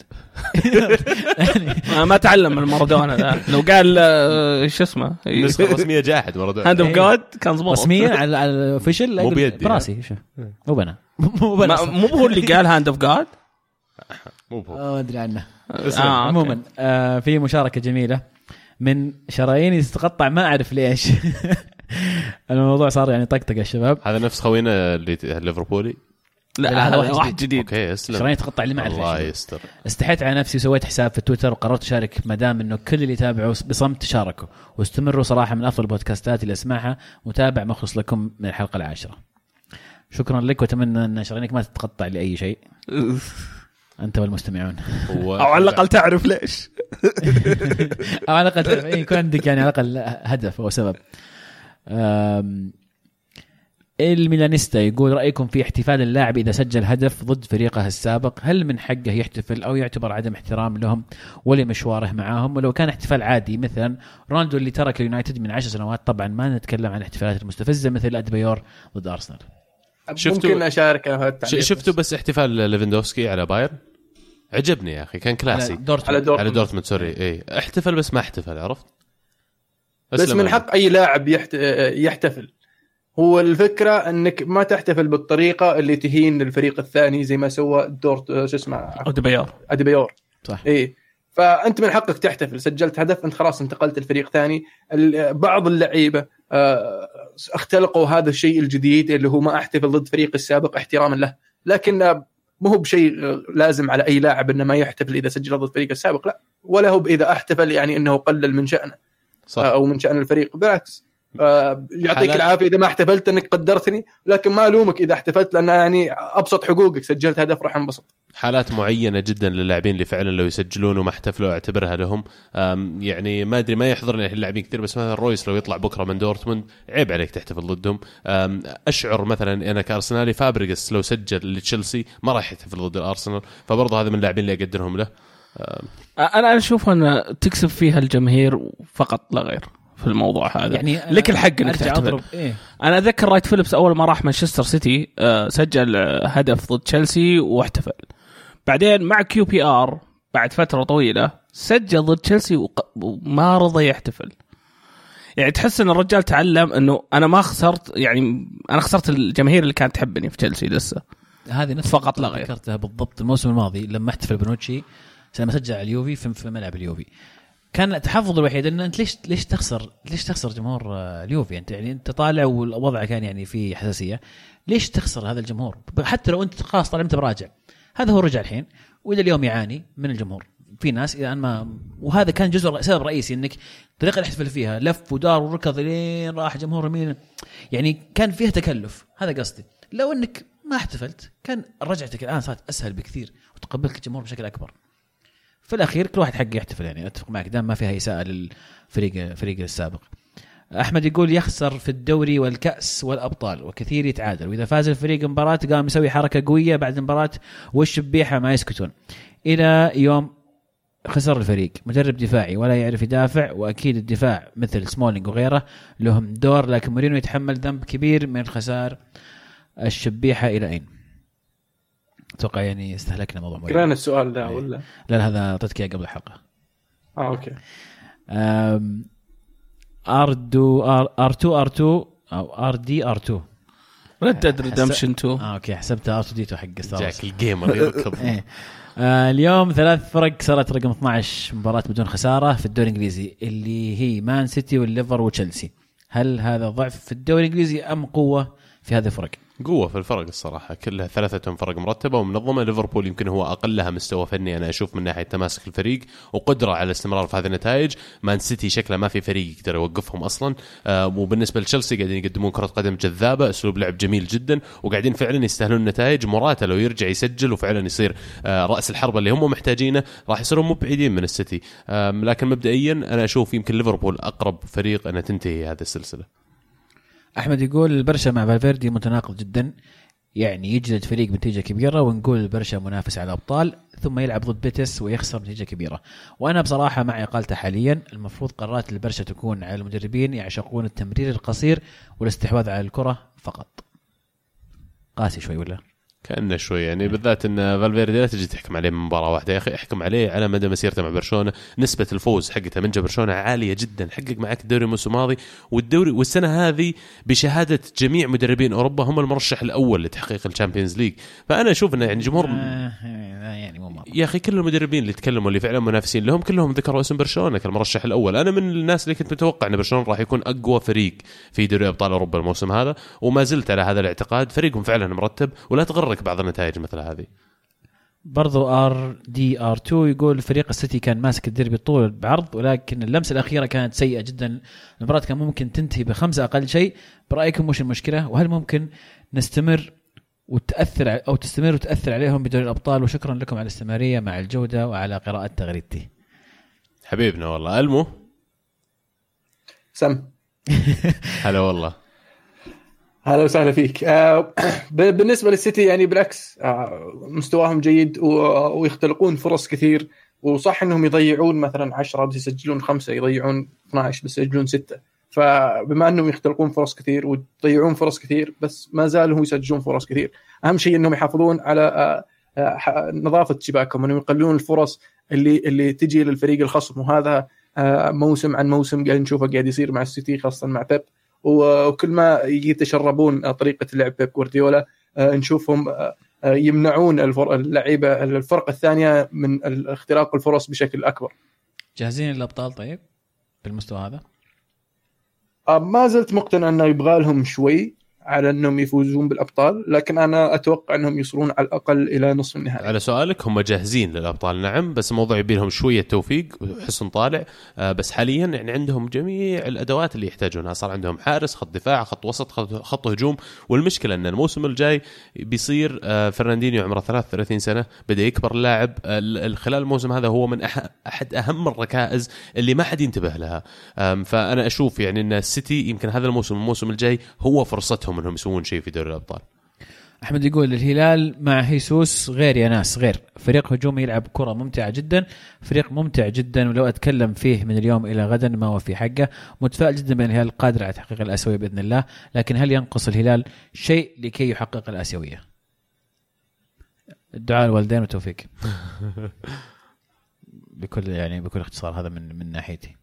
ما, ما تعلم من مارادونا ذا. لو قال آه، شو اسمه؟ النسخه الرسميه جاحد مارادونا. hand of. God كان زبط رسميا على على ال official مو بيدي، براسي شو؟ مو بنا. مو بنا. مو هو اللي قال hand of God مو آه، ما أدري عنه. آه، عموما آه في مشاركة جميلة من شراييني تتقطع ما أعرف ليش. الموضوع صار يعني طقطقة الشباب هذا نفس خوينا اللي الليفربولي لا هذا واحد واحد. جديد. أوكي اسلم شراييني تقطع اللي ما اعرف الله. يستر. استحيت على نفسي وسويت حساب في تويتر وقررت أشارك ما دام إنه كل اللي يتابعوا بصمت تشاركوا. واستمروا صراحة من أفضل البودكاستات اللي أسمعها. متابع مخلص لكم من الحلقة العاشرة. شكرا لك وأتمنى أن شرايينك ما تتقطع لأي شيء. انت والمستمعون أو على الأقل تعرف ليش. أو على الأقل تعرف- يكون عندك يعني على الأقل هدف أو سبب. الميلانيستا يقول رأيكم في احتفال اللاعب إذا سجل هدف ضد فريقه السابق؟ هل من حقه يحتفل أو يعتبر عدم احترام لهم ولمشواره معاهم؟ ولو كان احتفال عادي مثلا رونالدو اللي ترك اليونايتد من عشر سنوات طبعا ما نتكلم عن الاحتفالات المستفزة مثل أديبايور ضد أرسنال. شفتوا- ممكن أشارك شفتوا بس احتفال ليفندوفسكي على بايرن؟ عجبني يا أخي كان classy. على دورتموند. على دور على دورتموند sorry. إي. احتفل بس ما احتفل عرفت؟ بس من. حق أي لاعب يحت... يحتفل. هو الفكرة أنك ما تحتفل بالطريقة اللي تهين الفريق الثاني زي ما سوى دورت شو اسمه؟ أديبايور. أديبايور صح. إيه. فأنت من حقك تحتفل. سجلت هدف أنت خلاص انتقلت لفريق ثاني. ال- بعض اللعيبة آه، اختلقوا هذا الشيء الجديد اللي هو ما أحتفل ضد فريقي السابق احتراما له. لكن آه، مو هو بشيء آه، لازم على أي لاعب إنه ما يحتفل إذا سجل ضد فريقه السابق لا. ولا هو اذا أحتفل يعني إنه قلل من شأنه. صح. أو من شأن الفريق. بالعكس. آه، يعطيك حالات- العافية إذا ما احتفلت إنك قدرتني لكن ما ألومك إذا احتفلت لأن يعني أبسط حقوقك سجلت هدف راح انبسط حالات معينة جدا للاعبين اللي فعلا لو يسجلون وما احتفلوا أعتبرها لهم. يعني ما أدري ما يحضرني الحين لاعبين كثير بس مثلا رويس لو يطلع بكرة من دورتموند عيب عليك تحتفل ضدهم. أشعر مثلا أنا كأرسنالي فابريجاس لو سجل لتشيلسي ما راح يحتفل ضد الأرسنال فبرضه هذا من اللاعبين اللي أقدرهم له. أنا أشوف أن تكسب فيها الجماهير فقط لا غير. في الموضوع هذا. يعني لك الحق إنك أضرب. إيه. أنا اتذكر رايت فيليبس أول ما راح مانشستر سيتي آه، سجل هدف ضد تشيلسي واحتفل. بعدين مع QPR بعد فترة طويلة سجل ضد تشيلسي وما رضى يحتفل. يعني تحس إن الرجال تعلم إنه أنا ما خسرت يعني أنا خسرت الجماهير اللي كانت تحبني في تشيلسي لسه. هذه نفس فقط لا غير. ذكرتها بالضبط الموسم الماضي لما احتفل بونوتشي لما سجل على اليوفي في, في ملعب اليوفي. كان التحفظ الوحيد إن أنت ليش ليش تخسر ليش تخسر جمهور آه، اليوفي؟ أنت يعني أنت طالع والوضع كان يعني فيه حساسية. ليش تخسر هذا الجمهور؟ حتى لو أنت خلاص طالع أنت براجع هذا هو رجع الحين وإلى اليوم يعاني من الجمهور. في ناس إذا ما وهذا كان جزء سبب رئيسي إنك الطريقة اللي احتفل فيها لف ودار وركض لين راح جمهور مين يعني كان فيها تكلف. هذا قصدي. لو إنك ما احتفلت كان رجعتك الآن صارت أسهل بكثير وتقبلت الجمهور بشكل أكبر. في الأخير كل واحد حقه يحتفل يعني أتفق معك. دام ما فيها إساءة للفريق فريق السابق. أحمد يقول يخسر في الدوري والكأس والأبطال وكثير يتعادل. وإذا فاز الفريق مباراه قام يسوي حركة قوية بعد المباراة والشبيحة ما يسكتون. إلى يوم خسر الفريق. مدرب دفاعي ولا يعرف يدافع وأكيد الدفاع مثل سمولينج وغيره لهم دور لكن مورينو يتحمل ذنب كبير من خسار الشبيحة إلى أين؟ أتوقع يعني استهلكنا موضوع مورينو قرانا السؤال ده إيه. ولا لا لا، هذا اعطيتك اياه قبل الحلقة آه okay R دو R 2 R 2 أو RDR 2 Red Dead Redemption 2 آه okay حسبتها R2-D2 حق Star. جاك ال gamer يركض إيه. آه اليوم ثلاث فرق كسرت رقم 12 مباراة بدون خسارة في الدوري الإنجليزي اللي هي مان سيتي والليفر وتشيلسي هل هذا ضعف في الدوري الإنجليزي أم قوة في هذه الفرق؟ قوة في الفرق الصراحة. كلها ثلاثتهم فرق مرتبة ومنظمة. ليفربول يمكن هو أقلها مستوى فني أنا أشوف من ناحية تماسك الفريق وقدرة على الاستمرار في هذه النتائج. مان سيتي شكله ما في فريق يقدر يوقفهم أصلا. آه وبالنسبة لتشيلسي قاعدين يقدمون كرة قدم جذابة أسلوب لعب جميل جدا وقاعدين فعلا يستاهلون النتائج. موراتا لو يرجع يسجل وفعلا يصير آه رأس الحربة اللي هم محتاجينه راح يصيرون مو بعيدين من السيتي. لكن مبدئيا أنا أشوف يمكن ليفربول أقرب فريق أنها تنتهي هذه السلسلة. أحمد يقول البرشا مع فالفيردي متناقض جدا. يعني يجلد فريق بنتيجة كبيرة ونقول البرشا منافس على الأبطال ثم يلعب ضد بيتس ويخسر بنتيجة كبيرة. وأنا بصراحة مع إقالته حاليا. المفروض قرارات البرشا تكون على المدربين يعشقون التمرير القصير والاستحواذ على الكرة فقط. قاسي شوي ولا؟ كأنه شوي يعني بالذات إن فالفيردي لا تجي تحكم عليه من مباراة واحدة. يا أخي احكم عليه على مدى مسيرته مع برشلونة. نسبة الفوز حقته من برشلونة عالية جدا. حقق معك الدوري الموسم الماضي والدوري والسنة هذه بشهادة جميع مدربين أوروبا هم المرشح الأول لتحقيق ال Champions League. فأنا أشوف انه يعني جمهور آه يعني مو. يا أخي كل المدربين اللي تكلموا اللي فعلا منافسين لهم كلهم ذكروا اسم برشلونة كالمرشح الأول. أنا من الناس اللي كنت متوقع إن برشلونة راح يكون أقوى فريق في دوري أبطال أوروبا الموسم هذا وما زلت على هذا الاعتقاد. فريقهم فعلا مرتب ولا تغرك بعض النتائج مثل هذه؟ برضو RDR 2 يقول فريق السيتي كان ماسك الديربي طول بعرض ولكن اللمسة الأخيرة كانت سيئة جدا. المباراة كان ممكن تنتهي بخمسة أقل شيء. برأيكم وش المشكلة؟ وهل ممكن نستمر وتأثر أو تستمر وتأثر عليهم بدوري الأبطال؟ وشكرا لكم على الاستمراريه مع الجودة وعلى قراءة تغريدتي. حبيبنا والله. ألمو؟ سم. هلا والله. أهلا وسهلا فيك. آه، بالنسبة للسيتي يعني بالعكس آه، مستواهم جيد ويختلقون فرص كثير. وصح إنهم يضيعون مثلا 10 بس يسجلون خمسة يضيعون 12 بس يسجلون ستة. فبما إنهم يختلقون فرص كثير ويضيعون فرص كثير بس ما زالوا يسجلون فرص كثير. أهم شيء إنهم يحافظون على آه، نظافة شباكهم إنهم يقللون الفرص اللي اللي تجي للفريق الخصم. وهذا موسم عن موسم قاعد نشوفه قاعد يصير مع السيتي خاصة مع بيب. وكل ما يتشربون طريقة لعب بيب جوارديولا آه، نشوفهم آه، آه، يمنعون اللعيبة الفرق الثانية من اختراق الفرص بشكل أكبر. جاهزين للأبطال طيب؟ بالمستوى هذا؟ ما زلت مقتنع إنه يبغى لهم شوي. على أنهم يفوزون بالأبطال لكن أنا أتوقع أنهم يوصلون على الأقل إلى نصف النهائي. على سؤالك هم جاهزين للأبطال؟ نعم بس الموضوع يبي لهم شوية توفيق وحسن طالع. آه بس حاليا يعني عندهم جميع الأدوات اللي يحتاجونها. صار عندهم حارس خط دفاع خط وسط خط, خط هجوم. والمشكلة إن الموسم الجاي بيصير آه فرناندينيو عمره 33 سنة بدأ يكبر اللاعب آه ال- خلال الموسم هذا هو من أحد أهم الركائز اللي ما حد ينتبه لها. فأنا أشوف يعني إن السيتي يمكن هذا الموسم الموسم الجاي هو فرصتهم. انهم يسوون شيء في دوري الأبطال. أحمد يقول الهلال مع هيسوس غير يا ناس غير. فريق هجومي يلعب كرة ممتعة جدا فريق ممتع جدا ولو أتكلم فيه من اليوم إلى غدا ما هو في حقه. متفائل جدا بأن الهلال قادر على تحقيق الاسيويه بإذن الله لكن هل ينقص الهلال شيء لكي يحقق الاسيويه الدعاء للوالدين والتوفيق بكل يعني بكل اختصار هذا من من ناحيتي.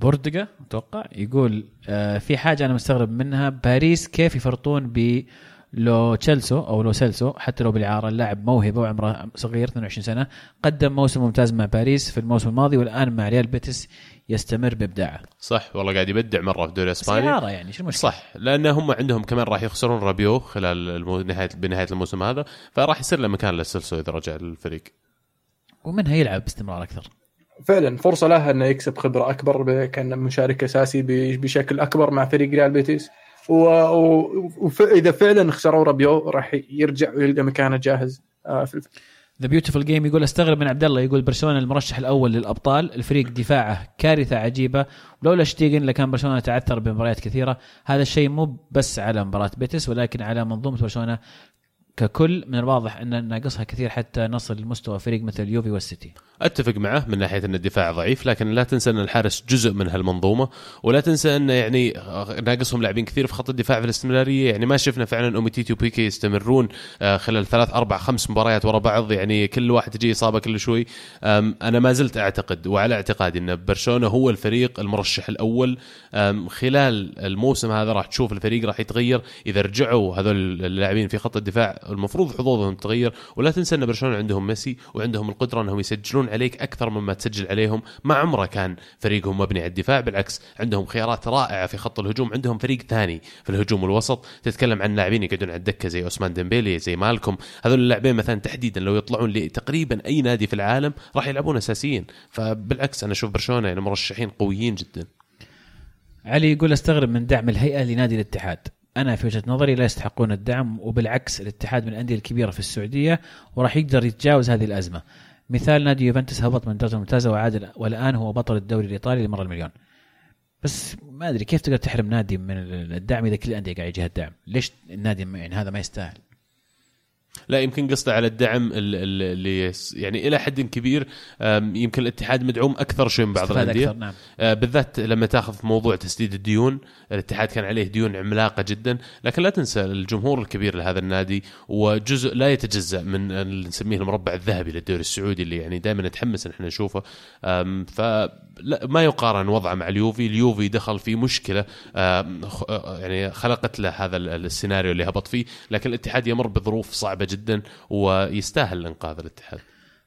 بوردقة أتوقع. يقول آه في حاجة أنا مستغرب منها. باريس كيف يفرطون ب لو تشيلسو أو لو سيلسو حتى لو بالإعارة اللاعب موهبة وعمره صغير 22 سنة قدم موسم ممتاز مع باريس في الموسم الماضي والآن مع ريال بيتس يستمر بإبداعه. صح والله قاعد يبدع مرة في الدوري الاسباني اعاره يعني شو المشكلة؟ صح لأن هم عندهم كمان راح يخسرون رابيو خلال المو... نهايه بنهاية الموسم هذا فراح يصير له مكان للسلسو إذا رجع للفريق ومنها يلعب باستمرار أكثر؟ فعلا فرصة له إنه يكسب خبرة أكبر كان مشارك أساسي بشكل أكبر مع فريق ريال بيتيس. واذا فعلا خسروا رابيو راح يرجع ويلقى مكانه جاهز آه، في The Beautiful Game يقول أستغرب من عبد الله يقول برشلونة المرشح الأول للأبطال الفريق دفاعه كارثة عجيبة. ولولا شتيجن لكان برشلونة تعثر بمباريات كثيرة. هذا الشيء مو بس على مباراة بيتس ولكن على منظومة برشلونة ككل من الواضح أن ناقصها كثير حتى نصل لمستوى فريق مثل اليوفي والسيتي. أتفق معه من ناحية أن الدفاع ضعيف لكن لا تنسى أن الحارس جزء من هالمنظومة ولا تنسى انه يعني ناقصهم لاعبين كثير في خط الدفاع في الاستمرارية. يعني ما شفنا فعلا اوميتيتي وبيكي يستمرون آه، خلال ثلاث أربع خمس مباريات ورا بعض. يعني كل واحد تجي اصابه كل شوي. أنا ما زلت أعتقد وعلى اعتقادي أن برشلونة هو الفريق المرشح الأول. خلال الموسم هذا راح تشوف الفريق راح يتغير. إذا رجعوا هذول اللاعبين في خط الدفاع المفروض حظوظهم تتغير ولا تنسى أن برشلونة عندهم ميسي وعندهم القدرة أنهم يسجلون عليك أكثر مما تسجل عليهم. ما عمره كان فريقهم مبني على الدفاع بالعكس عندهم خيارات رائعة في خط الهجوم عندهم فريق ثاني في الهجوم والوسط تتكلم عن لاعبين يقعدون على الدكة زي أوسمان ديمبيلي زي مالكم هذول اللاعبين مثلا تحديدا لو يطلعون لتقريبا أي نادي في العالم راح يلعبون أساسيين. فبالعكس أنا أشوف برشلونة يعني مرشحين قويين جدا. علي يقول أستغرب من دعم الهيئة لنادي الاتحاد. أنا في وجهة نظري لا يستحقون الدعم وبالعكس الاتحاد من الأندية الكبيرة في السعودية وراح يقدر يتجاوز هذه الأزمة. مثال نادي يوفنتوس هبط من الدرجه الممتازه وعاد والآن هو بطل الدوري الإيطالي لمرة المليون. بس ما أدري كيف تقدر تحرم نادي من الدعم إذا كل الأندية قاعد يجيها الدعم؟ ليش النادي يعني هذا ما يستاهل؟ لا يمكن قصده على الدعم ال- ال- اللي يعني إلى حد كبير يمكن الاتحاد مدعوم أكثر شوي من بعض الأندية. نعم. آه، بالذات لما تأخذ موضوع تسديد الديون الاتحاد كان عليه ديون عملاقة جدا. لكن لا تنسى الجمهور الكبير لهذا النادي وجزء لا يتجزأ من اللي نسميه المربع الذهبي للدوري السعودي اللي يعني دائما نتحمس إن إحنا نشوفه. فلا ما يقارن وضعه مع اليوفي. اليوفي دخل في مشكلة آه، يعني خلقت له هذا ال- السيناريو اللي هبط فيه. لكن الاتحاد يمر بظروف صعبة جدا ويستاهل انقاذ الاتحاد.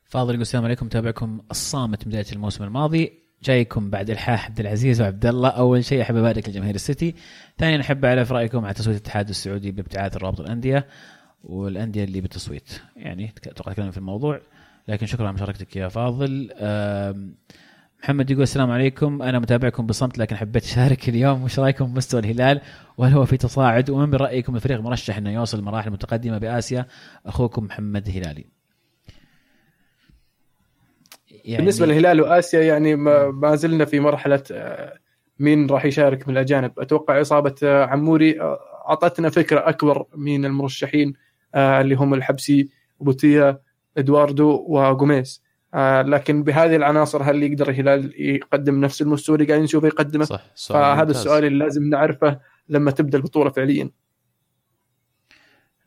فاضل يقول السلام عليكم تابعكم الصامت بداية الموسم الماضي. جايكم بعد الحاح عبد العزيز وعبد الله. أول شيء أحب أبارك لجماهير السيتي. ثانيا أحب أعرف رأيكم على تصويت الاتحاد السعودي بابتعاث رابط الأندية والأندية اللي بالتصويت يعني أتوقع تكلم في الموضوع. لكن شكرا على مشاركتك يا فاضل. محمد يقول السلام عليكم. أنا متابعكم بصمت لكن حبيت أشارك اليوم. وش رأيكم بمستوى الهلال؟ وهل هو في تصاعد؟ ومن برايكم الفريق مرشح إنه يوصل مراحل متقدمة بآسيا؟ أخوكم محمد هلالي. يعني بالنسبة للهلال وآسيا يعني ما, ما زلنا في مرحلة آه، مين راح يشارك من الأجانب. أتوقع إصابة آه، عموري آه، أعطتنا فكرة أكبر من المرشحين اللي هم الحبسي بوتيا إدواردو وجوميز آه، لكن بهذه العناصر هل يقدر الهلال يقدم نفس المستوى اللي قاعدين نشوفه يقدمه؟ صح سؤال فهذا ممتاز. السؤال اللي لازم نعرفه لما تبدأ البطولة فعليا.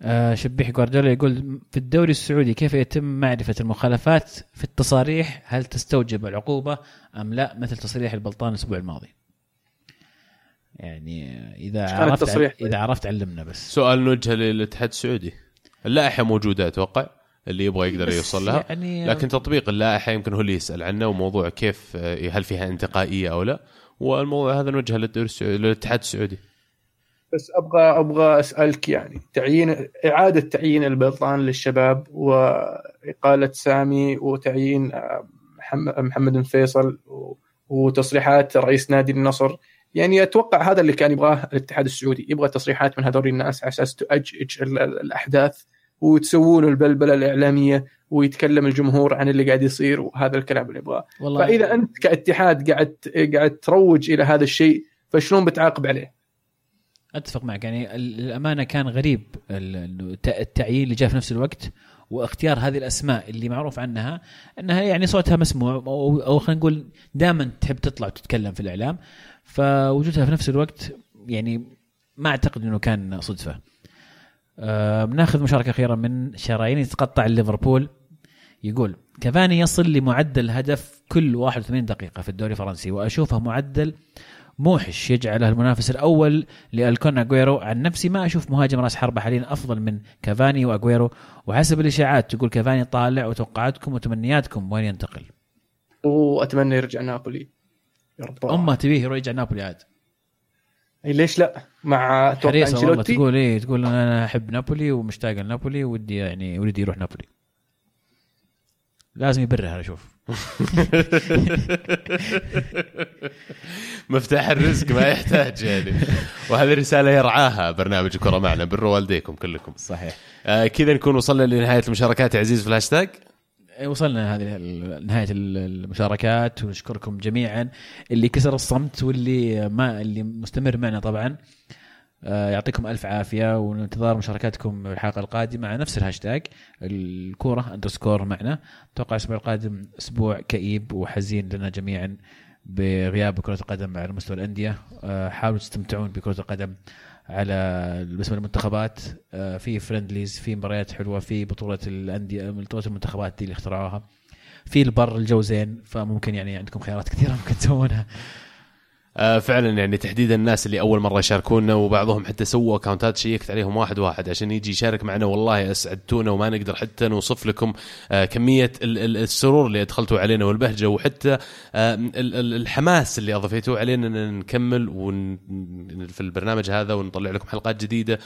آه شبيح جوارديولا يقول في الدوري السعودي كيف يتم معرفة المخالفات في التصاريح؟ هل تستوجب العقوبة أم لا؟ مثل تصريح البلطان الأسبوع الماضي. يعني إذا كان عرفت؟ إذا عرفت علمنا بس. سؤال نوجهه للاتحاد السعودي. اللائحة موجودة أتوقع. اللي يبغى يقدر يوصل لها. يعني لكن تطبيق اللائحة يمكن هو اللي يسأل عنه وموضوع كيف آه، هل فيها انتقائية أو لا. والموضوع هذا نوجهه للدوري السعودي للاتحاد السعودي. بس أبغى أبغى أسألك يعني تعيين إعادة تعيين البلطان للشباب وإقالة سامي وتعيين آه، محمد فيصل وتصريحات رئيس نادي النصر. يعني أتوقع هذا اللي كان يبغاه الاتحاد السعودي يبغى تصريحات من هذول الناس على أساس تؤجج ال- ال- الأحداث. وتسوون البلبلة الإعلامية ويتكلم الجمهور عن اللي قاعد يصير وهذا الكلام اللي يبغاه والله فإذا أنت كاتحاد قاعد قاعد تروج إلى هذا الشيء فشلون بتعاقب عليه؟ أتفق معك يعني ال- الأمانة كان غريب ال- ال- الت- التعيين اللي جاء في نفس الوقت واختيار هذه الأسماء اللي معروف عنها إنها يعني صوتها مسموع أو, أو خلينا نقول دائما تحب تطلع وتتكلم في الإعلام فوجودها في نفس الوقت يعني ما أعتقد إنه كان صدفة. آه بناخذ مشاركة أخيرة من شرايين يتقطع ليفربول يقول كافاني يصل لمعدل هدف كل 81 دقيقة في الدوري الفرنسي وأشوفه معدل موحش يجعله المنافس الأول لألكون اجويرو عن نفسي ما أشوف مهاجم راس حربة حاليا أفضل من كافاني واجويرو وحسب الإشاعات تقول كافاني طالع وتوقعاتكم وتمنياتكم وين ينتقل؟ وأتمنى يرجع نابولي. أمه تبيه يرجع نابولي عاد. ليش لا؟ مع أتوقع حريصة والله أنشيلوتي؟ تقول إيه تقول أنا أحب نابولي ومشتاق لنابولي ودي يعني ودي يروح نابولي. لازم يبرر أشوف. مفتاح الرزق ما يحتاج يعني. وهذه رسالة يرعاها برنامج الكرة معنا. بروا والديكم كلكم. صحيح. آه كذا نكون وصلنا لنهاية المشاركات. يا عزيز في الهاشتاج؟ وصلنا هذه نهاية ال- المشاركات ونشكركم جميعا. اللي كسر الصمت واللي ما اللي مستمر معنا طبعا آه، يعطيكم ألف عافية وننتظر مشاركاتكم الحلقة القادمة على نفس الهاشتاج الكورة underscore معنا. أتوقع الأسبوع القادم أسبوع كئيب وحزين لنا جميعا بغياب كرة القدم على مستوى الأندية. آه، حاولوا تستمتعون بكرة القدم. على بالنسبة للمنتخبات آه، في friendlies في مباريات حلوة في بطولة الأندية بطولة المنتخبات دي اللي اخترعوها. في البر الجو زين فممكن يعني عندكم خيارات كثيرة ممكن تسوونها. فعلا يعني تحديدا الناس اللي أول مرة يشاركونا وبعضهم حتى سووا اكونتات شيكت عليهم واحد واحد عشان يجي يشارك معنا. والله أسعدتونا وما نقدر حتى نوصف لكم آه كمية ال- ال- السرور اللي أدخلتوا علينا والبهجة وحتى آه ال- ال- الحماس اللي اضفتوه علينا إن نكمل ون في البرنامج هذا ونطلع لكم حلقات جديدة.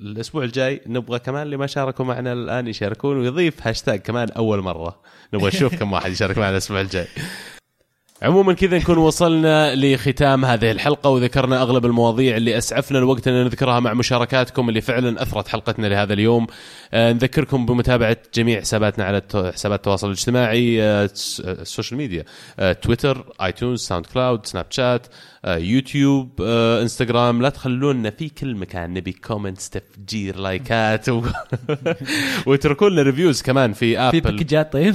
الأسبوع الجاي نبغى كمان اللي ما شاركوا معنا الآن يشاركون ويضيف هاشتاج كمان أول مرة. نبغى نشوف كم واحد يشارك معنا الأسبوع الجاي. عموما كذا نكون وصلنا لختام هذه الحلقة وذكرنا أغلب المواضيع اللي أسعفنا الوقت أن نذكرها مع مشاركاتكم اللي فعلا أثرت حلقتنا لهذا اليوم. آه، نذكركم بمتابعة جميع حساباتنا على حسابات التواصل الاجتماعي الس- ال social media تويتر ايتونز ساوند كلاود سناب شات يوتيوب آه، انستغرام لا تخلونا في كل مكان نبي comments تفجير لايكات و... واتركوا لنا reviews كمان في في Apple Podcasts طيب.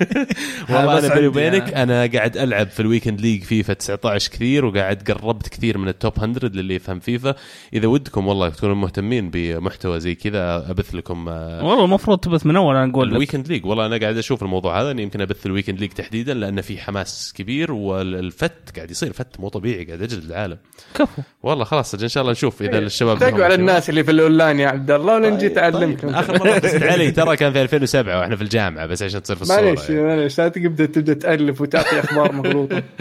والله أنا بيني وبينك. أنا قاعد ألعب في ال Weekend League فيفا 19 كثير وقاعد قربت كثير من ال top 100 للي يفهم فيفا إذا ودكم والله تكونوا مهتمين بمحتوى زي كذا أبث لكم آه، والله المفروض تبث من أول أنا أقول لك. ال Weekend League والله أنا قاعد أشوف الموضوع هذا اني يمكن أبث ال Weekend League تحديدا لأن في حماس كبير والفت قاعد يصير فت مو طبيعي. قاعد اجلد العالم. كفو. والله خلاص إن شاء الله نشوف إذا الشباب اتقوا لهم على. الناس اللي في الأونلاين يا عبد الله ونجي طيب، تعلمكم آخر مرة علي ترى كان في 2007 وإحنا في الجامعة بس عشان تصير في الصورة معليش يعني. معليش لا تبدا تبدأ تألف وتعطي أخبار مغلوطة.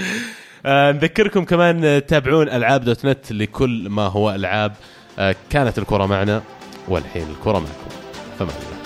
آه، نذكركم كمان آه، تتابعون ألعاب دوت نت لكل ما هو ألعاب. آه، كانت الكرة معنا والحين الكرة معكم. فما الله